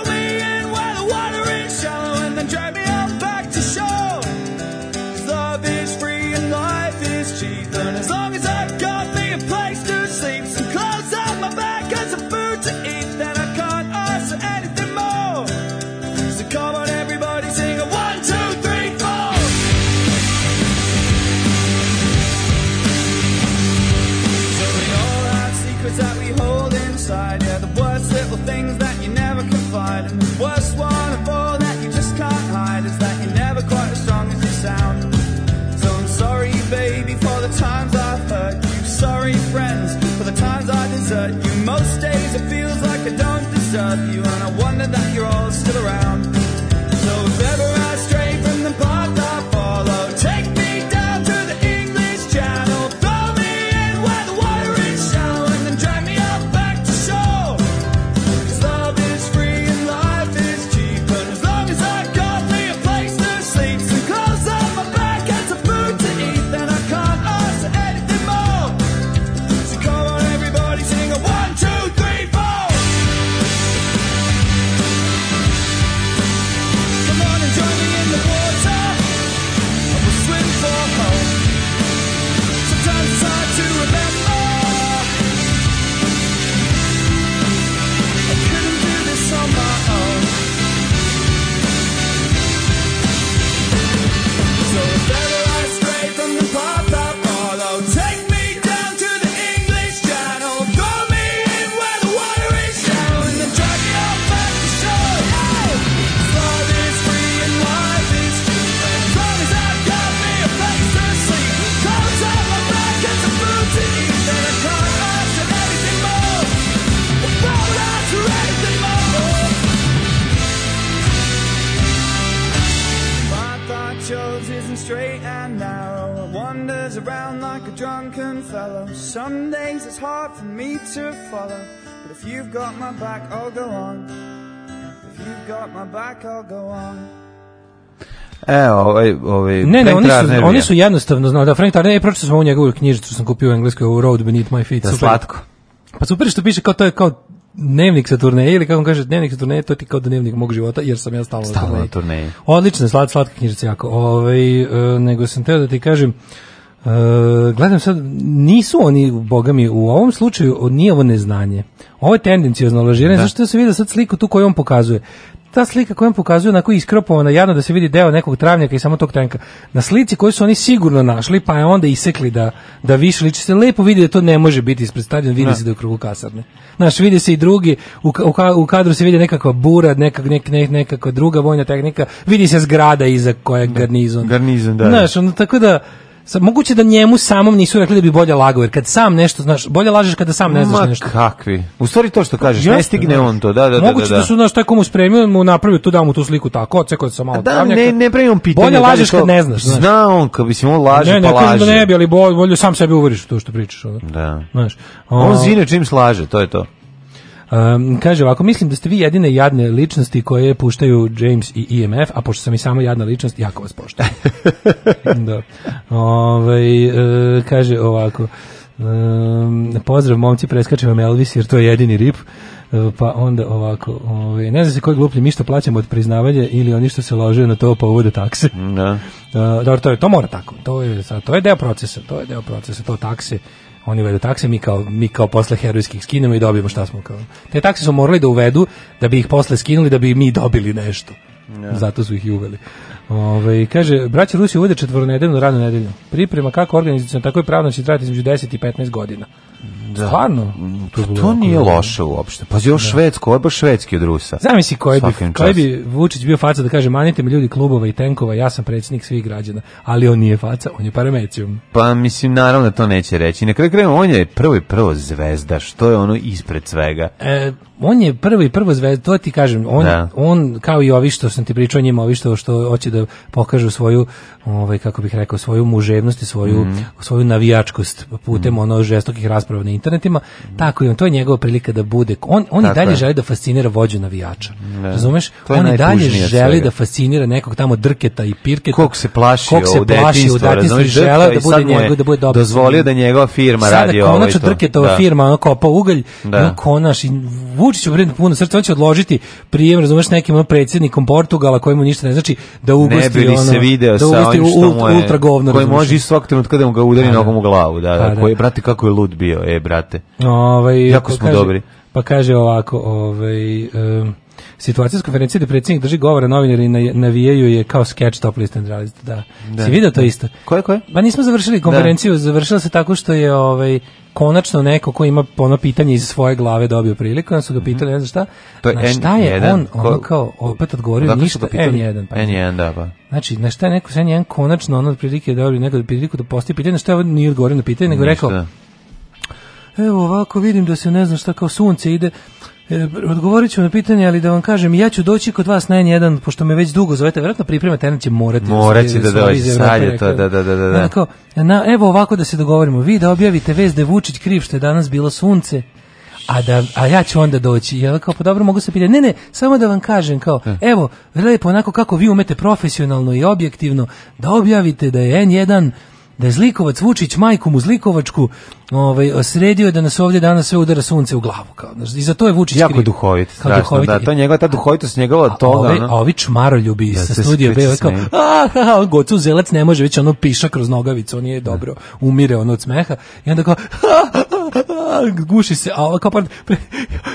love you, and I wonder that you're all still around. around like a drunken fellow. Some days it's hard for me to follow. But if you've got my back, I'll go on. If you've got my back, I'll go on. E, ovaj, ovaj, ne, ne, oni su, oni su jednostavno znali da Frank Tarnevija, je pročito smo ovu njegovu knjižicu, sam kupio u engleskoj, u Road Beneath My Feet. Da, super. slatko. Pa super što piše, kao to je kao dnevnik sa turneje ili kako on kaže dnevnik sa turneje to ti kao dnevnik mog života jer sam ja stalno, stalno na turneji. Odlične slat slatka knjižica jako. Ovaj e, nego sam teo da ti kažem Uh, gledam sad, nisu oni, boga mi, u ovom slučaju nije ovo neznanje. Ovo je tendencijozno lažiranje, da. zašto se vidi da sad sliku tu koju on pokazuje. Ta slika koju on pokazuje onako iskropovana, jadno da se vidi deo nekog travnjaka i samo tog tenka. Na slici koju su oni sigurno našli, pa je onda isekli da, da više liči se, lepo vidi da to ne može biti ispred stadiona, vidi da. se da je u krugu kasarne. Znaš, vidi se i drugi, u, u, u kadru se vidi nekakva bura, nekak, nek, nek, nekakva druga vojna tehnika, vidi se zgrada iza koja da. je garnizon. Garnizon, da. Znaš, ono, tako da, moguće da njemu samom nisu rekli da bi bolje lagao, jer kad sam nešto znaš, bolje lažeš kada sam ne znaš Ma nešto. kakvi. U stvari to što kažeš, ne stigne on to, da da, da, da, Moguće da, da, da. su, znaš, tako mu spremio, mu napravio tu, da tu sliku tako, odsekao da sam malo da, ne, ne pravim pitanje. Bolje da lažeš kad ne znaš. znaš. Zna on, kad bi se on laže, ne, ne, pa laže. Ne, ne, da ne bi, ali bolje, bolje sam sebi uveriš to što pričaš. Ono. Da. Znaš, On zine čim slaže, to je to. Um, kaže ovako, mislim da ste vi jedine jadne ličnosti koje puštaju James i IMF, e a pošto sam i samo jadna ličnost, jako vas poštujem. da. Ove, ovaj, e, kaže ovako, um, pozdrav momci, preskačem vam Elvis jer to je jedini rip e, pa onda ovako, ovaj, ne znam se koji gluplji, mi što plaćamo od priznavanja ili oni što se lože na to pa uvode takse. Da. Uh, dobro, to, je, to mora tako, to je, to je deo procesa, to je deo procesa, to takse oni uvedu takse, mi kao, mi kao posle herojskih skinemo i dobijemo šta smo kao. Te takse su morali da uvedu da bi ih posle skinuli da bi mi dobili nešto. Ja. Zato su ih i uveli. Ove, kaže, braća Rusije uvode četvornedeljnu ranu nedelju. Priprema kako organizacijom, tako i pravno će trajati između 10 i 15 godina. Da. Stvarno? Mm, to, pa to, to nije loše uopšte. Pa je da. švedsko, ovo je baš švedski od Rusa. Zamisli koji bi, koji bi Vučić bio faca da kaže manite mi ljudi klubova i tenkova, ja sam predsjednik svih građana, ali on nije faca, on je paramecijum. Pa mislim, naravno da to neće reći. Na kraju krajeva on je prvo i prvo zvezda, što je ono ispred svega. E, on je prvo i prvo zvezda, to ti kažem, on, da. on kao i ovi što sam ti pričao njima, ovi što, što hoće da pokažu svoju, ovaj, kako bih rekao, svoju muževnost i svoju, mm. svoju navijačkost putem mm. ono žestokih rasprava rasprava na internetima, tako i on, to je njegova prilika da bude, on, on i dalje je. želi da fascinira vođu navijača, ne. razumeš? on i dalje želi svega. da fascinira nekog tamo drketa i pirketa. Kog se plaši kog se plaši u detinstvu i žele da bude njegov, da bude dobro. Dozvolio da njegova firma radi ovo i to. Sada drketova da. firma, ono kopa ugalj, da. ono konaš i Vučić u puno srca, on će odložiti prijem, razumeš, nekim predsjednikom Portugala kojemu ništa ne znači, da ugosti ono, se video da ugosti sa onim što ultra govno, koji može i svakog trenutka da mu ga udari da, nogom u glavu, da, da, pa koji, brate, kako je lud bio, video, e, brate. Ovaj, pa jako smo kaže, dobri. Pa kaže ovako, ovaj, um, situacija s konferencije gde predsjednik drži govore novinari i navijaju je kao skeč top list and reality. Da. da. Si vidio to da. isto? Koje, koje? Pa nismo završili da. konferenciju, da. završila se tako što je ovaj, konačno neko ko ima ono pitanje iz svoje glave dobio priliku, onda su ga mhm. pitali, ne znam šta, to je na šta N1, je on, ono kao, opet odgovorio dakle ništa, N1. Pa. N1, da, pa. Znači, na šta je neko s N1 konačno ono prilike da dobio neko da priliku da postoji pitanje, na šta je ovo nije odgovorio na pitanje, nego rekao, evo ovako vidim da se ne znam šta kao sunce ide, e, odgovorit ću na pitanje, ali da vam kažem, ja ću doći kod vas na N1, pošto me već dugo zovete, vjerojatno pripremate, jedan će morati. Moraći da, da, da dođe, sad je to, da, da, da, da. da. Onako, na, evo ovako da se dogovorimo, vi da objavite vez da je Vučić kriv što je danas bilo sunce, a, da, a ja ću onda doći. Ja ovako, pa dobro, mogu se pitati. Ne, ne, samo da vam kažem, kao, e. evo, lepo onako kako vi umete profesionalno i objektivno da objavite da je N1 da je Zlikovac Vučić majku mu Zlikovačku ovaj sredio da nas ovdje danas sve udara sunce u glavu kao. I za to je Vučić jako kriv. duhovit, kao strašno, duhovit. da, to njegova ta duhovitost njegova to da Ovi, a ovi čmaroljubi da, sa studija B e kao, a, ha, gocu zelac ne može, već ono piša kroz nogavicu, on je da. dobro, umire ono od smeha. I onda kao, guši se, a ovo kao, pardon,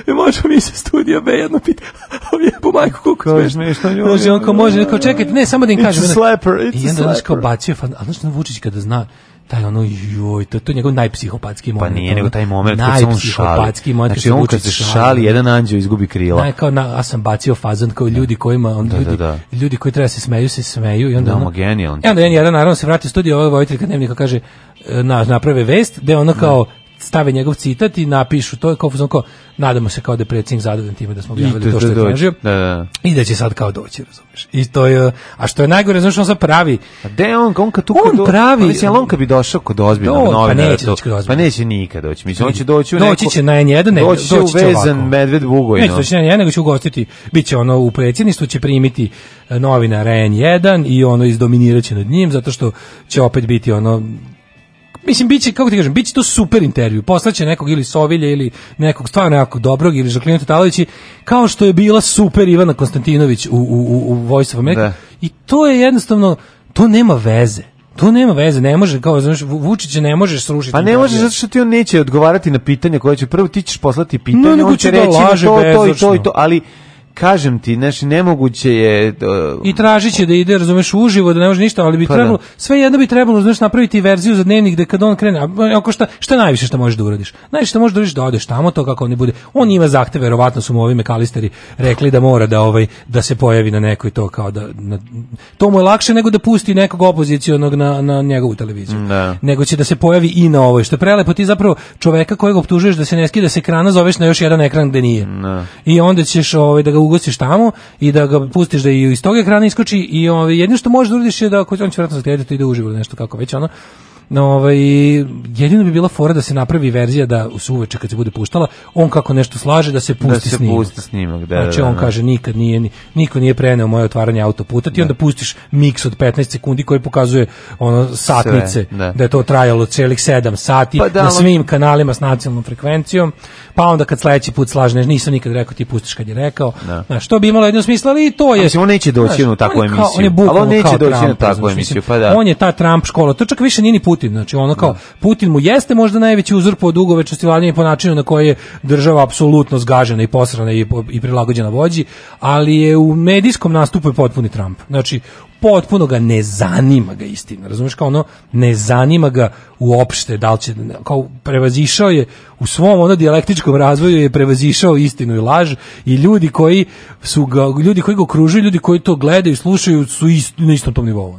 e, možemo mi se studija B jedno pita, ovi je po majku kuku smešno. Znači, on kao da, može, da, kao čekajte, ne, samo da im kažem. It's slapper, it's I onda, a slapper. I onda, kao, bacio, a znaš, Vučić kada zna, taj ono joj, to, to je njegov najpsihopatski pa moment. Pa nije, nego taj moment kad se šali. Moment, znači on kad se šali, jedan anđeo izgubi krila. Naj, kao na, ja sam bacio fazan kao da. ljudi kojima, on, da, da ljudi, da, da. ljudi koji treba da se smeju, se smeju. I onda, da, ono, genijalno. I e onda jedan, naravno, se vrati u studio ovaj vojitelj kad dnevnika kaže, e, na, naprave vest, da je ono kao, stave njegov citat i napišu to je kao kao nadamo se kao da je predsjednik zadovoljan time da smo objavili da to što je da tražio da, da. i da će sad kao doći razumeš. i to je a što je najgore znači on sad pravi a de on on kad tu on do, pravi mislim on kad bi došao kod ozbiljnog pa novinara pa neće doći kod pa neće nikad doći mislim hoće doći u neko doći će na N1 ne, doći će uvezan medved bugoj neće doći na N1 nego će ugostiti biće ono u predsjedništvu će primiti e, novinara N1 i ono izdominiraće nad njim zato što će opet biti ono Mislim, biće, kako ti kažem, biće to super intervju. Poslaće nekog ili Sovilje ili nekog stvarno jako dobrog ili Žaklina Tatalovići, kao što je bila super Ivana Konstantinović u, u, u, u Voice of America. Da. I to je jednostavno, to nema veze. To nema veze, ne može, kao, znaš, Vučića ne možeš srušiti. Pa ne možeš, zato što ti on neće odgovarati na pitanja koja će, prvo ti ćeš poslati pitanja, no, on će da reći da to, to i to i to, ali kažem ti, znači nemoguće je uh, i tražiće da ide, razumeš, uživo, da ne može ništa, ali bi pa da. trebalo da. sve jedno bi trebalo, znaš, napraviti verziju za dnevnik da kad on krene, ako e, šta, šta najviše što možeš da uradiš? Najviše što možeš da uradiš da odeš tamo to kako oni bude. On ima zahteve, verovatno su mu ovi mekalisteri rekli da mora da ovaj da se pojavi na nekoj to kao da na, to mu je lakše nego da pusti nekog opozicionog na, na njegovu televiziju. Da. Nego će da se pojavi i na ovoj. Što je prelepo ti zapravo čoveka kojeg optužuješ da se ne skida se ekrana zoveš na još jedan ekran gde nije. Da. I onda ćeš ovaj da ga ugasiš tamo i da ga pustiš da i iz tog ekrana iskoči i ovaj jedno što možeš da uradiš je da ako on će verovatno zagledati da ide uživo nešto kako već ono ovaj, jedino bi bila fora da se napravi verzija da u suveče kad se bude puštala, on kako nešto slaže da se da pusti snimak. da se Pusti snimak da, znači da, on da, da. kaže nikad nije, niko nije preneo moje otvaranje autoputa, ti da. onda pustiš miks od 15 sekundi koji pokazuje ono satnice, Sve, da. je to trajalo celih 7 sati pa na svim kanalima s nacionalnom frekvencijom, pa onda kad sledeći put slažeš, nisam nikad rekao ti pustiš kad je rekao, da. što bi imalo jedno smisla, ali to je... Mislim, on neće doći u takvu emisiju. On on on neće doći u takvu emisiju, pa da. On je ta Trump škola, to čak više nije ni Putin, znači ono kao da. Putin mu jeste možda najveći uzor po dugovečnosti vladanja i po načinu na koji je država apsolutno zgažena i posrana i, i prilagođena vođi, ali je u medijskom nastupu je potpuni Trump. Znači potpuno ga ne zanima ga istina. Razumeš kao ono ne zanima ga uopšte da li će kao prevazišao je u svom ono dijalektičkom razvoju je prevazišao istinu i laž i ljudi koji su ga, ljudi koji ga okružuju, ljudi koji to gledaju, i slušaju su ist, na istom tom nivou.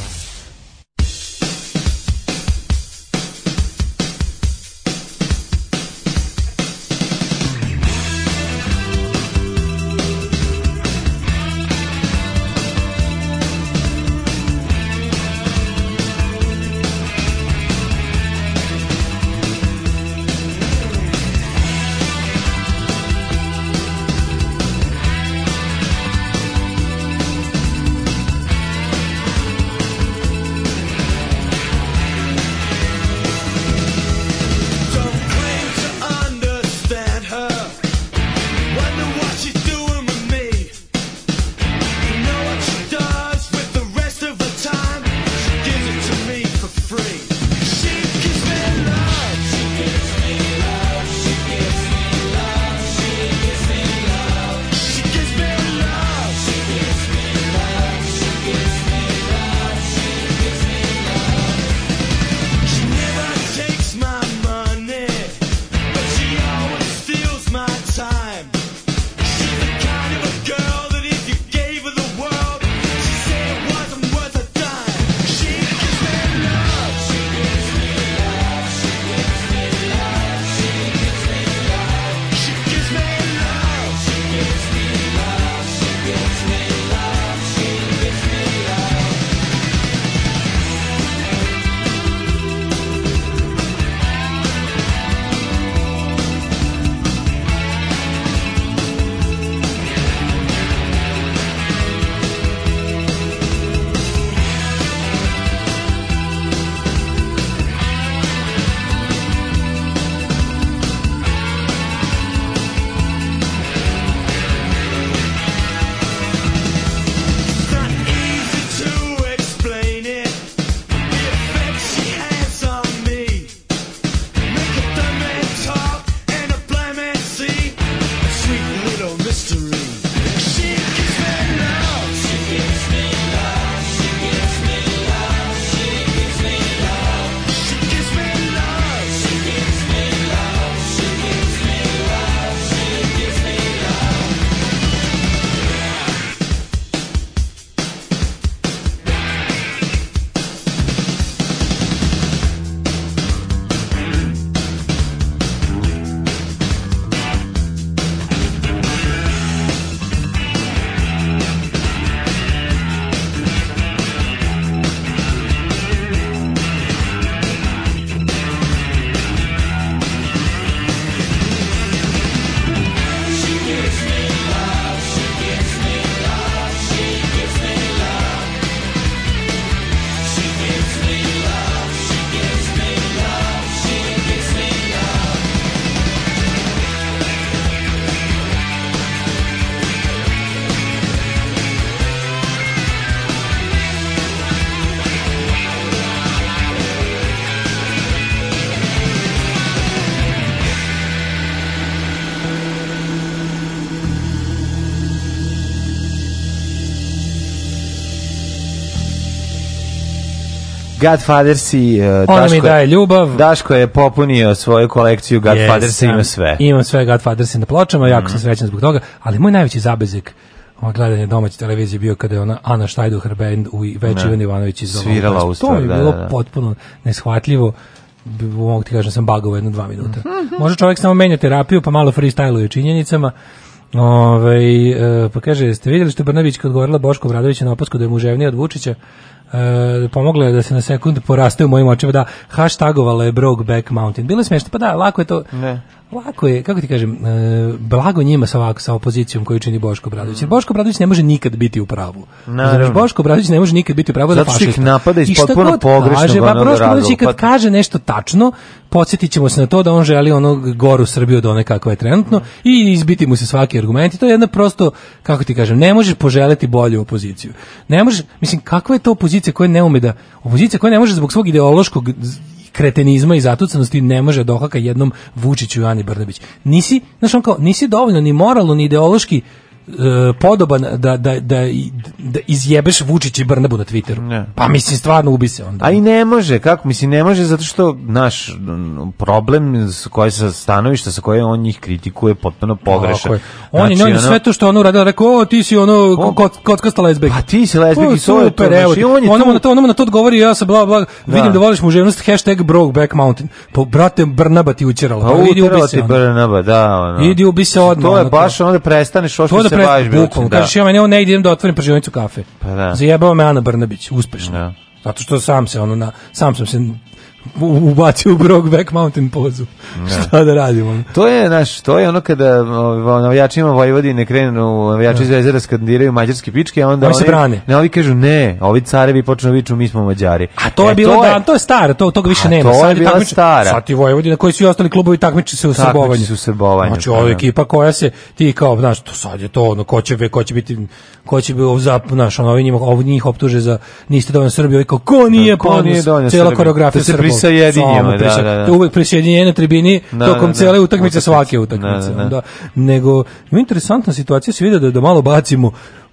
Godfather si... Uh, e, Ona mi daje ljubav. Daško je popunio svoju kolekciju Godfathers yes, ima sve. Imam sve Godfathers na pločama, jako mm. sam mhm. srećan zbog toga, ali moj najveći zabezek moje gledanje domaće televizije bio kada je ona Ana Štajduher band u Veči Ivan Ivanović iz Svirala u To je bilo da, da, da. potpuno neshvatljivo mogu ti kažem sam bagovo jedno dva minuta. Mm Može čovjek samo menja terapiju pa malo freestyluje činjenicama. Ove, ovaj, pa kaže, ste vidjeli što Brnabićka odgovorila Boško Vradovića na opasku da je muževnija od Vučića? e, pomogla je da se na sekund poraste u mojim očima, da, hashtagovala je Brokeback Mountain. Bilo je smiješno, pa da, lako je to. Ne lako je, kako ti kažem, e, blago njima sa, ovako, sa opozicijom koju čini Boško Bradović. Jer Boško Bradović ne može nikad biti u pravu. Znači, Boško Bradović ne može nikad biti u pravu da Zato što ih napada iz potpuno pogrešno. Kaže, pa Boško Bradović kad kaže nešto tačno, podsjetit ćemo se na to da on želi onog goru Srbiju od one kakva je trenutno mm. i izbiti mu se svaki argument. I to je jedna prosto, kako ti kažem, ne možeš poželjeti bolju opoziciju. Ne možeš, mislim, kakva je to opozicija koja ne ume da, opozicija koja ne može zbog svog ideološkog kretenizma i zatucanosti ne može dohaka da jednom Vučiću i Ani Brnabić. Nisi, znaš on kao, nisi dovoljno ni moralno, ni ideološki E, podoban da, da, da, da izjebeš Vučić i Brnabu na Twitteru. Ne. Pa mislim, stvarno ubi se onda. A i ne može, kako? Mislim, ne može zato što naš problem s koje se stanovišta sa koje on njih kritikuje potpuno pogrešan. On, znači, on je znači, sve to što on uradila, rekao, o, ti si ono, on, kod, kockasta lesbik. Pa ti si lesbik i to je to. Znači, on je ono mu na to, ono mu na to odgovori, ja sam bla, bla, da. vidim da voliš muževnost, hashtag Brokeback Mountain. Pa, brate, Brnaba ti učerala. Pa, pa uterala ti Brnaba, da. Ono. Idi ubi se odmah. To je baš onda prestaneš, ošto se baviš bukvalno. Da. Kažeš, ja meni ovo ne idem da otvorim pražionicu kafe. Pa da. Zajebao me Ana Brnabić, uspešno. Da. Zato što sam se ono na sam sam se ubacio u Brokeback Mountain pozu. Ja. Da. Šta da radimo? To je naš, to je ono kada navijačima Vojvodine krenu, navijači da. Zvezdara skandiraju mađarski pičke, a onda oni, se brane. Ne, ovi kažu ne, ovi carevi počnu da viču mi smo Mađari. A to je e, bilo to je, da, to je staro, to toga više nema. To sad je bila takmiče, stara. Sad ti Vojvodina koji su i ostali klubovi takmiče se u srbovanju. Takmiče se u srbovanju. Znači pa ova ekipa koja se ti kao, znaš, to sad je to ono ko će, ko će biti ko će biti za naš ono, ovi njih, optuže za niste dovoljno Srbi, ovi kao ko nije, ko nije cela koreografija prisajedinjamo, da, da, da. Uvek prisajedinjenje na tribini da, tokom da, da. cele utakmice, svake utakmice. Da, da, da. Nego, interesantna situacija se vidi da, da malo bacimo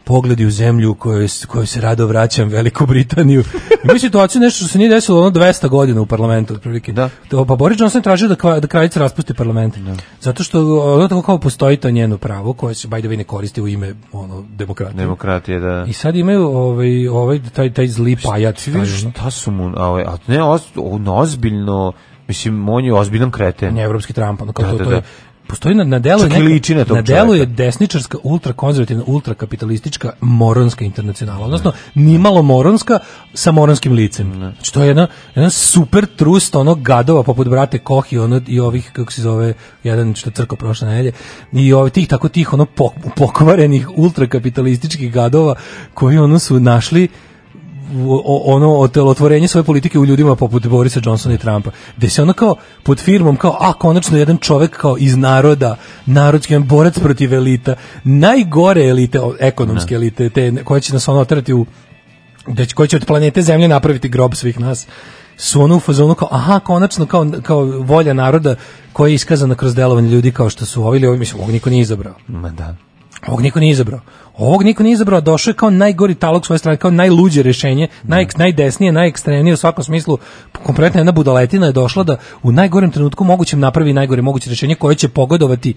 pogledi u zemlju koju, kojoj se rado vraćam, Veliku Britaniju. Ima situacija nešto što se nije desilo ono 200 godina u parlamentu, otprilike. Da. To, pa Boris Johnson je tražio da, kva, da kraljica raspusti parlament. Da. Zato što ono tako kao postoji to njeno pravo, koje se by the way ne koristi u ime ono, demokratije. Demokratije, da. I sad imaju ovaj, ovaj, taj, taj zli pajac. Šta, šta su mu, ovaj, a ne, oz, ozbiljno Mislim, on je ozbiljan kreten. Ne, evropski Trump, ono, kao da, to, da, to da. je, postoji na, na delu neka, liči na, na delu je desničarska ultrakonzervativna ultrakapitalistička moronska internacionala odnosno ne. nimalo moronska sa moronskim licem znači to je jedna, jedna super trust onog gadova poput brate Koh i ono i ovih kako se zove jedan što crko prošle nedelje i ovih tih tako tih ono pokvarenih ultrakapitalističkih gadova koji ono su našli ono otelotvorenje svoje politike u ljudima poput Borisa Johnsona i Trumpa. Gde se ono kao pod firmom kao a konačno jedan čovjek kao iz naroda, narodski borac protiv elita, najgore elite, ekonomske da. elite, te koje će nas ono otrati u da će, koji će od planete Zemlje napraviti grob svih nas su ono u fazonu kao, aha, konačno kao, kao volja naroda koja je iskazana kroz delovanje ljudi kao što su ovi ili ovi, mislim, ovog niko nije izabrao. Ma da. Ovog niko nije izabrao. Ovog niko nije izabrao, došao je kao najgori talog svoje strane, kao najluđe rješenje, da. naj, najdesnije, najekstremnije u svakom smislu. Kompletna jedna budaletina je došla da u najgorem trenutku mogućem napravi najgore moguće rješenje koje će pogodovati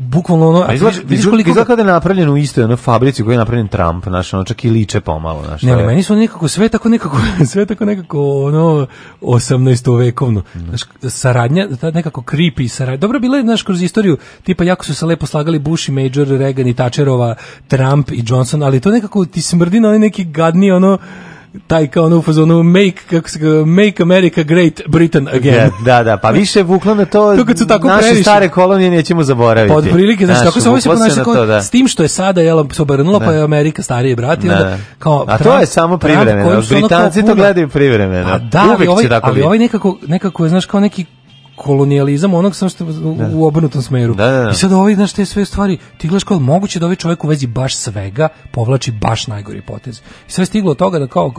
bukvalno ono... A izgleda, izgleda kada da je napravljen u istoj ono, fabrici koji je napravljen Trump, naš, ono čak i liče pomalo. Naš, ne, ali meni su nekako sve tako nekako, sve tako nekako ono 18. vekovno. Znaš, saradnja, ta nekako creepy saradnja. Dobro, bila je, znaš, kroz istoriju, tipa jako su se lepo slagali Bush i Major, Reagan i Thatcherova, Trump, Trump i Johnson, ali to nekako ti smrdi na neki gadni ono taj kao ono u fazonu make, kako se ga, make America great Britain again. Da, da, da pa više vuklo na to, to kad su tako naše previše. stare kolonije nećemo zaboraviti. Pa od prilike, znaš, tako se ovo se kao, da. s tim što je sada, jel, se obrnulo, pa da. je Amerika stariji brat i onda da. kao... A to je samo privremeno, Britanci to gledaju privremeno. A da, Uvijek ali, ovaj, tako ali ovaj nekako, nekako je, znaš, kao neki kolonijalizam onog sam što u, da. u obrnutom smeru. Da, da, da. I sad ovaj, znaš, te sve stvari, ti gledaš kao moguće da ovi ovaj čovjek u vezi baš svega povlači baš najgori potez. I sve stiglo od toga da kao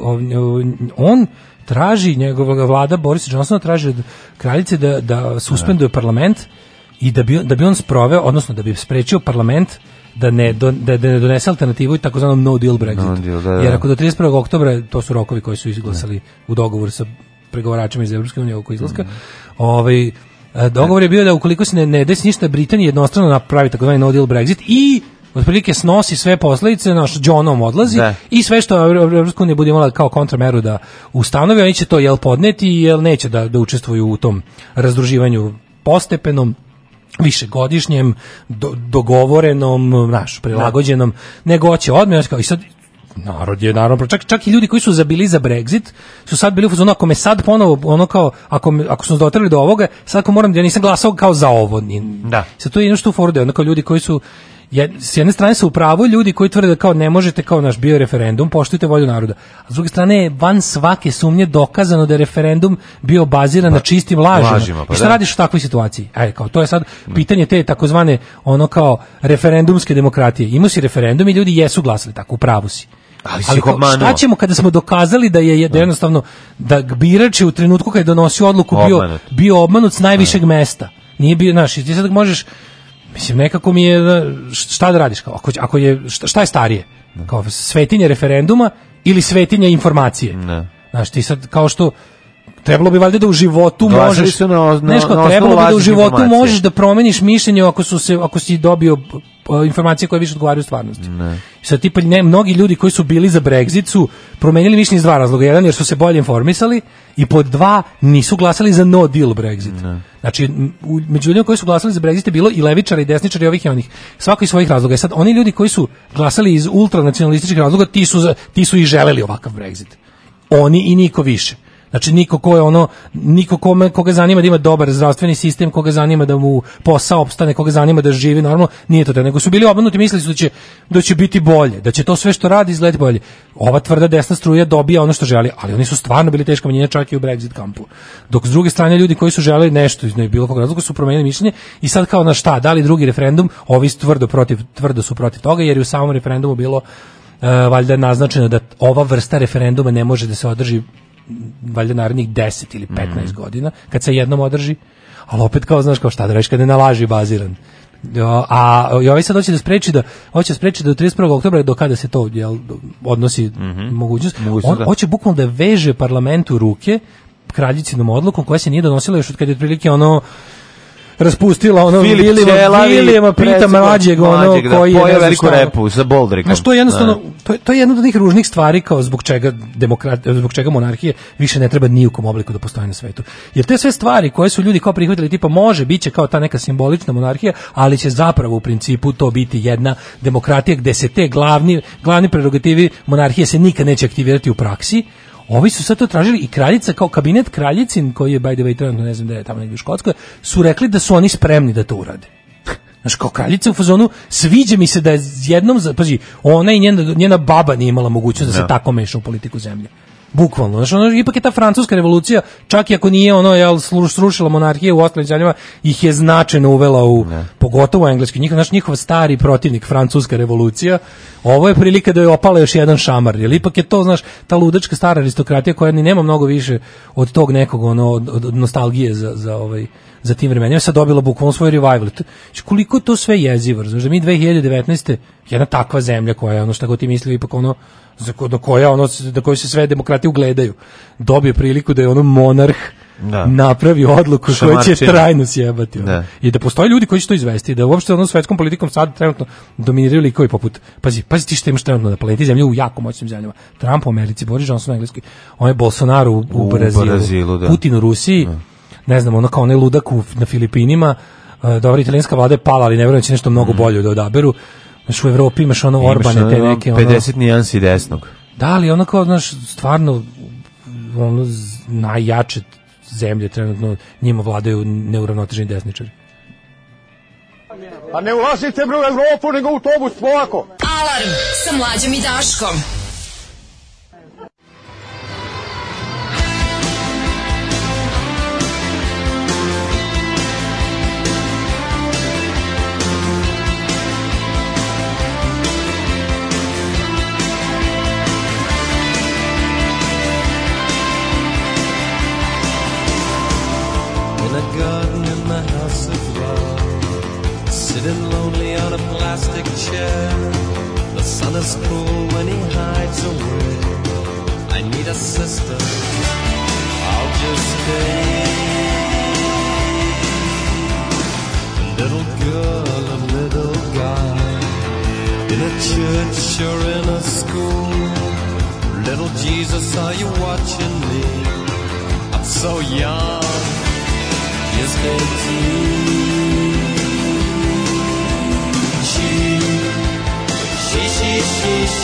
on traži, njegova vlada Boris Johnson traži od kraljice da, da suspenduje da. parlament i da bi, da bi on sproveo, odnosno da bi sprečio parlament da ne, do, da, da ne donese alternativu i takozvanom no deal Brexit. No deal, da, da. Jer da. ako do 31. oktobra, to su rokovi koji su izglasali ne. u dogovoru sa pregovaračima iz Evropske unije oko izlaska. Mm Ovaj e, dogovor je e. bio da ukoliko se ne, ne desi ništa Britanija jednostrano napravi takozvani no deal Brexit i otprilike snosi sve posledice, naš Johnom odlazi da. i sve što Evropska unija bude imala kao kontrameru da ustanovi, oni će to jel podneti, jel neće da, da učestvuju u tom razdruživanju postepenom višegodišnjem do, dogovorenom, naš, prilagođenom, da. nego će odmah, i sad narod je da. naravno čak, čak i ljudi koji su zabili za Brexit su sad bili u fazonu ako me sad ponovo ono kao ako me, ako su doterali do ovoga sad ako moram da ja nisam glasao kao za ovo da sad to je jedno što forde kao ljudi koji su jed, s jedne strane su u pravu ljudi koji tvrde da kao ne možete kao naš bio referendum, poštujte volju naroda. A s druge strane je van svake sumnje dokazano da je referendum bio baziran pa, na čistim lažima. lažima pa I šta da. radiš u takvoj situaciji? Ajde, kao to je sad pitanje te takozvane ono kao referendumske demokratije. Imao si referendum i ljudi jesu glasali tako, u pravu si. Ali, ali ko, šta ćemo kada smo dokazali da je da jednostavno da birač u trenutku kada je donosio odluku bio bio obmanut s najvišeg ne. mesta. Nije bio naš, ti sad možeš mislim nekako mi je da, šta da radiš kao ako, ako je šta, je starije? Kao svetinje referenduma ili svetinje informacije? Ne. Znaš, ti sad kao što trebalo bi valjda da u životu možeš su na, na, neško, na trebalo bi da u životu možeš da promeniš mišljenje ako su se ako si dobio informacije koje više odgovaraju stvarnosti. Ne. Sad tipa ne, mnogi ljudi koji su bili za Brexit su promenili mišljenje iz dva razloga. Jedan jer su se bolje informisali i pod dva nisu glasali za no deal Brexit. Ne. Znači, u, među ljudima koji su glasali za Brexit je bilo i levičara i desničara i ovih i onih. Svako iz svojih razloga. E sad, oni ljudi koji su glasali iz ultranacionalističkih razloga, ti su, ti su i želeli ovakav Brexit. Oni i niko više. Znači niko ko je ono niko kome koga zanima da ima dobar zdravstveni sistem, koga zanima da mu posao opstane, koga zanima da živi normalno, nije to da nego su bili obmanuti, mislili su da će da će biti bolje, da će to sve što radi izgledati bolje. Ova tvrda desna struja dobija ono što želi, ali oni su stvarno bili teška manjina čak i u Brexit kampu. Dok s druge strane ljudi koji su želeli nešto iz ne bilo kog razloga su promenili mišljenje i sad kao na šta, dali drugi referendum, ovi tvrdo protiv tvrdo su protiv toga jer je u samom referendumu bilo Uh, valjda je naznačeno da ova vrsta referenduma ne može da se održi valjda narednih 10 ili 15 mm. godina, kad se jednom održi, ali opet kao, znaš, kao šta da reći kad ne nalaži baziran. A i ovaj sad hoće da spreči da hoće da spreči do 31. oktobra do kada se to jel, odnosi mm -hmm. mogućnost. On da. hoće bukvalno da veže parlamentu ruke kraljićinom odlukom koja se nije donosila još od kada je otprilike ono raspustila ono Vilijema, Vilijema pita mlađeg, ono da, koji je... Poje veliku repu sa Boldrikom. Znaš, to je jednostavno, da. to je, to je jedna od onih ružnih stvari kao zbog čega, demokrat, zbog čega monarhije više ne treba ni u kom obliku da postoji na svetu. Jer te sve stvari koje su ljudi kao prihvatili, tipa može, bit će kao ta neka simbolična monarhija, ali će zapravo u principu to biti jedna demokratija gde se te glavni, glavni prerogativi monarhije se nikad neće aktivirati u praksi, Ovi su sad to tražili i kraljica, kao kabinet kraljicin, koji je, by the way, trenutno, ne znam da je tamo negdje u Škotskoj, su rekli da su oni spremni da to urade. Znaš, kao kraljica u fazonu, sviđa mi se da je jednom, pazi, ona i njena, njena baba nije imala mogućnost da, da se tako meša u politiku zemlje. Bukvalno. Znači, ono, ipak je ta francuska revolucija, čak i ako nije ono, jel, srušila monarhije u ostalim zemljama, ih je značajno uvela u, ne. pogotovo engleski, njihov, znači, njihov stari protivnik, francuska revolucija, ovo je prilika da je opala još jedan šamar, jer ipak je to, znaš, ta ludačka stara aristokratija koja ni nema mnogo više od tog nekog, ono, od, od nostalgije za, za ovaj, za tim vremenima sad dobila bukvalno svoj revival. Znači, koliko to sve jezivo, znači da mi 2019. jedna takva zemlja koja je ono šta god ti mislio ipak ono za ko, do koja ono da koji se sve demokrati ugledaju dobije priliku da je ono monarh da. napravi odluku koja će trajno sjebati. Da. I da postoje ljudi koji će to izvesti, da uopšte ono svetskom politikom sad trenutno dominiraju likovi poput, pazi, pazi ti što imaš trenutno na planeti zemlju u jako moćnim zemljama. Trump u Americi, Boris Johnson u Engleskoj, on je Bolsonaro u, u, Brazilu, u Brazilu da. Putin u Rusiji, da. ne znam, ono kao onaj ludak u, na Filipinima, e, dobra italijanska vlada je pala, ali ne vjerujem da će nešto mnogo mm. bolje da odaberu. Znaš, u Evropi imaš ono imaš Orbane, ono, te neke... Ono, nijansi desnog. Da, ali ono kao, znaš, stvarno ono, najjače zemlje trenutno njima vladaju neuravnotežni desničari. Pa ne ulazite bre u Evropu, nego u autobus, polako. Alarm sa mlađom i Daškom. plastic chair. The sun is cruel when he hides away. I need a sister. I'll just stay. Little girl and little guy. In a church or in a school. Little Jesus, are you watching me? I'm so young. Just 18. She, she,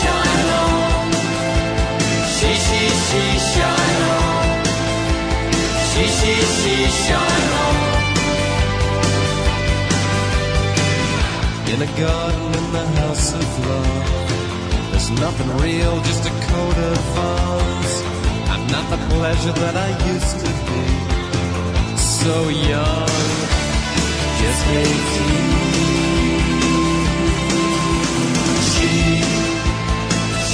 she, She, she, she, In a garden in the house of love, there's nothing real, just a coat of arms. I'm not the pleasure that I used to be. So young, just 18.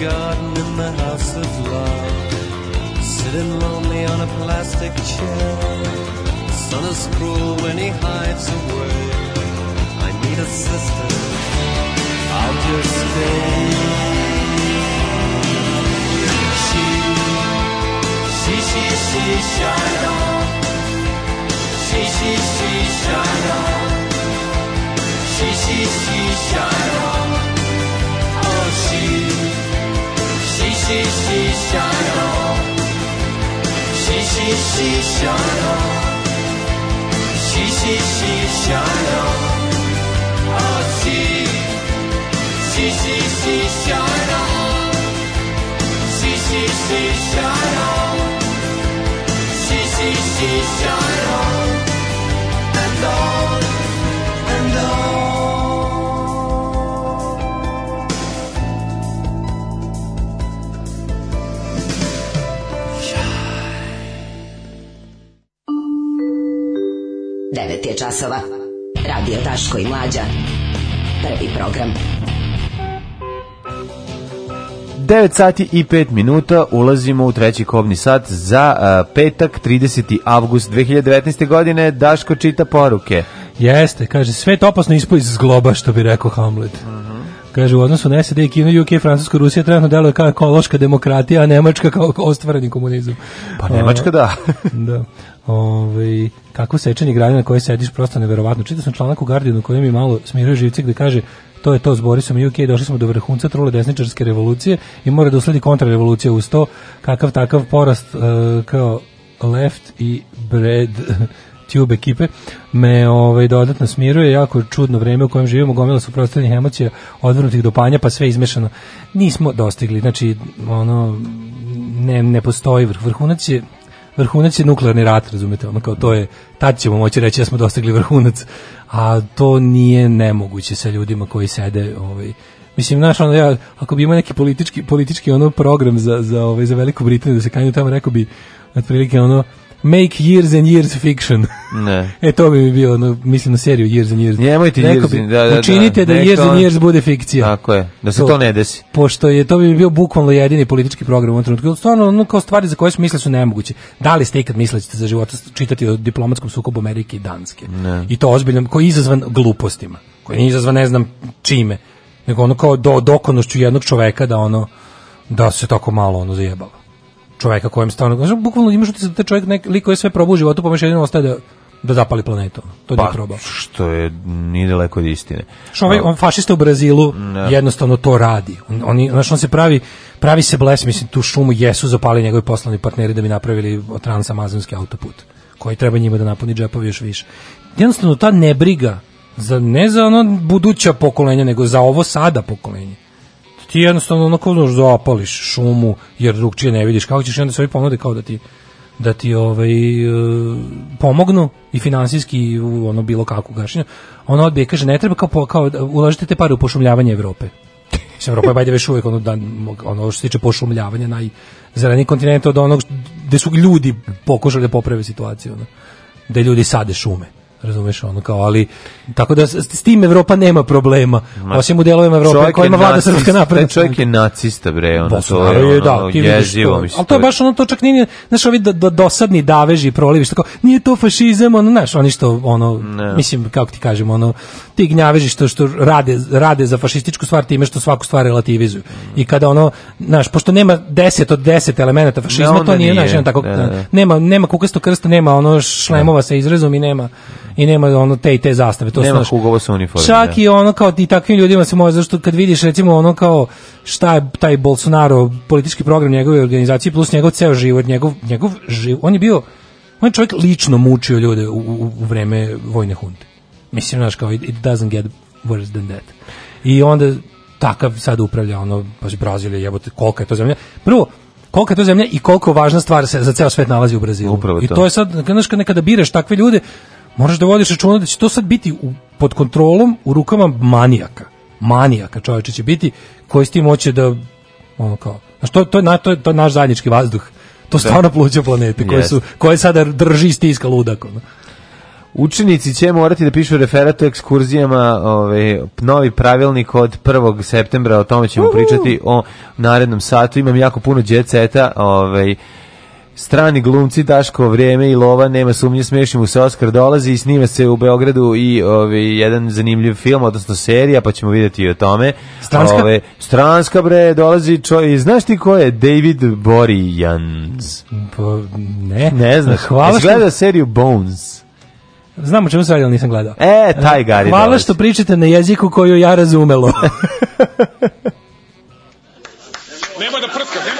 garden in the house of love, sitting lonely on a plastic chair. The sun is cruel when he hides away. I need a sister out your space. She, she, she, she, shine on. She, she, she, shine on. She, she, she, shine on. she, she, shine on. She, she, she, shine on. She, she, she, shine on. Oh, she, she, she, she, shine on. She, she, she, shine on. She, she, she, shine on. And all. 9 je časova. Radio Taško i Mlađa. Prvi program. 9 sati i 5 minuta ulazimo u treći kobni sat za uh, petak 30. avgust 2019. godine. Daško čita poruke. Jeste, kaže, sve to opasno ispo iz zgloba, što bi rekao Hamlet. Uh mhm. -huh. Kaže, u odnosu na SAD, Kino, UK, Francusko, Rusija trenutno deluje kao ekološka demokratija, a Nemačka kao ostvareni komunizam. Pa Nemačka da. da. Ove, ovaj, kako sečenje grane na kojoj sediš prosto neverovatno. Čitao sam članak u Guardianu koji mi malo smiruje živce gde kaže to je to s Borisom i UK, došli smo do vrhunca trule desničarske revolucije i mora da usledi kontrarevolucija uz to, kakav takav porast uh, kao left i bread tube ekipe me ovaj dodatno smiruje jako čudno vreme u kojem živimo gomila su prostrednih emocija odvrnutih do panja pa sve izmešano nismo dostigli znači ono ne, ne postoji vrh vrhunac je vrhunac je nuklearni rat, razumete, ono kao to je, tad ćemo moći reći da smo dostigli vrhunac, a to nije nemoguće sa ljudima koji sede, ovaj, Mislim, znaš, ono, ja, ako bi imao neki politički, politički ono program za, za, ovaj, za Veliku Britaniju, da se kanju tamo, rekao bi, otprilike ono, Make years and years fiction. Ne. e to bi mi bilo, no, mislim na seriju Years and Years. Nemojte Years bi, da, da, da, Učinite da, da Years and Years bude fikcija. Tako je, da se to, to, ne desi. Pošto je, to bi bio bukvalno jedini politički program u ovom trenutku. Stvarno, ono kao stvari za koje smo mislili su nemoguće. Da li ste ikad mislili da za života čitati o diplomatskom sukobu Amerike i Danske? Ne. I to ozbiljno, koji je izazvan glupostima. Koji je izazvan ne znam čime. Nego ono kao do, dokonošću jednog čoveka da ono, da se tako malo ono zajebalo čoveka kojem stalno, znači bukvalno imaš utisak da čovjek neki lik koji sve probuži u životu, pa jedino ostaje da da zapali planetu. To pa, je probao. Što je nije daleko od istine. Što ovaj on fašista u Brazilu ne. jednostavno to radi. On oni znači on se pravi pravi se bles, mislim tu šumu jesu zapali njegovi poslovni partneri da bi napravili transamazonski autoput koji treba njima da napuni džepovi još više. Jednostavno ta nebriga za ne za ono buduća pokolenja nego za ovo sada pokolenje ti jednostavno onako znaš, zapališ šumu, jer drugčije ne vidiš, kako ćeš i onda se ovi ponude kao da ti da ti ovaj, e, pomognu i finansijski i ono bilo kako gašenje. Ona odbije kaže ne treba kao, kao da ulažite te pare u pošumljavanje Evrope. Mislim, Evropa je bajde već uvijek ono, da, ono što se tiče pošumljavanja najzeleniji kontinent od onog gde su ljudi pokušali da poprave situaciju. Ono, gde ljudi sade šume razumeš ono kao ali tako da s, s tim Evropa nema problema Ma, osim u delovima Evrope kojima vlada srpska napredna čovjek je nacista bre ono to je, ono, da, ježivo mislim al to je baš ono to čak nije znaš ovi da, do, dosadni daveži prolivi što kao nije to fašizam ono znaš oni što ono ne. mislim kako ti kažem ono ti gnjaveži što što rade rade za fašističku stvar time što svaku stvar relativizuju mm. i kada ono znaš pošto nema 10 od 10 elemenata fašizma ne, to nije, nije. znaš tako ne, da, da, da. nema nema kukasto krsta nema ono šlemova sa izrezom i nema i nema ono te i te zastave. To nema kugovo sa uniformom. Čak da. i ono kao i takvim ljudima se može, zašto kad vidiš recimo ono kao šta je taj Bolsonaro, politički program njegove organizacije plus njegov ceo život, njegov, njegov život, on je bio, on je čovjek lično mučio ljude u, u, u vreme vojne hunte. Mislim, znaš, kao, it, doesn't get worse than that. I onda takav sad upravlja ono baš Brazilija, jebote, kolika je to zemlja. Prvo, kolika je to zemlja i koliko važna stvar se za ceo svet nalazi u Brazilu. Upravo I to je sad, znaš, kad nekada biraš takve ljude, moraš da vodiš računa da će to sad biti u, pod kontrolom u rukama manijaka. Manijaka čovječe će biti koji s tim hoće da ono kao, znaš, to, to, je, na, to, je, to je naš zajednički vazduh. To da. stvarno pluća planete koje, su, koje sada drži i stiska ludak. Ono. Učenici će morati da pišu referat o ekskurzijama, ovaj novi pravilnik od 1. septembra, o tome ćemo Uhu. pričati o narednom satu. Imam jako puno đeceta, ovaj strani glumci Daško vrijeme i lova nema sumnje smešimo se Oskar dolazi i snima se u Beogradu i ovaj jedan zanimljiv film odnosno serija pa ćemo videti i o tome stranska ove, ovaj, stranska bre dolazi čo znaš ti ko je David Borijans Bo, ne ne znaš hvala što... seriju Bones Znam o čemu se radi, ali nisam gledao. E, taj Gari Hvala dolazi. što pričate na jeziku koju ja razumelo. nemoj da prska, nemoj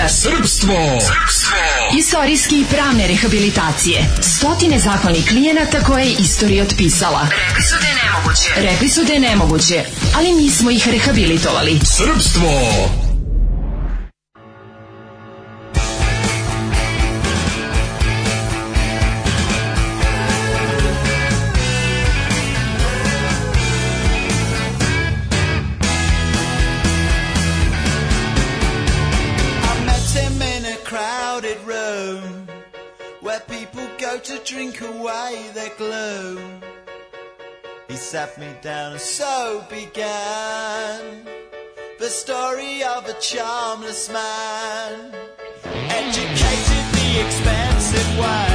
centar Srpstvo. Srpstvo. Istorijske i pravne rehabilitacije. Stotine zahvalnih klijenata koje je istorija otpisala. Rekli su da je nemoguće. Rekli su da je nemoguće, ali mi smo ih rehabilitovali. Srpstvo. sat me down, and so began the story of a charmless man, educated the expensive way.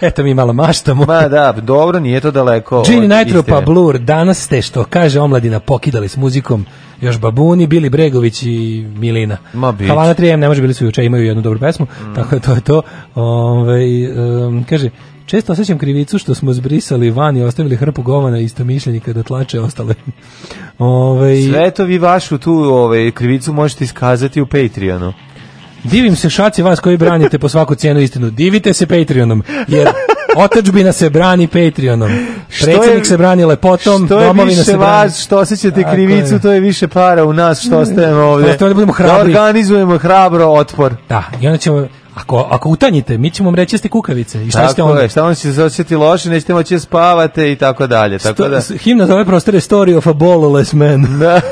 Eto mi malo maštamo. Ma da, dobro, nije to daleko. Gini Nitro pa Blur, danas ste što kaže omladina pokidali s muzikom još Babuni, Bili Bregović i Milina. Ma bić. Havana 3M ne može bili su juče, imaju jednu dobru pesmu, mm. tako je to je to. Ove, ovaj, um, kaže, Često osjećam krivicu što smo zbrisali van i ostavili hrpu govana isto istomišljenika kada tlače ostale. Ove, ovaj, Sve to vi vašu tu ove, ovaj, krivicu možete iskazati u Patreonu. Divim se šaci vas koji branite po svaku cijenu istinu. Divite se Patreonom, jer otačbina se brani Patreonom. Predsjednik se brani lepotom, što je domovina više se brani. Vas, što osjećate krivicu, je. to je više para u nas što ostajemo ovde. Da, budemo da organizujemo hrabro otpor. Da, i onda ćemo, ako, ako utanjite, mi ćemo vam reći da ste kukavice. I šta tako ste onda? Je, šta on će se osjeti loše, nećete moći da spavate i tako dalje. Tako Sto, da. Himna za zove prostore story of a ballless man. Da.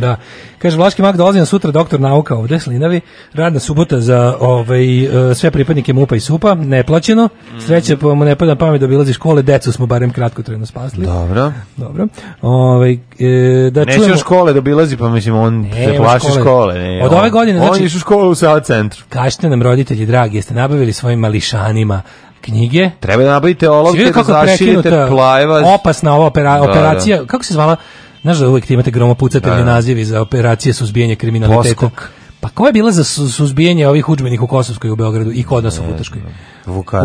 Da. Kaže, Vlaški mag dolazi sutra doktor nauka ovde, Slinavi, radna subota za ovaj, e, sve pripadnike MUPA i SUPA, neplaćeno, sreće pa mu ne pada pamet da obilazi škole, decu smo barem kratko trajno spasli. Dobro. Dobro. Ovaj, e, da Neće čujemo... škole da obilazi, pa mislim, on ne, se plaši škole. škole ne, Od on, ove godine, on znači... On u školu u Sava centru. Kažite nam, roditelji, dragi, jeste nabavili svojim mališanima knjige. Treba da nabavite olovke da zaširite plajeva. Opasna ova opera, operacija, da, da. kako se zvala? Znaš da uvijek imate gromopucateljni da, da, nazivi za operacije suzbijanja kriminaliteta. Poskok. Pa koja je bila za suzbijanje ovih udžbenika u Kosovskoj u Beogradu i kod nas u Futaškoj?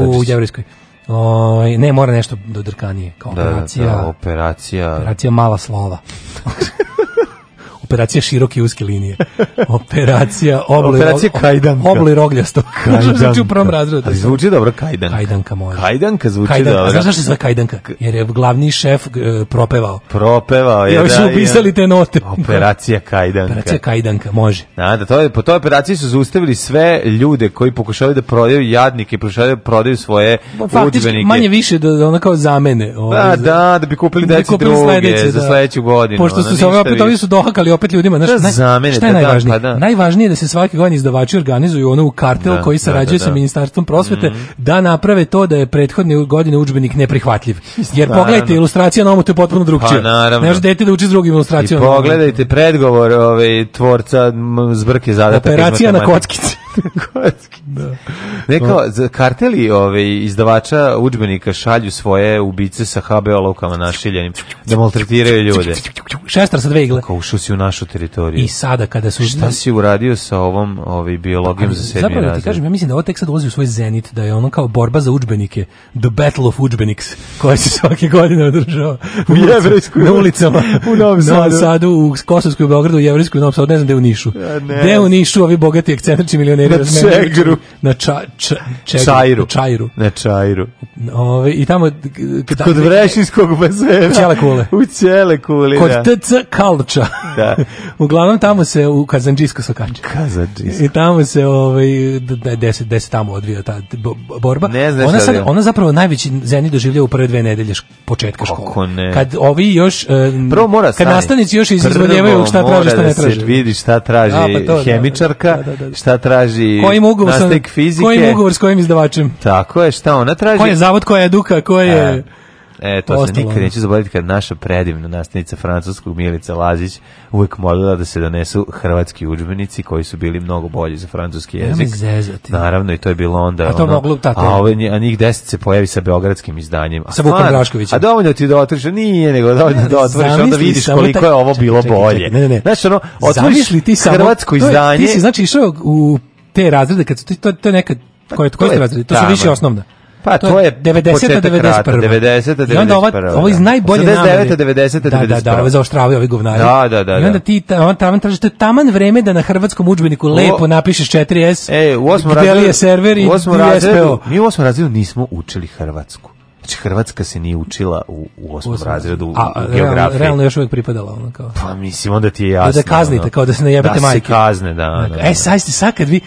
U Đevrijskoj. O, ne, mora nešto do drkanije. Kao da, operacija, da, operacija... Operacija mala slova. Operacija široke i uske linije. Operacija obli, Operacija kajdan. Obli rogljasto. Kajdanka. zvuči u prvom razredu. Ali zvuči dobro kajdan. Kajdanka moja. Kajdanka zvuči kajdanka. dobro. A znaš zašto se zove kajdanka? Jer je glavni šef uh, propevao. Propevao je. Još da, su pisali te note. Operacija kajdanka. Operacija kajdanka, može. Da, da, to je, po toj operaciji su zaustavili sve ljude koji pokušavaju da prodaju jadnike, pokušavaju da prodaju svoje udžbenike. manje više da, da ona kao zamene. Pa ovaj, da, da, da bi kupili da deci druge sledeće, za da. sledeću godinu. Pošto su se ove opet, ovi su dohakali opet ljudima, znaš, da, naj, šta je da, najvažnije? Pa da. Najvažnije je da se svake godine izdavači organizuju ono u kartel da, koji da, sarađuje da, sa Ministarstvom prosvete mm -hmm. da naprave to da je prethodne godine udžbenik neprihvatljiv. Jer naravno. pogledajte, ilustracija na ovom to je potpuno drugčije. Pa, ne dete da uči s drugim ilustracijom. I pogledajte predgovor ovaj tvorca zbrke zadataka. Operacija na kockici. Crnogorski. Da. Ne karteli ove, izdavača udžbenika šalju svoje ubice sa HBO lovkama našiljenim da maltretiraju ljude. Šestar sa dve igle. Kao ušao si u našu teritoriju. I sada kada su... Šta si uradio sa ovom ovaj, biologijom za sedmi Zapravo da ti kažem, ja mislim da ovo tek sad ulazi u svoj zenit, da je ono kao borba za udžbenike, the battle of udžbeniks, koja se svake godine održava u, u na ulicama, u Novom Sadu. Da, da. Sadu, u Kosovskoj, Beogradu, u Jevrijskoj, u Novom Sadu, ne znam gde u Nišu. Ja, ne. Gde u Nišu ovi bogati akcentarči milioneri pederira na čegru. Na ča, ča, čegru, čajru. čajru. Na čajru. Ove, I tamo... Kada, Kod dakle, Vrešinskog bazena. U Ćele kule. U Ćele kule, Kod da. TC Kalča. Da. Uglavnom tamo se u Kazanđisko sokače. Kazanđisko. I tamo se, ovaj, deset, deset tamo odvija ta borba. Ne znaš ona, sad, je. ona zapravo najveći zeni doživlja u prve dve nedelje početka škole. Kako ne? Kad ovi još... Um, Prvo mora Kad nastavnici još izvodljevaju šta traže, šta ne traže. Da se vidi šta traži A, pa to, da, da, hemičarka, da, da, šta traži traži kojim ugovor nastavnik fizike. Kojim ugovor s kojim izdavačem? Tako je, šta ona traži? Koji je zavod, koja je eduka, koji je... E, e to Ostalo. se nikad neću zaboraviti kad naša predivna nastavnica francuskog Milica Lazić uvek molila da se donesu hrvatski udžbenici koji su bili mnogo bolji za francuski jezik. Ja Naravno i to je bilo onda. A to ono, moglo A, ove, ovaj a njih deset se pojavi sa beogradskim izdanjem. A sa Vukom Draškovićem. A dovoljno ti da otvoriš, nije nego dovoljno da, da otvoriš, onda vidiš koliko je ovo bilo bolje. Ne, ne, ne. Znači ono, otvoriš ti samo hrvatsko izdanje. Je, ti si znači išao u te razrede, kad su, to, to je neka, pa koje, koje su razrede? To su više osnovna. Pa to, to je 90 91. 90 91. I onda ovo iz da. najbolje 89, namere. 90 91. Da, da, da, ovo zaoštravaju ovi govnari. Da, da, da. I onda da. ti on tamo tražiš, to je taman vreme da na hrvatskom udžbeniku lepo napišeš 4S. e, u 8. razredu je server i u 8. razredu. Mi u 8. razredu nismo učili hrvatsku. Znači, Hrvatska se nije učila u, u osmom razredu a, a, u geografiji. Realno još uvijek pripadala ono kao. Pa mislim, onda ti je jasno. Da, da kaznite, kao da se ne jebate majke. Da se kazne, da. da, da, da. E, da. sad ste sad kad vi,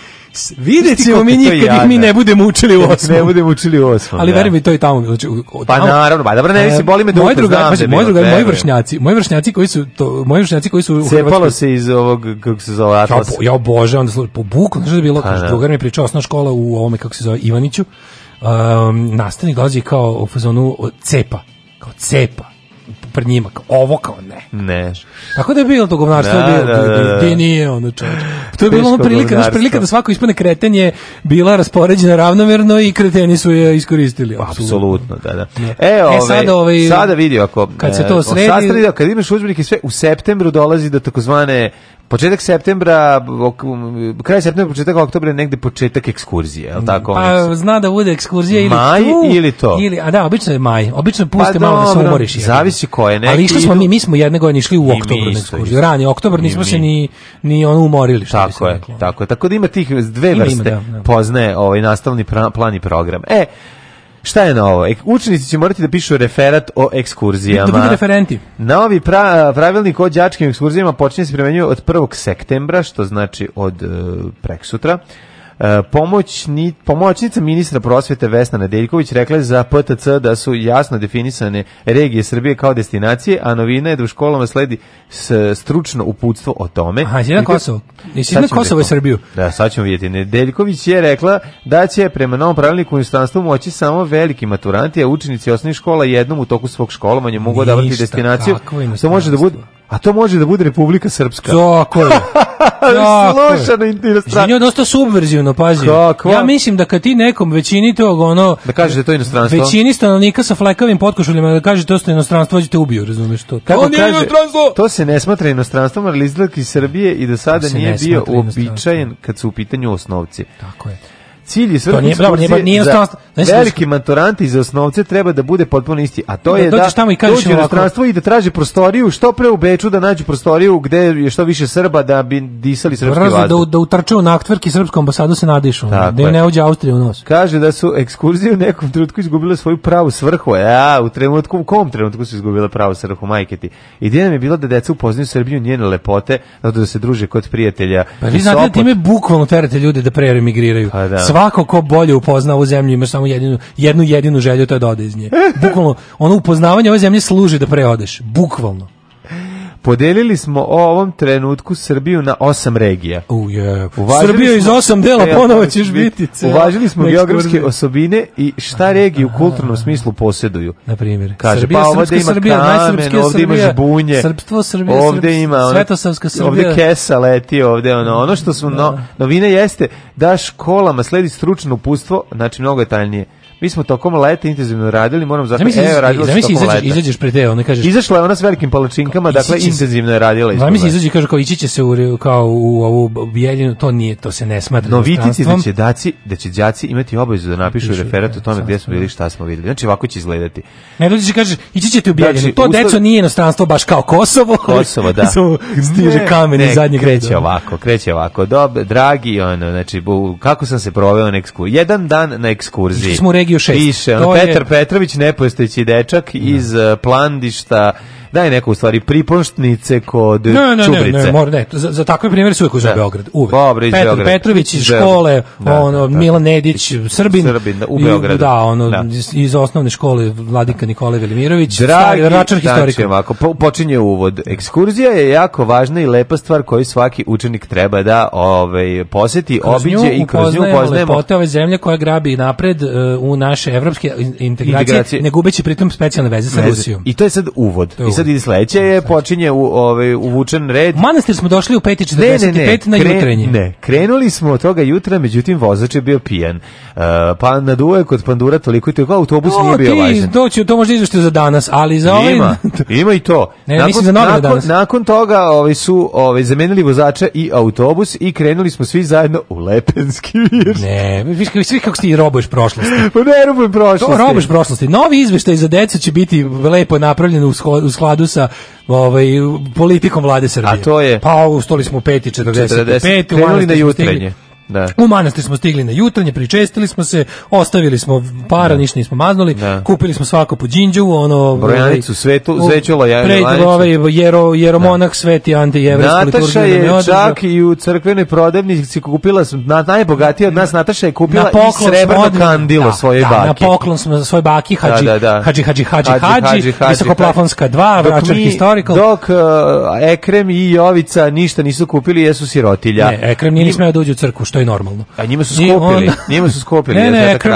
vidjet ćemo mi nikad kad ih mi ne budemo učili u osmom. ne budemo učili u osmom. Ali da. verujem i to i tamo. Znači, pa naravno, pa dobro, ne mislim, e, boli me da moj druga, paži, da moji drugari, moji vršnjaci, moji vršnjaci koji su, to, moji vršnjaci koji su Cepalo u Hrvatskoj. se iz ovog, kako se zove, Atlas. Ja, ja bože, onda služi, po buku, pa, znaš da je bilo, drugar mi je pričao, osnovna škola u ovome, kako se zove, Ivaniću, um, nastavnik dolazi kao u fazonu cepa, kao cepa prnjimak. Ovo kao ne. Ne. Tako da je bilo to govnarstvo, da, bilo, da, da, da. nije ono čovječ. To je bilo ono prilika, znaš, prilika da svako ispane kreten je bila raspoređena ravnomerno i kreteni su je iskoristili. Pa, apsolutno, da, da. Ne. E, ove, e ove, ovaj, ovaj, sada vidi ako... Kad se e, to sredi... Sastredi, kad imaš udžbenike sve, u septembru dolazi do takozvane početak septembra, kraj septembra, početak oktobra je negde početak ekskurzije, je tako? Pa, zna da bude ekskurzija ili maj tu, ili to. Ili, a da, obično je maj. Obično puste pa, malo da se umoriš. Zavisi ko koje neki Ali išli smo mi, mi smo jedne godine išli u oktobru na ekskurziju. Rani oktobar nismo mi. se ni ni ono umorili što Tako je, rekla. tako je. Tako da ima tih dve ima, vrste ima, da, da. poznaje ovaj nastavni plan i program. E, Šta je novo? Učenici će morati da pišu referat o ekskurzijama. Da referenti. Novi pra, pravilnik o đačkim ekskurzijama počinje se primenjuje od 1. septembra, što znači od e, preksutra. E, pomoćni, pomoćnica ministra prosvete Vesna Nedeljković rekla je za PTC da su jasno definisane regije Srbije kao destinacije, a novina je da u školama sledi s, stručno uputstvo o tome. Aha, je na Kosovo. Nisi na Kosovo i Srbiju. Da, sad ćemo vidjeti. Nedeljković je rekla da će prema novom pravilniku inostranstvu moći samo veliki maturanti, a učenici osnovnih škola jednom u toku svog školovanja mogu Ništa, davati destinaciju. Što može da bude A to može da bude Republika Srpska. Tako je. Slušano inostranstvo. Izvinio, dosta subverzivno, pazi. Kako? Ja mislim da kad ti nekom većini tog ono... Da kažeš da to inostranstvo. Većini stanovnika sa flekavim potkošuljima da kaže da to ste inostranstvo, ćete da ubiju, razumiješ to. Kako to nije kaže, inostranstvo! To se ne smatra inostranstvom, ali izlak iz Srbije i do sada nije bio uobičajen kad su u pitanju osnovci. Tako je. Cilj i svrha nije, dobro, nije, nije za veliki maturanti za osnovce treba da bude potpuno isti, a to da, je da, da tamo i dođu inostranstvo i da traže prostoriju, što pre u Beču da nađu prostoriju gde je što više Srba da bi disali srpski vazduh. Da, da utrču na aktvrki srpskom ambasadu se nadišu, Tako da im ne uđe Austrija u nos. Kaže da su ekskurzije u nekom trenutku izgubile svoju pravu svrhu, ja, e, u trenutku, u kom trenutku su izgubile pravu svrhu, majke ti. Ideja nam je bila da deca upoznaju Srbiju njene lepote, da se druže kod prijatelja. Pa vi znate da time bukvalno terate ljude da pre emigriraju. Pa da svako ko bolje upozna ovu zemlju ima samo jedinu, jednu jedinu želju, to je da ode iz nje. Bukvalno, ono upoznavanje ove zemlje služi da preodeš. Bukvalno. Podelili smo o ovom trenutku Srbiju na osam regija. Oh, yeah. Srbija iz osam dela, ponovo ćeš biti. Cel. Uvažili smo Next geografske Thursday. osobine i šta regije u kulturnom smislu poseduju. Na primjer. Kaže, Srbija, pa ovdje ima Srbija, kamen, ovdje ima žbunje. Srpstvo, Srbija, ovdje ima, ono, Svetosavska Srbija. Ovdje kesa leti, ovdje ono. Ono što su no, da. novine jeste da školama sledi stručno upustvo, znači mnogo detaljnije Mi smo tokom leta intenzivno radili, moram zato znači, evo radilo se tokom izađeš, leta. izađeš pred te, ona kažeš. Izašla je ona s velikim palačinkama, dakle intenzivno je radila. Znači, mislim izađe kaže kao ići će se u kao u ovu bijeljinu, to nije, to se ne smatra. No vidite da će daci, da će đaci imati obavezu da napišu referat o tome da, gde smo da. bili, šta smo videli. Znači ovako će izgledati. Ne dođeš i kažeš ići ćete u bijeljinu. Znači, to ustav... deco nije inostranstvo baš kao Kosovo. Kosovo, da. Stiže kamen iz zadnjeg kreće ovako, kreće ovako. Dob, dragi, ono, znači, kako sam se proveo na ekskurziji? Jedan dan na znači, ekskurziji. Smo Legiju 6. Piše, Petar je... Petrović, nepostojeći dečak da. iz e, Plandišta, daj neko u stvari pripoštnice kod ne, ne, čubrice. Ne, ne, mora, ne, za, za takve primjere su uvijek uz da. Beograd, uvijek. Dobro, iz Petar Petrović iz škole, da, da, ono, da, Milan Nedić, Srbin, Srbin u Beogradu. Da, ono, da. iz osnovne škole Vladika Nikole Velimirović, Dragi, račar historika. Ovako, počinje uvod. Ekskurzija je jako važna i lepa stvar koju svaki učenik treba da ovaj, posjeti, obiđe i kroz nju upoznajemo. Lepote ove zemlje koja grabi napred uh, u naše evropske integracije, integracije. ne gubeći pritom specijalne veze sa Rusijom. I to je sad uvod. To je uvod sad ide sledeće je počinje u ovaj uvučen red. Manastir smo došli u 5:45 na kren, jutrenje. Ne, krenuli smo od toga jutra, međutim vozač je bio pijan. Uh, pa na duve kod pandura toliko i toliko autobus o, nije bio važan. To će to možda izvešte za danas, ali za ovaj ima, ima i to. Ne, nakon, mislim za nakon, danas. nakon toga ovaj su ovaj zamenili vozača i autobus i krenuli smo svi zajedno u Lepenski vir. Ne, vi svi kako ste ti robuješ prošlosti. Pa ne robuješ prošlosti. To robuješ prošlosti. Novi izveštaj za decu će biti lepo napravljen u skladu skladu sa ovaj, politikom vlade Srbije. A to je? Pa ustali smo 5.45, 45, 45 krenuli na jutrenje. Stigli, Da. U manastir smo stigli na jutranje, pričestili smo se, ostavili smo para, da. ništa nismo maznuli, da. kupili smo svako po džinđu, ono... Brojanicu, e, svetu, je. ja ovaj jero, jeromonak, da. sveti antijevreski liturgiju. Nataša je čak i u crkvenoj prodavnici kupila, na, najbogatija od nas, Nataša je kupila na i srebrno odli... kandilo da, svoje da, baki. Na poklon smo za svoje baki, hađi, da, da, hađi, hađi, hađi, hađi, visokoplafonska dva, vračar historical. Dok e, Ekrem i Jovica ništa nisu kupili, jesu sirotilja. Ne, Ekrem nije smeo da uđe u crku, što je normalno. A njima su skopili, onda, njima su skopili. Ne, da ne, krv,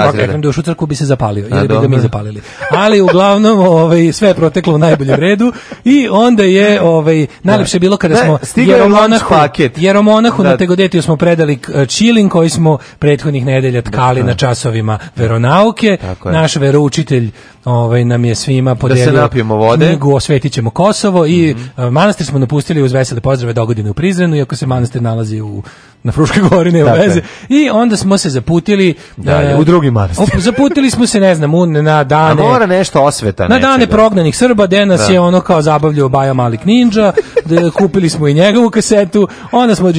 u crku bi se zapalio, ili bi ga mi zapalili. Ali uglavnom, ovaj, sve je proteklo u najboljem redu i onda je, ovaj, najlepše bilo kada da. smo Jeromonahu, Jeromonahu da. na Tegodetiju smo predali čilin eh, koji smo prethodnih nedelja tkali na časovima veronauke. Naš veroučitelj ovaj, nam je svima podelio da se napijemo vode. knjigu Osvetit ćemo Kosovo i mhm. eh, manastir smo napustili uz vesele pozdrave dogodine u Prizrenu, iako se manastir nalazi u na Fruškoj gori nema dakle. veze. I onda smo se zaputili Dalje, uh, u drugi manastir. zaputili smo se, ne znam, na dane. A mora nešto osveta. Na nečega. dane prognanih Srba, gde nas da. je ono kao zabavljao Baja Malik Ninja, da kupili smo i njegovu kasetu, onda smo od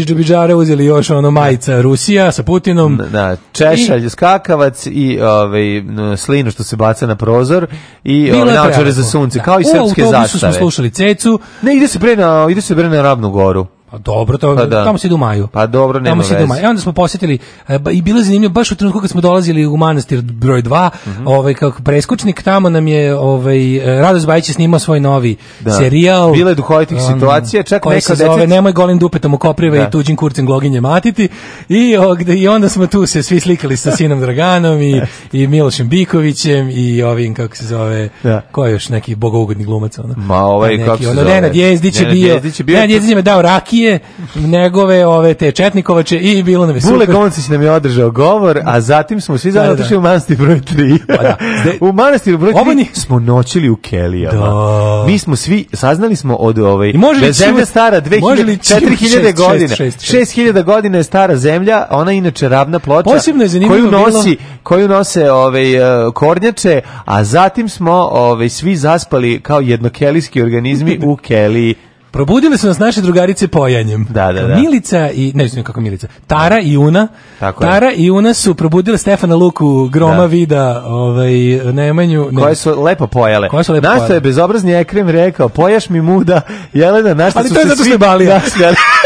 uzeli još ono majica Rusija sa Putinom. Da, da Češalj, skakavac i ovaj, slinu što se baca na prozor i ovaj, naočare za sunce, da. kao i da. srpske zastave. U autobusu smo slušali Cecu. Ne, ide se pre na, ide se pre na Ravnu goru. Pa dobro, to, pa da. tamo se idu u maju. Pa dobro, nema tamo se idu u E onda smo posjetili, e, i bilo je zanimljivo, baš u trenutku kad smo dolazili u manastir broj 2, mm -hmm. ovaj, kako preskučnik, tamo nam je ovaj, e, Rados Bajić je snimao svoj novi da. serijal. Bile duhovitih um, situacija, čak neka se zove Nemoj golim dupetom u koprive da. i tuđim kurcem gloginje matiti. I, I onda smo tu se svi slikali sa sinom Draganom i, i Milošem Bikovićem i ovim, kako se zove, da. ko je još neki bogougodni glumac. Ono. Ma ovaj, da, neki, kako se ono, zove. Nenad Jezdić je bio, Nenad Jezdić je dao rakije, Srbije, njegove ove te Četnikovače i bilo nam je super. Bule Goncić nam je održao govor, a zatim smo svi da, da, zajedno otišli u manastir broj 3. Pa da. u manastir broj 3 pa da. ni... smo noćili u Kelijama. Da. Mi smo svi, saznali smo od ove, ovaj, da je zemlja stara 2000, 4000 godina. 6000 godina je stara zemlja, ona je inače ravna ploča Posebno je koju nosi, bilo... koju nose ove, ovaj, kornjače, a zatim smo ove, ovaj, svi zaspali kao jednokelijski organizmi u Keliji. Probudile su nas naše drugarice pojanjem. Da, da, da. Milica i, ne znam kako Milica, Tara i Una. Tako Tara je. i Una su probudile Stefana Luku, Groma da. Vida, ovaj, Nemanju. Ne. Koje su lepo pojale. Koje su lepo Našto pojale. je bezobrazni ekrem rekao, pojaš mi muda, Jelena, našto su se svi... Ali to je zato što je balija.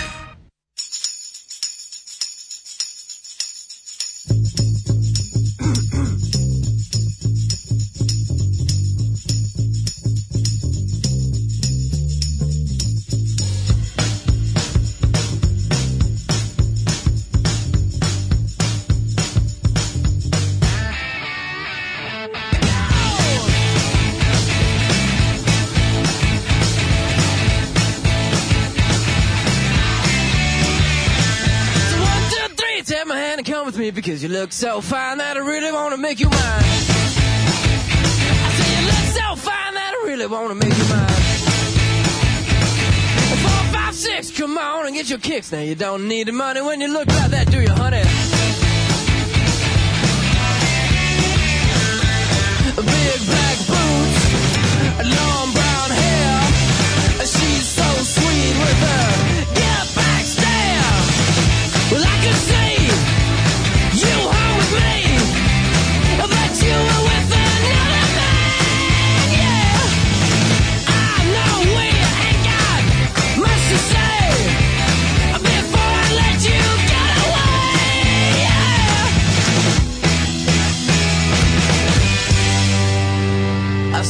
Cause you look so fine that I really wanna make you mine. I say you look so fine that I really wanna make you mine. Four, five, six, come on and get your kicks. Now you don't need the money when you look like that, do you, honey? Big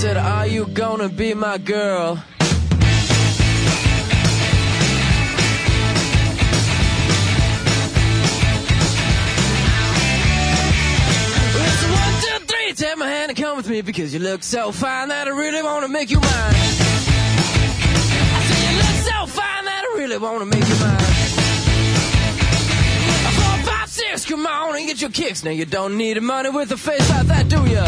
said, Are you gonna be my girl? take my hand and come with me because you look so fine that I really want to make you mine. I say you look so fine that I really want to make you mine. Four, five, six, come on and get your kicks. Now you don't need money with a face like that, do ya?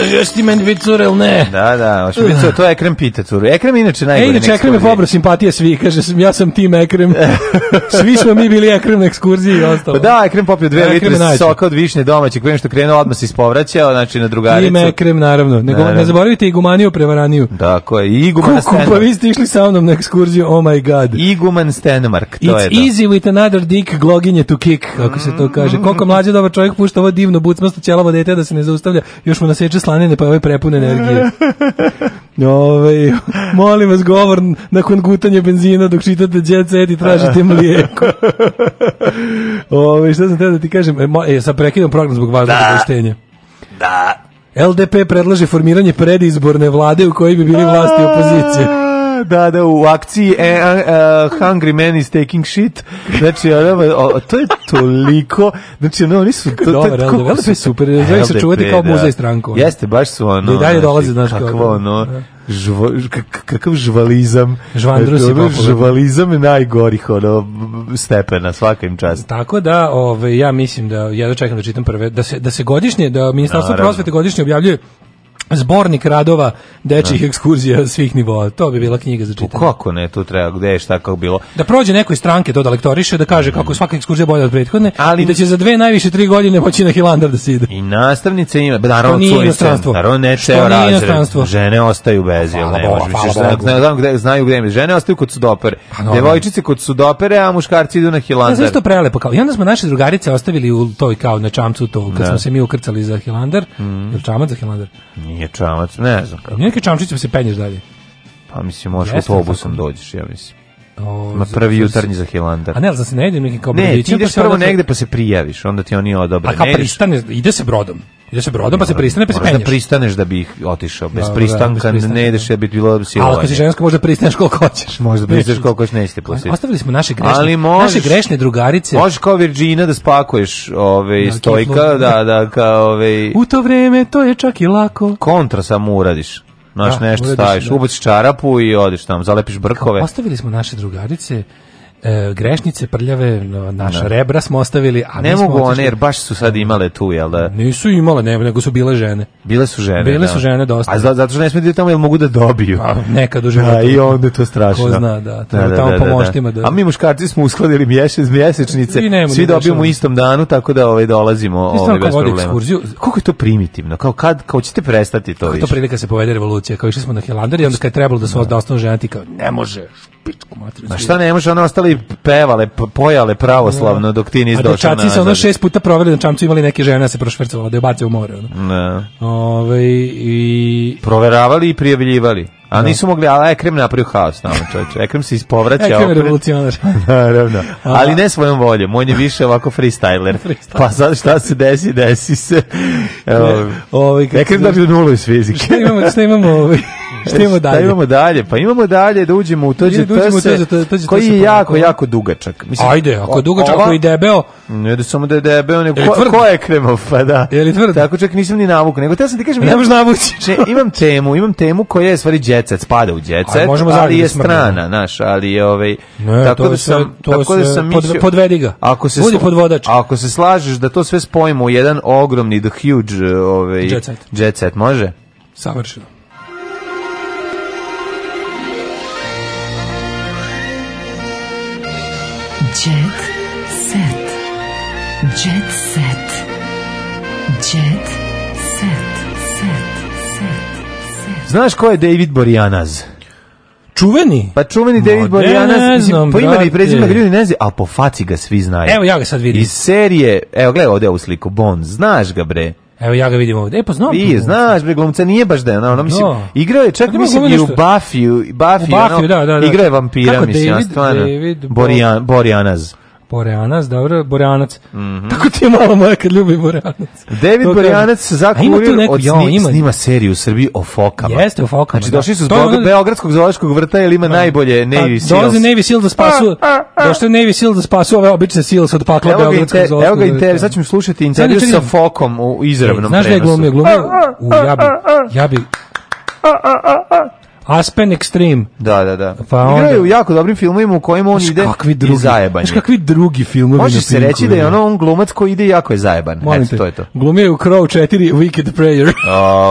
Kaže, još ti meni biti cura ili ne? Da, da, hoće biti cura, to je Ekrem pita curu. Ekrem inače najgore. E, inače, Ekrem je pobro simpatije svi, kaže, ja sam tim Ekrem. svi smo mi bili Ekrem na ekskurziji i ostalo. Pa da, Ekrem popio dve litre soka od višnje domaćeg, prije što krenuo odmah se ispovraćao, znači na drugaricu. Ime Ekrem, naravno. Ne, naravno. ne zaboravite i gumaniju prevaraniju. Tako je, i guman Kuku, pa vi ste išli sa mnom na ekskurziju, oh my god. I guman Stenmark, to It's je to. easy with another dick, gloginje to kick, kako se to kaže. Mm. Koliko mlađe dobar čovjek pušta ovo divno bucmasto ćelavo dete da se ne zaustavlja, još mu naseče slanine, pa ove ovaj prepune energije. Ove, molim vas govor nakon gutanja benzina dok čitate Jet Set i tražite mlijeko. Ove, šta sam teo da ti kažem? E, e sad prekidam program zbog važnog obaveštenja. Da. da. LDP predlaže formiranje predizborne vlade u kojoj bi bili vlasti opozicije. da, da, u akciji e, e, Hungry Man is taking shit. Znači, ono, to je toliko, znači, ono, oni su... To, Dobar, tako, LDP, LDP super, želim se čuvati kao muzej da. stranku. Ono. Jeste, baš su ono... i dalje znači, dolazi, znaš, kakvo ono... Da. Žvo, kakav žvalizam žvalizam je najgorih ono, stepena svaka im čast tako da ove, ja mislim da ja da čekam da čitam prve da se, da se godišnje da ministarstvo prosvete godišnje objavljuje zbornik radova dečjih da. ekskurzija svih nivoa. To bi bila knjiga za čitanje. Kako ne, to treba, gde je šta kako bilo. Da prođe nekoj stranke to da lektoriše, da kaže kako svaka ekskurzija bolja od prethodne, ali i da će za dve najviše tri godine moći na Hilandar da se ide. I nastavnice ima, pa naravno curice, naravno ne ceo razred. Žene ostaju bez, jel ne možeš više znaju gde znaju gde Žene ostaju kod sudopere. Pa Devojčice kod sudopere, a muškarci idu na Hilandar. Znaš to prelepo kao. I onda smo naše drugarice ostavili u toj kao na čamcu to kad da. smo se mi ukrcali za Hilandar. Mm. Jel čamac za Hilandar? nije čamac, ne znam kako. Nije neki čamčić se penješ dalje. Pa mislim, možeš autobusom dođeš, ja mislim. O, ovaj, na prvi za, jutarnji za Hilandar. A ne, ali da se ne idem nekim kao brodićem. Ne, ti ideš pa prvo odakle... negde pa se prijaviš, onda ti oni odobre. A kao pristane, ide se brodom. Ide se brodom, pa se da- pristane, pa se da penješ. da pristaneš da bih otišao. Bez pristanka da, ne ideš, da bi bilo da silovanje. Ali kad si ženska, možda pristaneš koliko hoćeš. Možda pristaneš koliko hoćeš, nećete posjetiti. Ostavili smo naše grešne, ali možeš, naše grešne drugarice. Možeš kao Virgina da spakuješ ove, ovaj, da, stojka, da, da, kao... Ove, ovaj- U to vreme, to je čak i lako. Kontra samo uradiš. Znaš, da, nešto staviš, da. ubaciš čarapu i odeš tamo, zalepiš brkove. Ostavili smo naše drugarice e, grešnice prljave, naša ne. Da. rebra smo ostavili. A ne mogu one, jer baš su sad imale tu, jel da? Nisu imale, ne, nego su bile žene. Bile su žene, Bile da. su žene dosta. A zato što ne smiju da tamo, jel mogu da dobiju. A, pa, nekad u Da, I onda to strašno. Ko zna, da. da, da tamo da, pomoćima Da. A mi muškarci smo uskladili mjesec, mjesečnice, svi dobijemo u istom danu, tako da ovaj, dolazimo ovaj, bez problema. Ekskurziju. Koliko je to primitivno? Kao kad, kao ćete prestati to Kako više? to prilika se povede revolucija? Kao išli smo na Helander i onda kad je trebalo da su da. ostanu ženati, kao ne može, pičku materiju. šta ne može, ona ostali ali pevale, pojale pravoslavno da. dok ti nisi došao. A dečaci su ono šest puta proverili da čamcu imali neke žene da se prošvercovalo da je bace u more. Ono. Ne. Da. Ove, i... Proveravali i prijavljivali. A nisu mogli, ali Ekrem napravio haos tamo, čovječe. Ekrem se ispovraća. Ekrem je revolucionar. Naravno. Ali ne svojom voljom, on je više ovako freestyler. freestyler. Pa sad šta se desi, desi se. Evo, ovaj, Ekrem da bi nulu iz fizike. Šta imamo, šta imamo ovaj? Šta imamo dalje? Šta imamo dalje? Pa imamo dalje da uđemo u da tođe tse, e, e, koji je pa jako, jako dugačak. Mislim, Ajde, ako je dugačak, ako je debeo... Ne da samo da je debeo, nego ko, ko je kremov, pa da. Je li tvrd? Tako čak nisam ni navuk, nego te sam ti kažem... Ne možeš navući. Ne, imam temu, imam temu koja je stvari djecet, spada u djecet, ali je strana, naš, ali je ovaj... Ne, tako to da sam, to tako da sam pod, mislio, podvedi ga. Ako se Budi podvodač. Ako se slažeš da to sve spojimo u jedan ogromni the huge ovaj jet set, jet set može? Savršeno. Jet set. Jet set. Jet set. Set. Set. set. Znaš ko je David Borjanaz? Čuveni? Pa čuveni David no, Boreanaz, ne, ne znam, po imenu i prezime ga ljudi ne znaju, a po faci ga svi znaju. Evo ja ga sad vidim. Iz serije, evo gledaj ovde ovu sliku, Bond, znaš ga bre. Evo ja ga vidim ovde. E pa znam. Vi znaš, bre glumca nije baš da je mislim, no. igrao je čak mislim i u Buffyu, Buffyu, u Buffyu da, da, da. igrao je vampira, mislim, David, stvarno. David Borian, Borianaz. Boreanac, dobro, Boreanac. Mm -hmm. Tako ti je mala moja kad ljubi Boreanac. David Toga, Boreanac za kurir od jo, snim, ima. snima seriju u Srbiji o fokama. Jeste o fokama. Znači da. došli su zbog ono... Beogradskog zoološkog vrta ili ima da. najbolje pa, Navy Seals. Dolaze Navy Seal da spasu, a, a, a. došli Navy Seal da spasu ove obične Seals od pakla evo Beogradskog zoološkog vrta. Evo ga intervju, sad ćemo slušati intervju sa fokom u izravnom e, prenosu. Znaš da je glumio, glumio u Jabi, Jabi. Aspen Extreme. Da, da, da. Pa onda... Igraju jako dobrim filmovima u kojima on ide kakvi drugi, i zajebanje. Znaš kakvi drugi filmovi Može se reći da je da. ono on glumac koji ide jako je zajeban. Molim Eto, te, to je to. Glumio je u Crow 4 Wicked Prayer.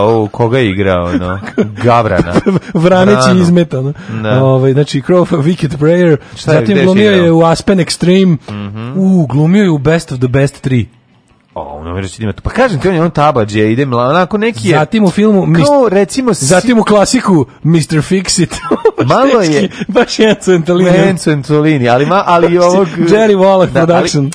o, koga je igrao, no? Gavrana. Vraneći izmetano. Da. Ove, ovaj, znači, Crow Wicked Prayer. Šta je, Zatim glumio je u Aspen Extreme. Mm -hmm. U, glumio je u Best of the Best 3. O, na ima tu. Pa kažem ti, on je on tabađe, ide mla, onako neki je... Zatim u filmu... Kao, recimo... Zatim u klasiku Mr. Fixit. malo je... Baš Enzo Antolini. Enzo Antolini, ali, ma, ali ovog... Jerry Wallach da, Production. Ali,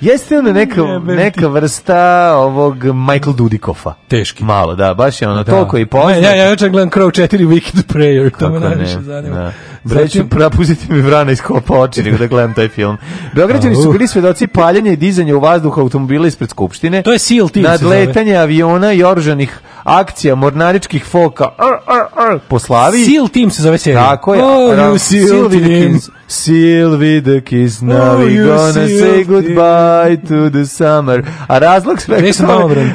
Jeste ono neka, neka vrsta ovog Michael Dudikofa. Teški. Malo, da, baš je ono da. toliko i poznat. Ja, ja očak gledam Crow 4 Wicked Prayer, to me najviše zanima. Da. Breću, prapustiti mi vrana iz kopa oči, nego da gledam taj film. Beograđani su bili svedoci paljanja i dizanja u vazduh automobila ispred Skupštine. To je SEAL team. Nadletanje aviona i oružanih akcija mornaričkih foka ar, ar, ar, po Slaviji. Seal Team se zove serija. Tako je. Oh, Ram, seal, seal Team. Seal with the kiss, oh, now oh, we gonna say goodbye to the summer. A razlog svega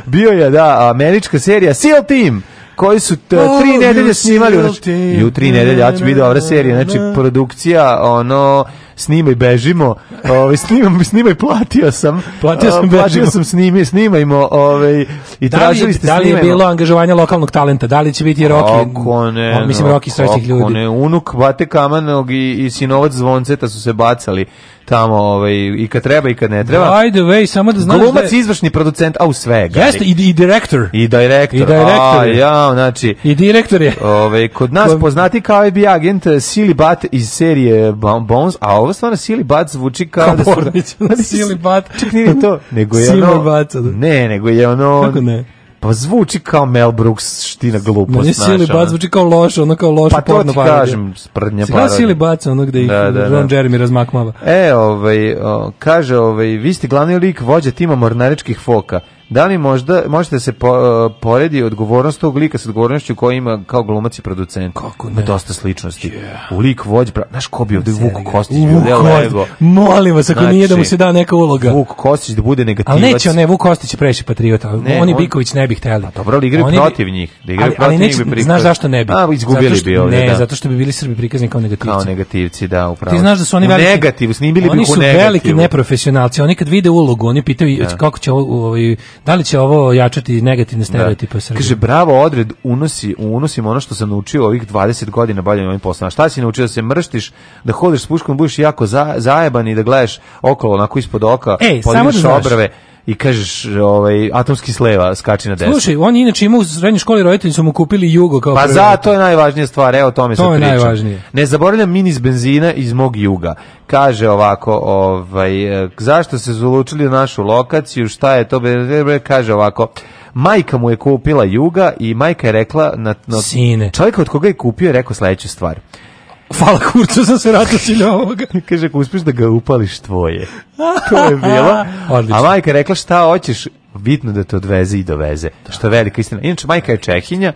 bio je, da, američka serija Seal Team koji su t, oh, nedelje snimali. Znači, ju tri nedelje, ja ću biti dobra serija. Znači, produkcija, ono, snimaj bežimo, ovaj snimam, snimaj platio sam. Platio sam, eh, bežimo. platio sam snimaj, snimajmo, ovaj i da li, tražili ste da li je bilo angažovanje lokalnog talenta, da li će biti Roki? Kako ne? O, mislim no, Roki srećnih ljudi. Kako ne, unuk Bate Kamanog i, i sinovac Zvonceta su se bacali tamo ovaj i kad treba i kad ne treba. By the way, samo da znaš da Glumac, da je... izvršni producent, a u svega. Jeste i, i direktor. I direktor. I direktor. A, ja, znači. I direktor je. Ovaj kod nas Ko... poznati kao bi agent Sili Bat iz serije Bones, a ovo stvarno Sili Bat zvuči kao, kao da su... Kao da Sili Bat. Čak nije to, nego je Sili ono... Baca, da. Ne, nego je ono... Kako ne? Pa zvuči kao Mel Brooks ština glupost. Ne, Sili Bat zvuči kao loše, ono kao loše pa porno parodija. Pa to ti kažem, sprdnja parodija. Sili Bat, ono gde ih da, da, Ron da. Jeremy razmakmava. E, ovaj, o, kaže, ovaj, vi ste glavni lik vođa tima mornaričkih foka da li možda možete da se po, uh, poredi odgovornost tog lika sa odgovornošću koji ima kao glumac i producent. Kako ne? dosta sličnosti. Yeah. U lik vođbra, znaš ko bi ovde Vuk Kostić bio Lego. Molim vas, ako znači, nije da mu znači, se da neka uloga. Vuk Kostić da bude negativac. Ali neće ne, Vuk Kostić je previše patriota. Ne, Oni on, Biković ne bi hteli. A pa dobro, ali igraju protiv bi, njih. Da igraju protiv njih bi Znaš zašto ne bi? A, izgubili što, bi ovde, Ne, da. zato što bi bili Srbi prikazni kao negativci. Kao negativci, da, upravo. Ti znaš da su oni veliki... Negativ, snimili bi Oni su veliki neprofesionalci. Oni kad vide ulogu, oni pitaju da. kako će ovaj Da li će ovo jačati negativne da. stereotipe u Srbiji? Kaže, bravo, odred, unosi, unosim ono što sam naučio ovih 20 godina bavljanja ovim poslom. Šta si naučio da se mrštiš, da hodiš s puškom, budeš jako za, zajeban i da gledaš okolo, onako ispod oka, Ej, obrve. Pa da obrave i kažeš ovaj atomski sleva skači na desno. Slušaj, on inače ima u srednjoj školi roditelji su mu kupili jugo kao Pa prvi. za to je najvažnija stvar, evo o tome to sad pričam. Najvažnije. Ne zaboravljam mini benzina iz mog juga. Kaže ovako, ovaj e, zašto se zulučili na našu lokaciju, šta je to? Kaže ovako, majka mu je kupila juga i majka je rekla na, na sine. Čovjek od koga je kupio je rekao sledeću stvar. Hvala kurcu, sam se rato ovoga. Kaže, ako uspeš da ga upališ tvoje. To je bilo. A majka rekla šta hoćeš, bitno da te odveze i doveze. Da. Što je velika istina. Inače, majka je Čehinja,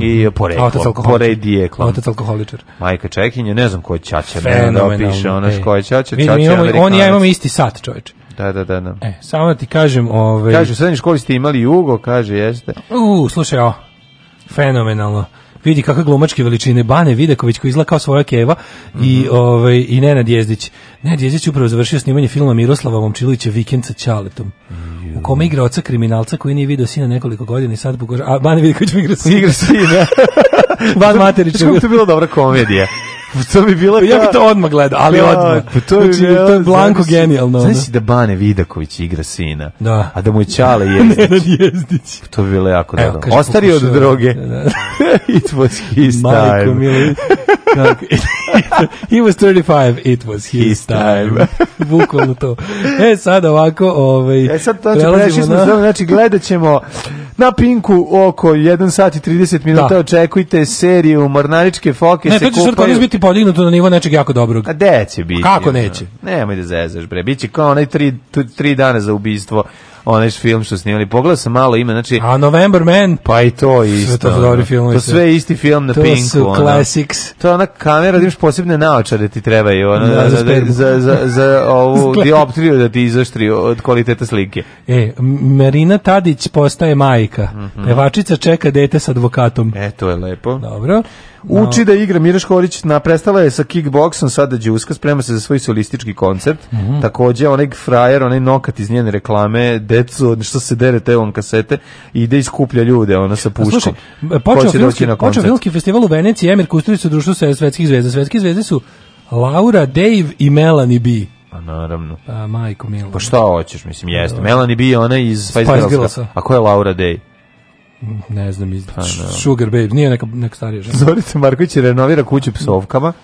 i mhm. poreklom, pored je klan. Otac alkoholičar. Majka Čekinja, ne znam ko je Ćaća, ne da opiše, ona e. što je Ćaća, Ćaća je Amerikanac. On i ja imamo isti sat, čoveče. Da, da, da, da. E, samo da ti kažem... Ovaj... Kaže, u srednjoj školi ste imali Jugo, kaže, jeste. U, slušaj, o, fenomenalno vidi kakve glumačke veličine Bane Videković koji izgleda kao svoja keva mm -hmm. i mhm. ovaj i Nenad Jezdić. Nenad Jezdić upravo završio snimanje filma Miroslava Momčilovića Vikend sa Ćaletom. U kome igra oca kriminalca koji nije video sina nekoliko godina i sad pogoža... A Bane Videković mi igra sina. Igra sina. Van Materić. Što je bilo dobra komedija. Pa to bi bilo Ja bi to odmah gledao, ali da, odmah. Pa to bi znači, to je blanko genijalno. znači si da Bane Vidaković igra sina, da. a da mu je Čale Jezdić. Jezdić. Pa to bi bilo jako dobro. Ostari od droge. It was his Majko, mili. He was 35, it was his, his time. time. Bukvalno to. E, sad ovako, ovaj... E, sad to znači, prešli smo, znači, gledat ćemo na Pinku oko 1 sat i 30 minuta, da. očekujte seriju Mornaričke foke ne, se kupaju. Ne, to će sad biti podignuto na nivo nečeg jako dobrog. A gde će biti? Kako neće? Nemoj da zezaš, bre. Biće kao onaj tri, tri dana za ubistvo onaj film što snimali. Pogledao sam malo ime, znači... A November Man? Pa i to isto. Sve to dobri filmovi. To sve isti film na to Pinku. To su ona. classics. To je ona kamera da imaš posebne naočare ti trebaju. Ona, da, za, da, za, za, za ovu dioptriju da ti izaštri od kvaliteta slike. E, Marina Tadić postaje majka. Mm -hmm. Pevačica čeka dete sa advokatom. E, to je lepo. Dobro. Uči da igra Miraš Korić, na prestala je sa kickboksom, sada da đuska, sprema se za svoj solistički koncert. Mm -hmm. Takođe onaj frajer, onaj nokat iz njene reklame, decu, što se dere te on kasete, ide i skuplja ljude, ona sa puškom. Slušaj, počeo filmski, počeo filmski festival u Veneciji, Emir Kusturica u društvu sa svetskih zvezda. Svetske zvezde su Laura, Dave i Melanie B. Pa naravno. Pa majko milo. Pa šta hoćeš, mislim, jeste. Da. Melanie B je ona iz Spice, Spice Girlsa. A ko je Laura Day? ne znam, iz... Pa, no. Da. Sugar Babe, nije neka, neka starija žena. Zorica Marković renovira kuću psovkama.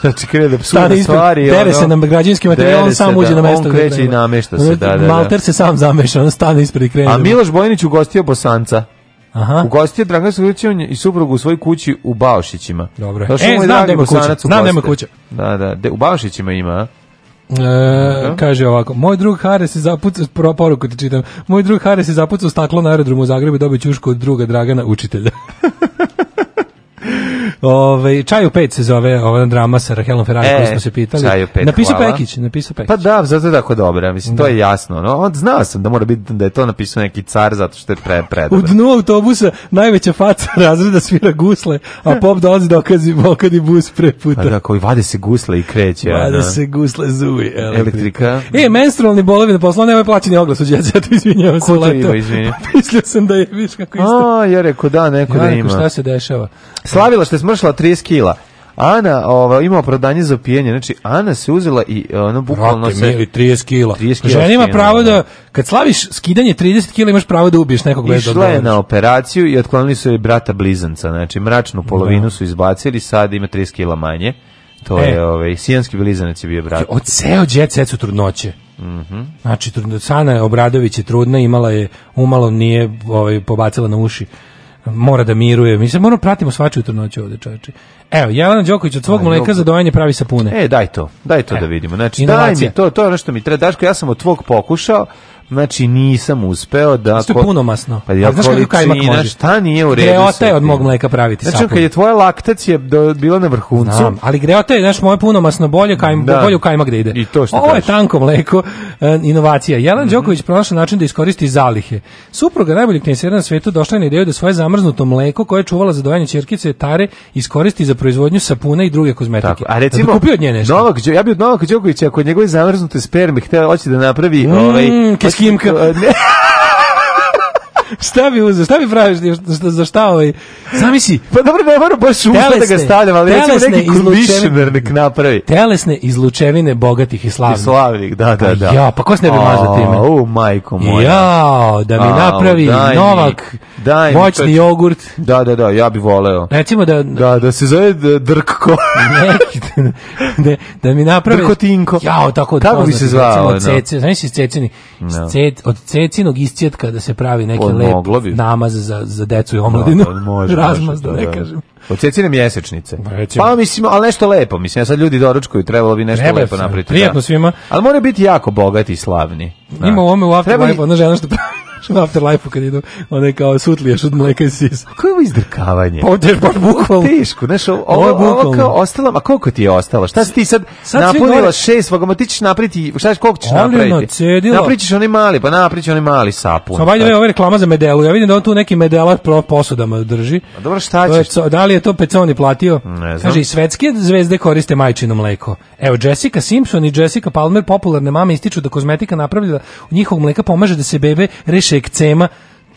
Znači krene da psuje Stane stvari. Tere ono, se na građanski materijal, on sam uđe da. na mesto. On kreće da i namešta se, da, da, da. Malter se sam zameša, on stane ispred i krene. A da- Miloš Bojnić ugostio Bosanca. Aha. Ugostio Dragan Stojkovićan i suprugu u svojoj kući u Baošićima. Dobro. Da e, je znam da ima kuća. Znam da ima kuća. Da, da, de, u Baošićima ima, a? E, kaže ovako, moj drug Hare se zapucao, prva poruku ti čitam, moj drug Hare se zapucao staklo na aerodromu u Zagrebu i dobio ćušku od druga Dragana, učitelja. Ove, ovaj, čaj u pet se zove ova drama sa Rahelom Ferrari e, koju smo se pitali. Čaj u pet, napisao hvala. Pekić, napisao Pekić. Pa da, zato je tako dobro, mislim, da. to je jasno. No, on, znao sam da mora biti da je to napisao neki car zato što je pre, predobro. U dnu autobusa najveća faca razreda svira gusle, a pop dolazi da okazi, da okadi bus pre puta. Pa da, koji vade se gusle i kreće. Vade da. se gusle zuvi. Elektrika. elektrika. E, menstrualni bolovi na poslu, nemoj plaćeni oglas u djece, ja to izvinjavam se. Ko to ima, izvinjavam? Mislio sam da je, viš kako isto. A, ja rekao da, neko ja, da ima. Šta se dešava? Slavila što smršala 30 kila. Ana ova, ima prodanje za pijenje, znači Ana se uzela i ona bukvalno se... Mili, 30 kila. 30 kila Žena ima pravo da. da, kad slaviš skidanje 30 kila, imaš pravo da ubiješ nekog bez Išla je na operaciju i otklonili su joj brata blizanca, znači mračnu da. polovinu su izbacili, sad ima 30 kila manje. To e. je ovaj, sijanski blizanac je bio brat. Znači, od ceo djece su trudnoće. Mm znači Znači, Sana Obradović je trudna, imala je, umalo nije ovaj, pobacila na uši mora da miruje. Mi se moramo pratimo jutro trudnoću ovde, čoveče. Evo, Jelena Đoković od svog Aj, mleka za dojanje pravi sapune. E, daj to. Daj to Evo. da e, vidimo. Znači, Inovacija. daj mi to, to je ono što mi treba. Daško, ja sam od tvog pokušao, Znači nisam uspeo da Isto puno masno. Pa ja znaš kako kajmak može? Šta nije u redu? Greota je od mog mleka praviti znači, sapun. kad je tvoja laktacija bila na vrhuncu. Znam, ali greota je znaš moje puno masno bolje, kajm, da. bolje kajmak gde da ide. I to što Ovo kažeš. je tanko mleko, e, inovacija. Jelan mm -hmm. Đoković pronašao način da iskoristi zalihe. Supruga najboljeg tenisera na svetu došla je na ideju da svoje zamrznuto mleko koje je čuvala za dojenje ćerkice Tare iskoristi za proizvodnju sapuna i druge kozmetike. Tako, a recimo, da kupio od nje nešto. Novak, ja bih od Novak Đokovića kod njegove zamrznute sperme htela hoće da napravi mm, ovaj Kimka. Ne. šta bi uzeo, šta bi praviš, šta, za šta ovaj, zamisli. Pa dobro, ne moram baš usta da ga stavljam, ali recimo neki izlučevine, nek napravi. Telesne izlučevine bogatih i slavnih. I slavnih, da, da, da. Ja, pa ko se ne bi mazao time? O, majko moja. Ja, da mi napravi daj Novak, daj moćni mi, jogurt. Da, da, da, ja bi voleo. Recimo da... Da, da se zove Drkko. neki, da, da mi napravi... Drkotinko. Jao, tako Kako bi se zvao? Recimo, od cece, znaš iz cecini, od cecinog iscijetka da se pravi neke Moglo bi. namaz za, za decu i da, omladinu. No, da, može, Razmaz, da, da ne da. kažem. Odseci nam jesečnice. Rećemo. Pa mislim, ali nešto lepo. Mislim, ja sad ljudi doručkuju, trebalo bi nešto Treba lepo napraviti. Prijetno da. svima. Ali mora biti jako bogati i slavni. Da. Ima u ome u After Treba... ona žena što pravi u Afterlife-u kad idu, one kao sutlijaš od mleka i sisa. Koje je ovo izdrkavanje? Pa ovo je baš bukvalno. Teško, znaš, ovo, ovo, je ovo kao ostalo, a koliko ti je ostalo? Šta si ti sad, sad napunila gore... šest vagoma, ti ćeš napriti, šta ćeš, koliko ćeš napraviti? Napravit ćeš onaj mali, pa napravit oni mali sapun. Samo valjda je ovo reklama za medelu, ja vidim da on tu neki medelar pro posudama drži. A pa dobro, šta ćeš? To je, da li je to Peconi platio? Ne znam. Kaže, i svetske zvezde koriste majčino mleko. Evo, Jessica Simpson i Jessica Palmer, popularne mame, ističu da kozmetika napravljena da u njihovog mleka pomaže da se bebe reše više ekcema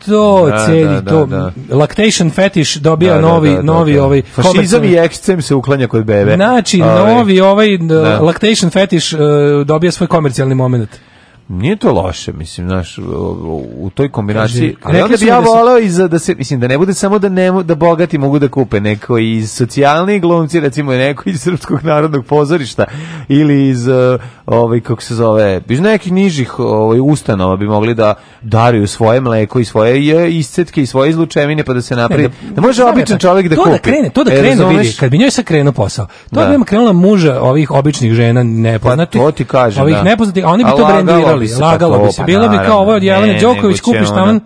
to da, cijeli da, da, to da. lactation fetish dobija da, da, novi da, novi ovaj fašizam i ekscem se uklanja kod bebe znači novi ovaj lactation fetish uh, e, dobija svoj komercijalni momenat Nije to loše, mislim, znaš, u toj kombinaciji... Kaži, rekli bi ja da voleo i da se, mislim, da ne bude samo da ne, da bogati mogu da kupe neko iz socijalni glumci, recimo neko iz Srpskog narodnog pozorišta ili iz, e, ovaj, kako se zove, iz nekih nižih ovaj, ustanova bi mogli da daruju svoje mleko i svoje e, iscetke i svoje izlučevine pa da se napravi. Ne, da, da, može da, običan čovjek da to da kupi. To da krene, to da e, krene, vidi, kad bi njoj sad krenuo posao, to da. bi im krenula muža ovih običnih žena nepoznatih. Pa to ti kažem, ovih da. nepoznatih, a oni bi to brendirali lagalo bi se, pa bilo bi kao ovo od Jelene Đoković, kupiš tamo,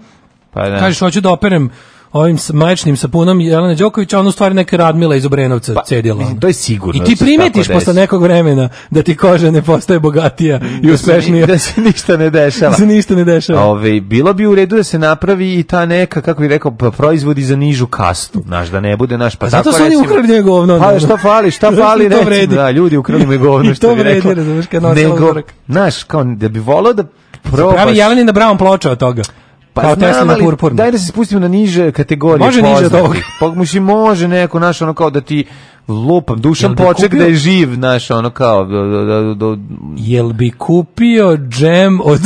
pa da. kažeš hoću da operem ovim majčnim sapunom Jelena Đoković, on u stvari neka Radmila iz Obrenovca pa, cedila. To je sigurno. I ti da primetiš posle nekog vremena da ti koža ne postaje bogatija da i da Se, da se ništa ne dešava. da se ništa ne dešava. Ove, ovaj, bilo bi u redu da se napravi i ta neka, kako bih rekao, proizvodi za nižu kastu, Naš, da ne bude naš. Pa A zato su oni ukrali njegovo no, Pa šta fali, šta fali, ne. da, ljudi ukrali me govno, što bi rekao. Nego, znaš, kao da bi volao da probaš. Pravi Jelenin na bravom ploča od toga. Pa kao Tesla na purpurno. Daj da se spustimo na niže kategorije. Može pozna. niže od ovog. Pa mislim, može neko, naš, ono kao da ti lupam, dušan poček da je živ, naš, ono kao... Da, da, da, Jel bi kupio džem od...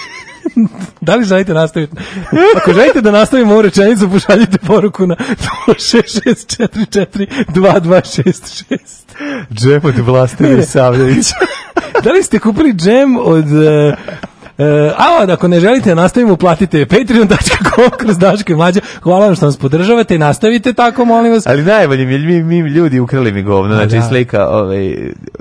da li želite nastaviti? Ako želite da nastavimo ovu rečenicu, pošaljite poruku na 26442266. Džem od Vlastine Savljevića. da li ste kupili džem od... Uh, E, a ako ne želite, nastavimo, uplatite patreon.com kroz Daško i Mlađa. Hvala vam što nas podržavate, i nastavite tako, molim vas. Ali najbolje mi, mi, mi ljudi ukrali mi govno, znači da. slika ove, ovaj,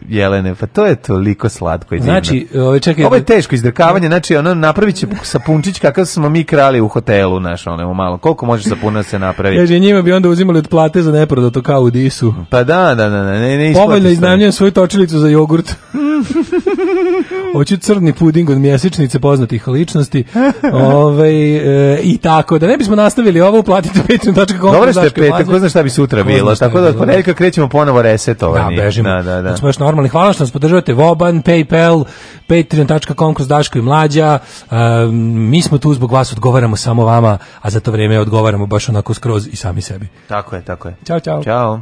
Jelene, pa to je toliko slatko i divno. Znači, ove, ovaj, čekaj, ovo je da- teško izdrkavanje, znači ono napravit će sapunčić kakav smo mi krali u hotelu, naš ono malo, koliko može sapuna se napraviti. Kaže, njima bi onda uzimali od plate za neprodato kao u disu. Pa da, da, da, da ne, ne Povoljno iznajmljujem svoju točilicu za jogurt. Hoću crni puding od mjesečne upisnice poznatih ličnosti. Ove, ovaj, e, eh, I tako, da ne bismo nastavili ovo, uplatite patreon.com. Dobro ste petak, ko zna šta bi sutra bilo, tako da od ponedjeljka krećemo ponovo resetovanje. Da, bežimo. Da, da, da. da smo još normalni. Hvala što nas podržavate Voban, Paypal, patreon.com kroz Daško i Mlađa. Um, mi smo tu zbog vas, odgovaramo samo vama, a za to vrijeme odgovaramo baš onako skroz i sami sebi. Tako je, tako je. Ćao, čao. Ćao.